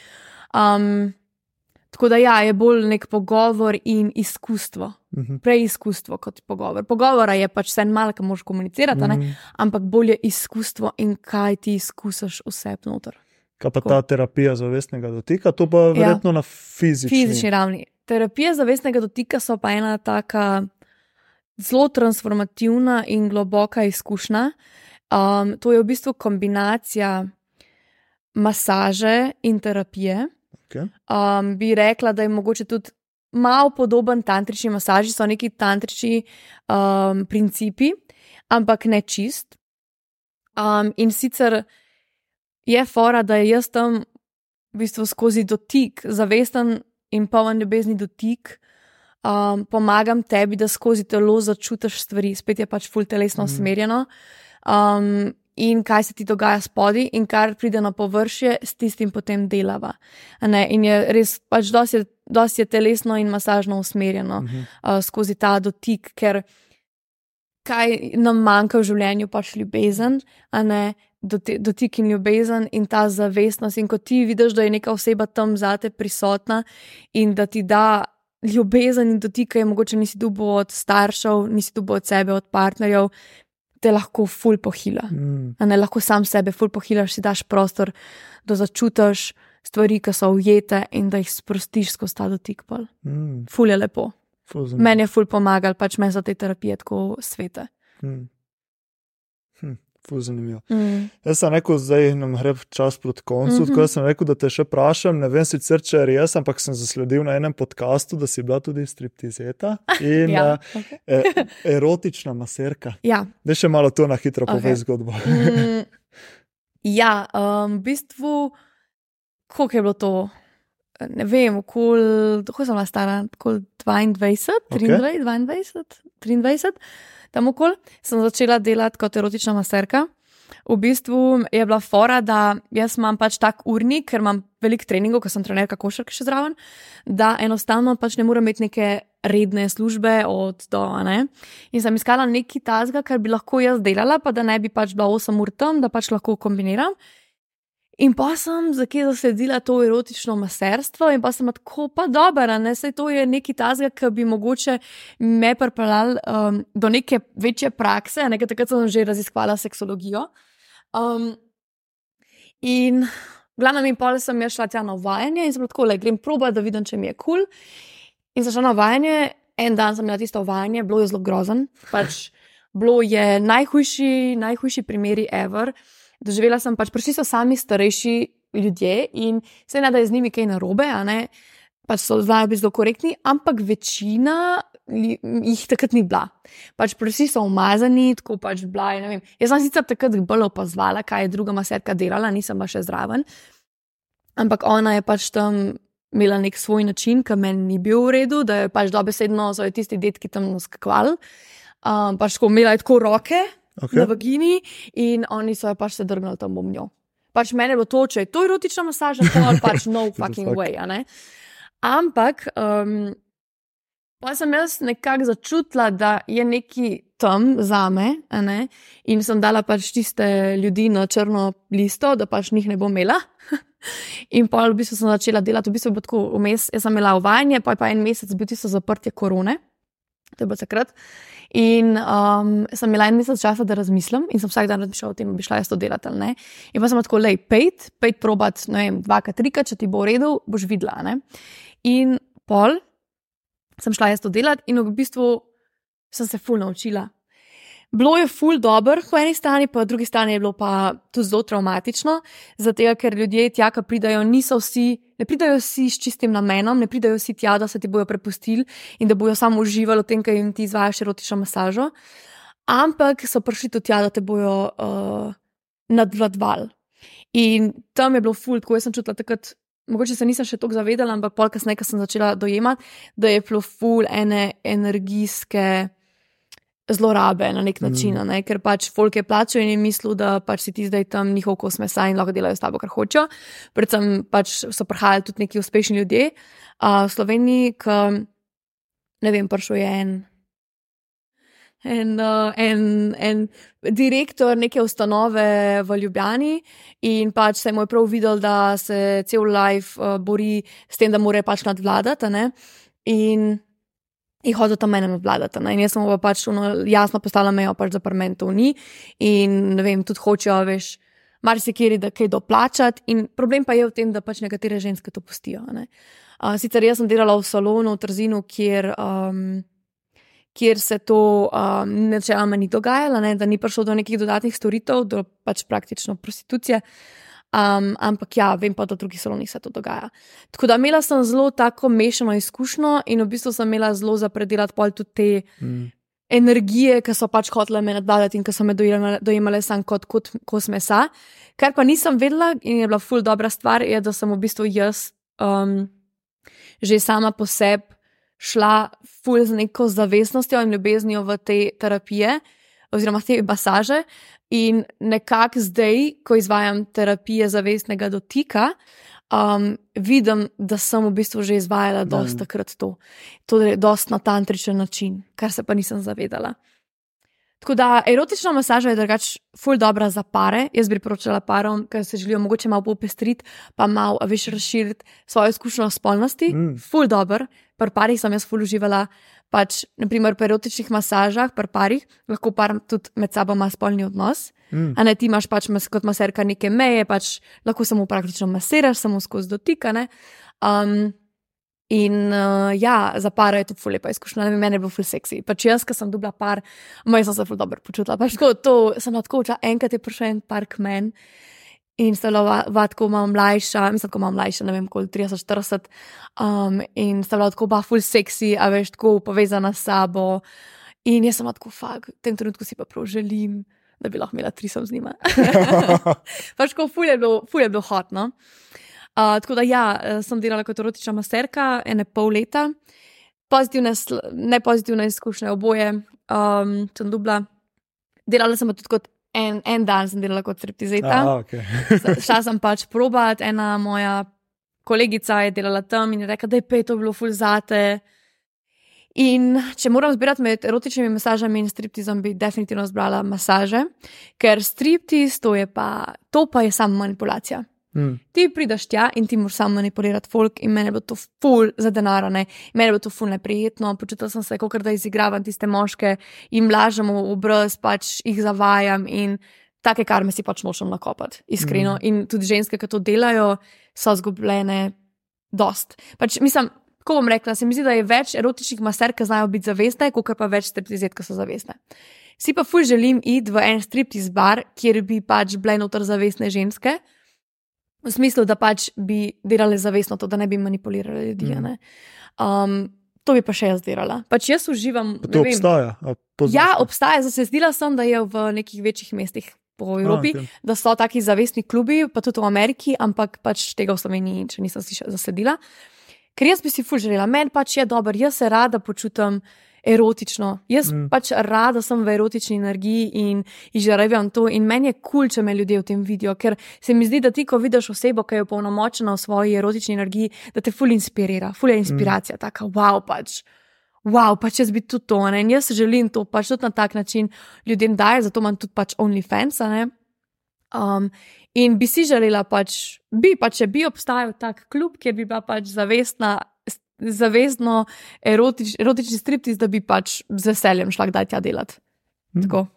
Um, tako da ja, je bolj nek pogovor in izkustvo Mhm. preizkustvo kot pogovor. Pogovora je pač vse malo, ki moš komunicirati, mm. Mhm. ampak bolje izkustvo in kaj ti izkusiš vse noter. Kaj pa ta terapija zavestnega dotika, to pa verjetno ja. na fizični. Fizični ravni. Terapije zavestnega dotika so pa ena taka zelo transformativna in globoka izkušnja. Um, to je v bistvu kombinacija masaže in terapije. Okay. Um, bi rekla, da je mogoče tudi malo podoben tantrični masaži, so neki tantrični um, principi, ampak ne čist. Um, in sicer je fora, da je jaz tam v bistvu skozi dotik, zavesten in poln ljubezni dotik, um, pomagam tebi, da skozi telo začutiš stvari, spet je pač full telesno Mhm. usmerjeno. Um, in kaj se ti dogaja spodaj, in kar pride na površje, s tistim potem delava. In je res pač dosti je, dosti je telesno in masažno usmerjeno Mhm. uh, skozi ta dotik, ker kaj nam manjka v življenju, pač ljubezen, a ne doti- dotik in ljubezen in ta zavestnost. In ko ti vidiš, da je neka oseba tam zate prisotna in da ti da ljubezen in dotik, ki je mogoče nisi dubo od staršev, nisi dubo od sebe, od partnerjev, te lahko ful pohila. Mm. A ne lahko sam sebe ful pohilaš, si daš prostor, da začutiš stvari, ki so ujete in da jih sprostiš skozi ta dotik. Pol. Mm. Ful je lepo. Ful. Meni je ful pomagal, pač meni so te terapije tako svete. Mm. Hm, ful zanimivo. Mm. Jaz sem rekel, zdaj nam gre čas proti koncu, mm Mhm. -hmm. tako da sem rekel, da te še vprašam. Ne vem sicer, če je res, ampak sem zasledil na enem podkastu, da si bila tudi striptizeta in Ja, ja. okay. e, erotična maserka. ja. Da še malo to na hitro Okej. povej zgodbo. Mm, ja, um, v bistvu, koliko je bilo to? Ne vem, okoli, kako sem bila stara, okoli 22, Okej. 23, 22, 23, tam okoli sem začela delati kot erotična maserka. V bistvu je bila fora, da jaz imam pač tak urnik, ker imam veliko treningov, ker sem trenerka košarke še zraven, da enostavno pač ne morem imeti neke redne službe od do. Ne? In sem iskala nekaj tazga, kar bi lahko jaz delala, pa da ne bi pač bila 8 ur tam, da pač lahko kombiniram. In pa sem zakaj zasledila to erotično maserstvo, in pa sem tako, pa dobro, ne se to je neki tazga, ki bi mogoče me pripeljal um, do neke večje prakse, nekaj takrat sem že raziskvala seksologijo. Um, in glavno in pol sem šla tja na uvajanje in sem tako, le grem proba, da vidim, če mi je kul. Cool. In sem šla na uvajanje, en dan sem imela tisto uvajanje, bilo je zelo grozen. Pač, bilo je najhujši, najhujši primeri ever. Doživela sem pač, prišli so sami starejši ljudje in se ne da je z njimi kaj narobe. Pač so znajo biti zelo korektni, ampak večina jih takrat ni bila. Pač vsi so umazani, tako pač bila. Jaz sem sicer takrat bolj opazovala, kaj je druga maserka delala, nisem pa še zraven. Ampak ona je pač tam imela nek svoj način, ki meni ni bil v redu, da je pač dobesedno so jo tisti detki tam naskakvali. Um, pač tako imela je tako roke okay. na vagini in oni so jo pač se drgnili tam bom njo. Pač meni je bilo to, če je to erotična masaža, to ali pač no fucking fuck? way. Ampak um, pa sem jaz nekako začutila, da je neki tam za me, a ne, in sem dala pač tiste ljudi na črno listo, da pač njih ne bom imela. In pa v bistvu sem začela delati, v bistvu je bilo tako vmes, jaz sem imela uvajanje, pa je pa en mesec bil tisto zaprtje korone, to je bilo takrat. In um, sem imela en mesec časa, da razmislim, in sem vsak dan razmišljala o tem, bi šla jaz to delati ali ne. In pa sem tako, lej, pejt, pejt probat, ne vem, dvakrat, trikrat, če ti bo v redu, boš videla. Ne? In pol sem šla jaz to delati, in v bistvu sem se ful naučila. Bilo je ful dobro, po eni strani, po drugi strani je bilo pa tudi zelo traumatično, zato ker ljudje tja, ki pridajo, niso vsi, ne pridajo vsi s čistim namenom, ne pridajo vsi tja, da se ti bojo prepustili in da bojo samo uživali v tem, kaj jim ti izvajaš erotično masažo, ampak so prišli tudi tja, da te bojo uh, nadvladvali. In tam je bilo ful, tako jaz sem čutila takrat. Mogoče se nisem še tako zavedala, ampak pol kasneje, ko sem začela dojemati, da je bilo ful ene energijske zlorabe na nek način, Mm. mm. ne? ker pač folk je plačal in je mislil, da pač si ti zdaj tam njihov kos mesa in lahko delajo s tabo, kar hočejo. Predvsem pač so prihajali tudi neki uspešni ljudje. Uh, v Sloveniji, ki ne vem, prišel je en. En, uh, en, en direktor neke ustanove v Ljubljani, in pač se mu je prav videl, da se cel life uh, bori s tem, da mora pač nadvladati. In je hodil tam mene nadvladati. In jaz sem pa pač ono, jasno postavila mejo, pač, da parlamentov ni. In ne vem, tudi hočejo, veš, marsikiri, da kaj doplačati. In problem pa je v tem, da pač nekatere ženske to pustijo. ne. Uh, sicer jaz sem delala v salonu v Trzinu, kjer. Um, kjer se to um, načeloma ni dogajalo, ne, da ni prišlo do nekih dodatnih storitev, do pač praktično prostitucije. Um, ampak ja, vem pa, da v drugih salonih se to dogaja. Tako da imela sem zelo tako mešano izkušnjo in v bistvu sem imela zelo za predelati pol tudi te mm. energije, ki so pač hotele me nadvladati in ki so me dojemale, dojemale sam kot, kot kos mesa. Kar pa nisem vedela in je bila ful dobra stvar, je, da sem v bistvu jaz um, že sama po sebi šla ful z neko zavestnostjo in ljubeznijo v te terapije oziroma te masaže. In nekako zdaj, ko izvajam terapije zavestnega dotika, um, vidim, da sem v bistvu že izvajala dosta krat to. To je dosta na tantričen način, kar se pa nisem zavedala. Tako da erotična masaža je drugač ful dobra za pare. Jaz bi priporočala parom, ki se želijo mogoče malo popestriti, pa malo več razširiti svojo izkušnjo spolnosti. Mm. Ful dobr, par parih sem jaz ful uživala pač, naprimer, pri erotičnih masažah, pri parih, lahko par tudi med sabo ima spolni odnos. Mm. A ne ti imaš pač kot maserka neke meje, pač lahko samo praktično masiraš, samo skozi dotikane. Um, in uh, ja, za par je to ful lepa izkušnja, ne vem, meni je bilo ful seksi. Pač jaz, ki sem dubla par, moj sem se ful dobro počutila. Pač tako, to sem lahko učila, enkrat je prišel en par k meni. In stala vatko malo mlajša, mislim, da malo mlajša, ne vem, koliko 30-40. Um, in stala tako pa full sexy, a veš, tako povezana s sabo. In jaz sem tako fag, v tem trenutku si pa prav želim, da bi lahko imela trisom z njima. pač ko full je bilo, full je bilo hot, no. Uh, tako da ja, sem delala kot erotična masterka, ene pol leta. Pozitivne, ne pozitivne izkušnje, oboje um, sem dubla. Delala sem tudi kot en, en dan sem delala kot striptizeta. Okay. Šla sem pač probat, ena moja kolegica je delala tam in je rekla, da je pet, to bilo ful zate. In če moram zbirati med erotičnimi masažami in striptizom, bi definitivno zbrala masaže, ker striptiz to je pa, to pa je samo manipulacija. Mm. Ti prideš tja in ti moraš samo manipulirati folk, in meni bo to ful za denar, meni bo to ful neprijetno. Počutil sem se, kot da izigravam tiste moške in lažem v obraz, pač jih zavajam in take karme si pač nočem nakopati, iskreno. Mm. In tudi ženske, ki to delajo, so zgubljene, dost. Pač, mislim, ko bom rekla, se mi zdi, da je več erotičnih maser, ki znajo biti zavestne, kot pa več striptizet, ki so zavestne. Si pa ful želim iti v en striptiz bar, kjer bi pač bile noter zavestne ženske. V smislu, da pač bi delali zavestno to, da ne bi manipulirali ljudi. Mm. Um, to bi pa še jaz delala. Pač jaz uživam. To obstaja. Ja, obstaja. Zdela sem, da je v nekih večjih mestih po Evropi, A, okay. da so taki zavestni klubi, pa tudi v Ameriki, ampak pač tega v Sloveniji, če nisem si še zasedila. Ker jaz bi si ful želela, meni pač je dobro, jaz se rada počutim erotično. Jaz mm. pač rada sem v erotični energiji in izžarevam to, in meni je kul, cool, če me ljudje v tem vidijo, ker se mi zdi, da ti, ko vidiš osebo, ki je polnomočena v svoji erotični energiji, da te ful inspirira, ful je inspiracija, mm. taka wow pač. Wow, pač jaz bi tudi to, ne? in jaz želim to pač tudi na tak način ljudem dajati, zato imam tudi pač OnlyFans. Um, in bi si želela, pač, bi pač, če bi obstajal tak klub, kjer bi bila pač zavestna zavezno erotič, erotični striptiz, da bi pač z veseljem šla kdaj tja delati. Mm. Tako.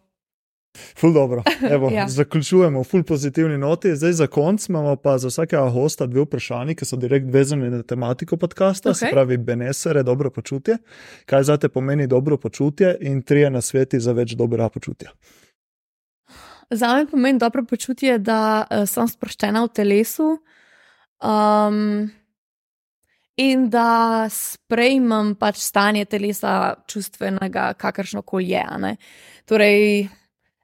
Ful dobro. Evo, ja. Zaključujemo ful pozitivni noti. Zdaj za konc imamo pa za vsakega hosta dve vprašanji, ki so direkt vezani na tematiko podcasta, okay. se pravi Benesere, dobro počutje. Kaj za te pomeni dobro počutje in trije na sveti za več dobrega počutja? Za me pomeni dobro počutje, da uh, sem sproščena v telesu. Um, in da sprejmem pač stanje telesa, čustvenega, kakršno koli je. Torej,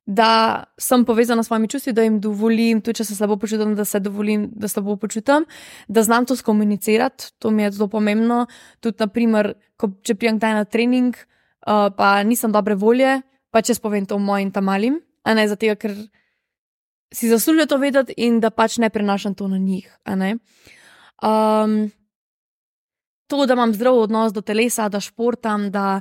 da sem povezana s svojimi čustvi, da jim dovolim, tudi če se slabo počutim, da se dovolim, da se slabo počutim, da znam to skomunicirati, to mi je zelo pomembno. Tudi, naprimer, ko, če prijem kdaj na trening, uh, pa nisem dobre volje, pa če spovem to mojim tam malim, a ne zato, ker si zaslužijo to vedeti in da pač ne prenašam to na njih. Um, to, da imam zdrav odnos do telesa, da športam, da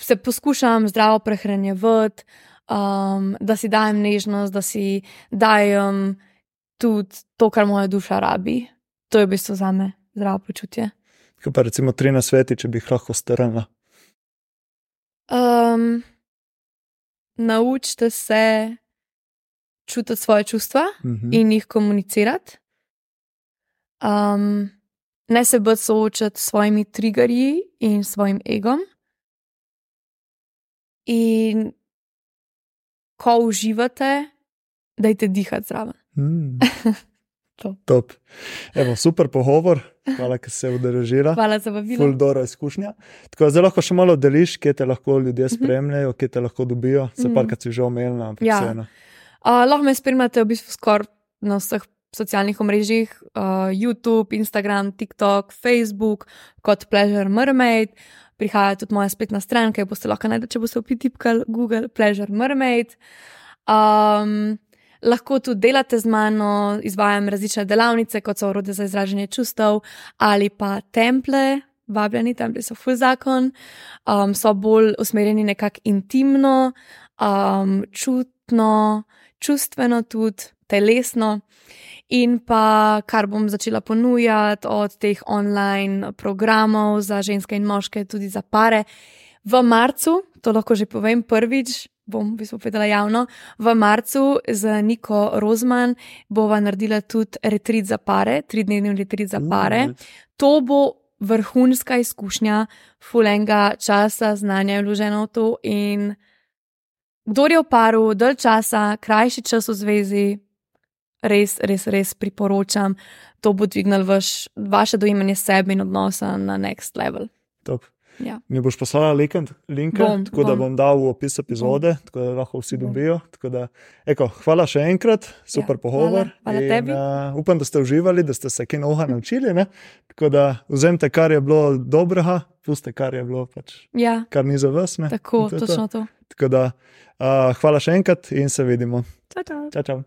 se poskušam zdravo prehranjevati, um, da si dajem nežnost, da si dajem tudi to, kar moja duša rabi. To je v bistvu za me zdravo počutje. Kaj pa recimo tri na sveti, če bi jih lahko strnila? Um, naučite se čutiti svoje čustva uh mhm. -huh. in jih komunicirati. Um, ne se bolj soočati s svojimi triggerji in svojim egom. In ko uživate, dajte dihati zraven. Mm. To. Top. Evo, super pogovor, hvala, ker se je udeležila. Hvala za vabilo. Ful dobro izkušnja. Tako da zdaj lahko še malo deliš, kje te lahko ljudje Mhm. spremljajo, kje te lahko dobijo. Se Mhm. pa, kar si že omenila, ampak Ja. vseeno. Uh, lahko me spremljate v bistvu skoraj na vseh socialnih omrežjih, uh, YouTube, Instagram, TikTok, Facebook, kot Pleasure Mermaid. Prihaja tudi moja spletna stran, ki jo boste lahko najdete, če boste upitipkali Google Pleasure Mermaid. Um, lahko tudi delate z mano, izvajam različne delavnice, kot so orodje za izražanje čustev ali pa temple. Vabljeni, templji so full zakon, um, so bolj usmerjeni nekako intimno, um, čutno, čustveno, tudi telesno. In pa kar bom začela ponujati od teh online programov za ženske in moške, tudi za pare. V marcu, to lahko že povem prvič, bom v bistvu povedala javno, v marcu z Niko Rozman bova naredila tudi retrit za pare, tridnevni retrit za pare. To bo vrhunska izkušnja, fulenga časa, znanja je vloženo v to. In kdo je v paru, dalj časa, krajši čas v zvezi, res, res, res priporočam. To bo dvignilo vaš, vaše dojemanje sebe in odnosa na next level. top. Ja. Mi boš poslala linke, linke Bom, tako da bom. bom dal v opis epizode, tako da lahko vsi Bom. dobijo. Tako Da, eko, hvala še enkrat, super Ja, pogovor. hvala- hvala in, tebi. Uh, upam, da ste uživali, da ste se kaj novega naučili. Ne? Tako da vzemite, kar je bilo dobrega, puste, kar je bilo, pač, Ja, kar ni za vas. Ne? tako, to je to. točno to. Tako da, uh, hvala še enkrat in se vidimo. Čau, čau. Čau, čau.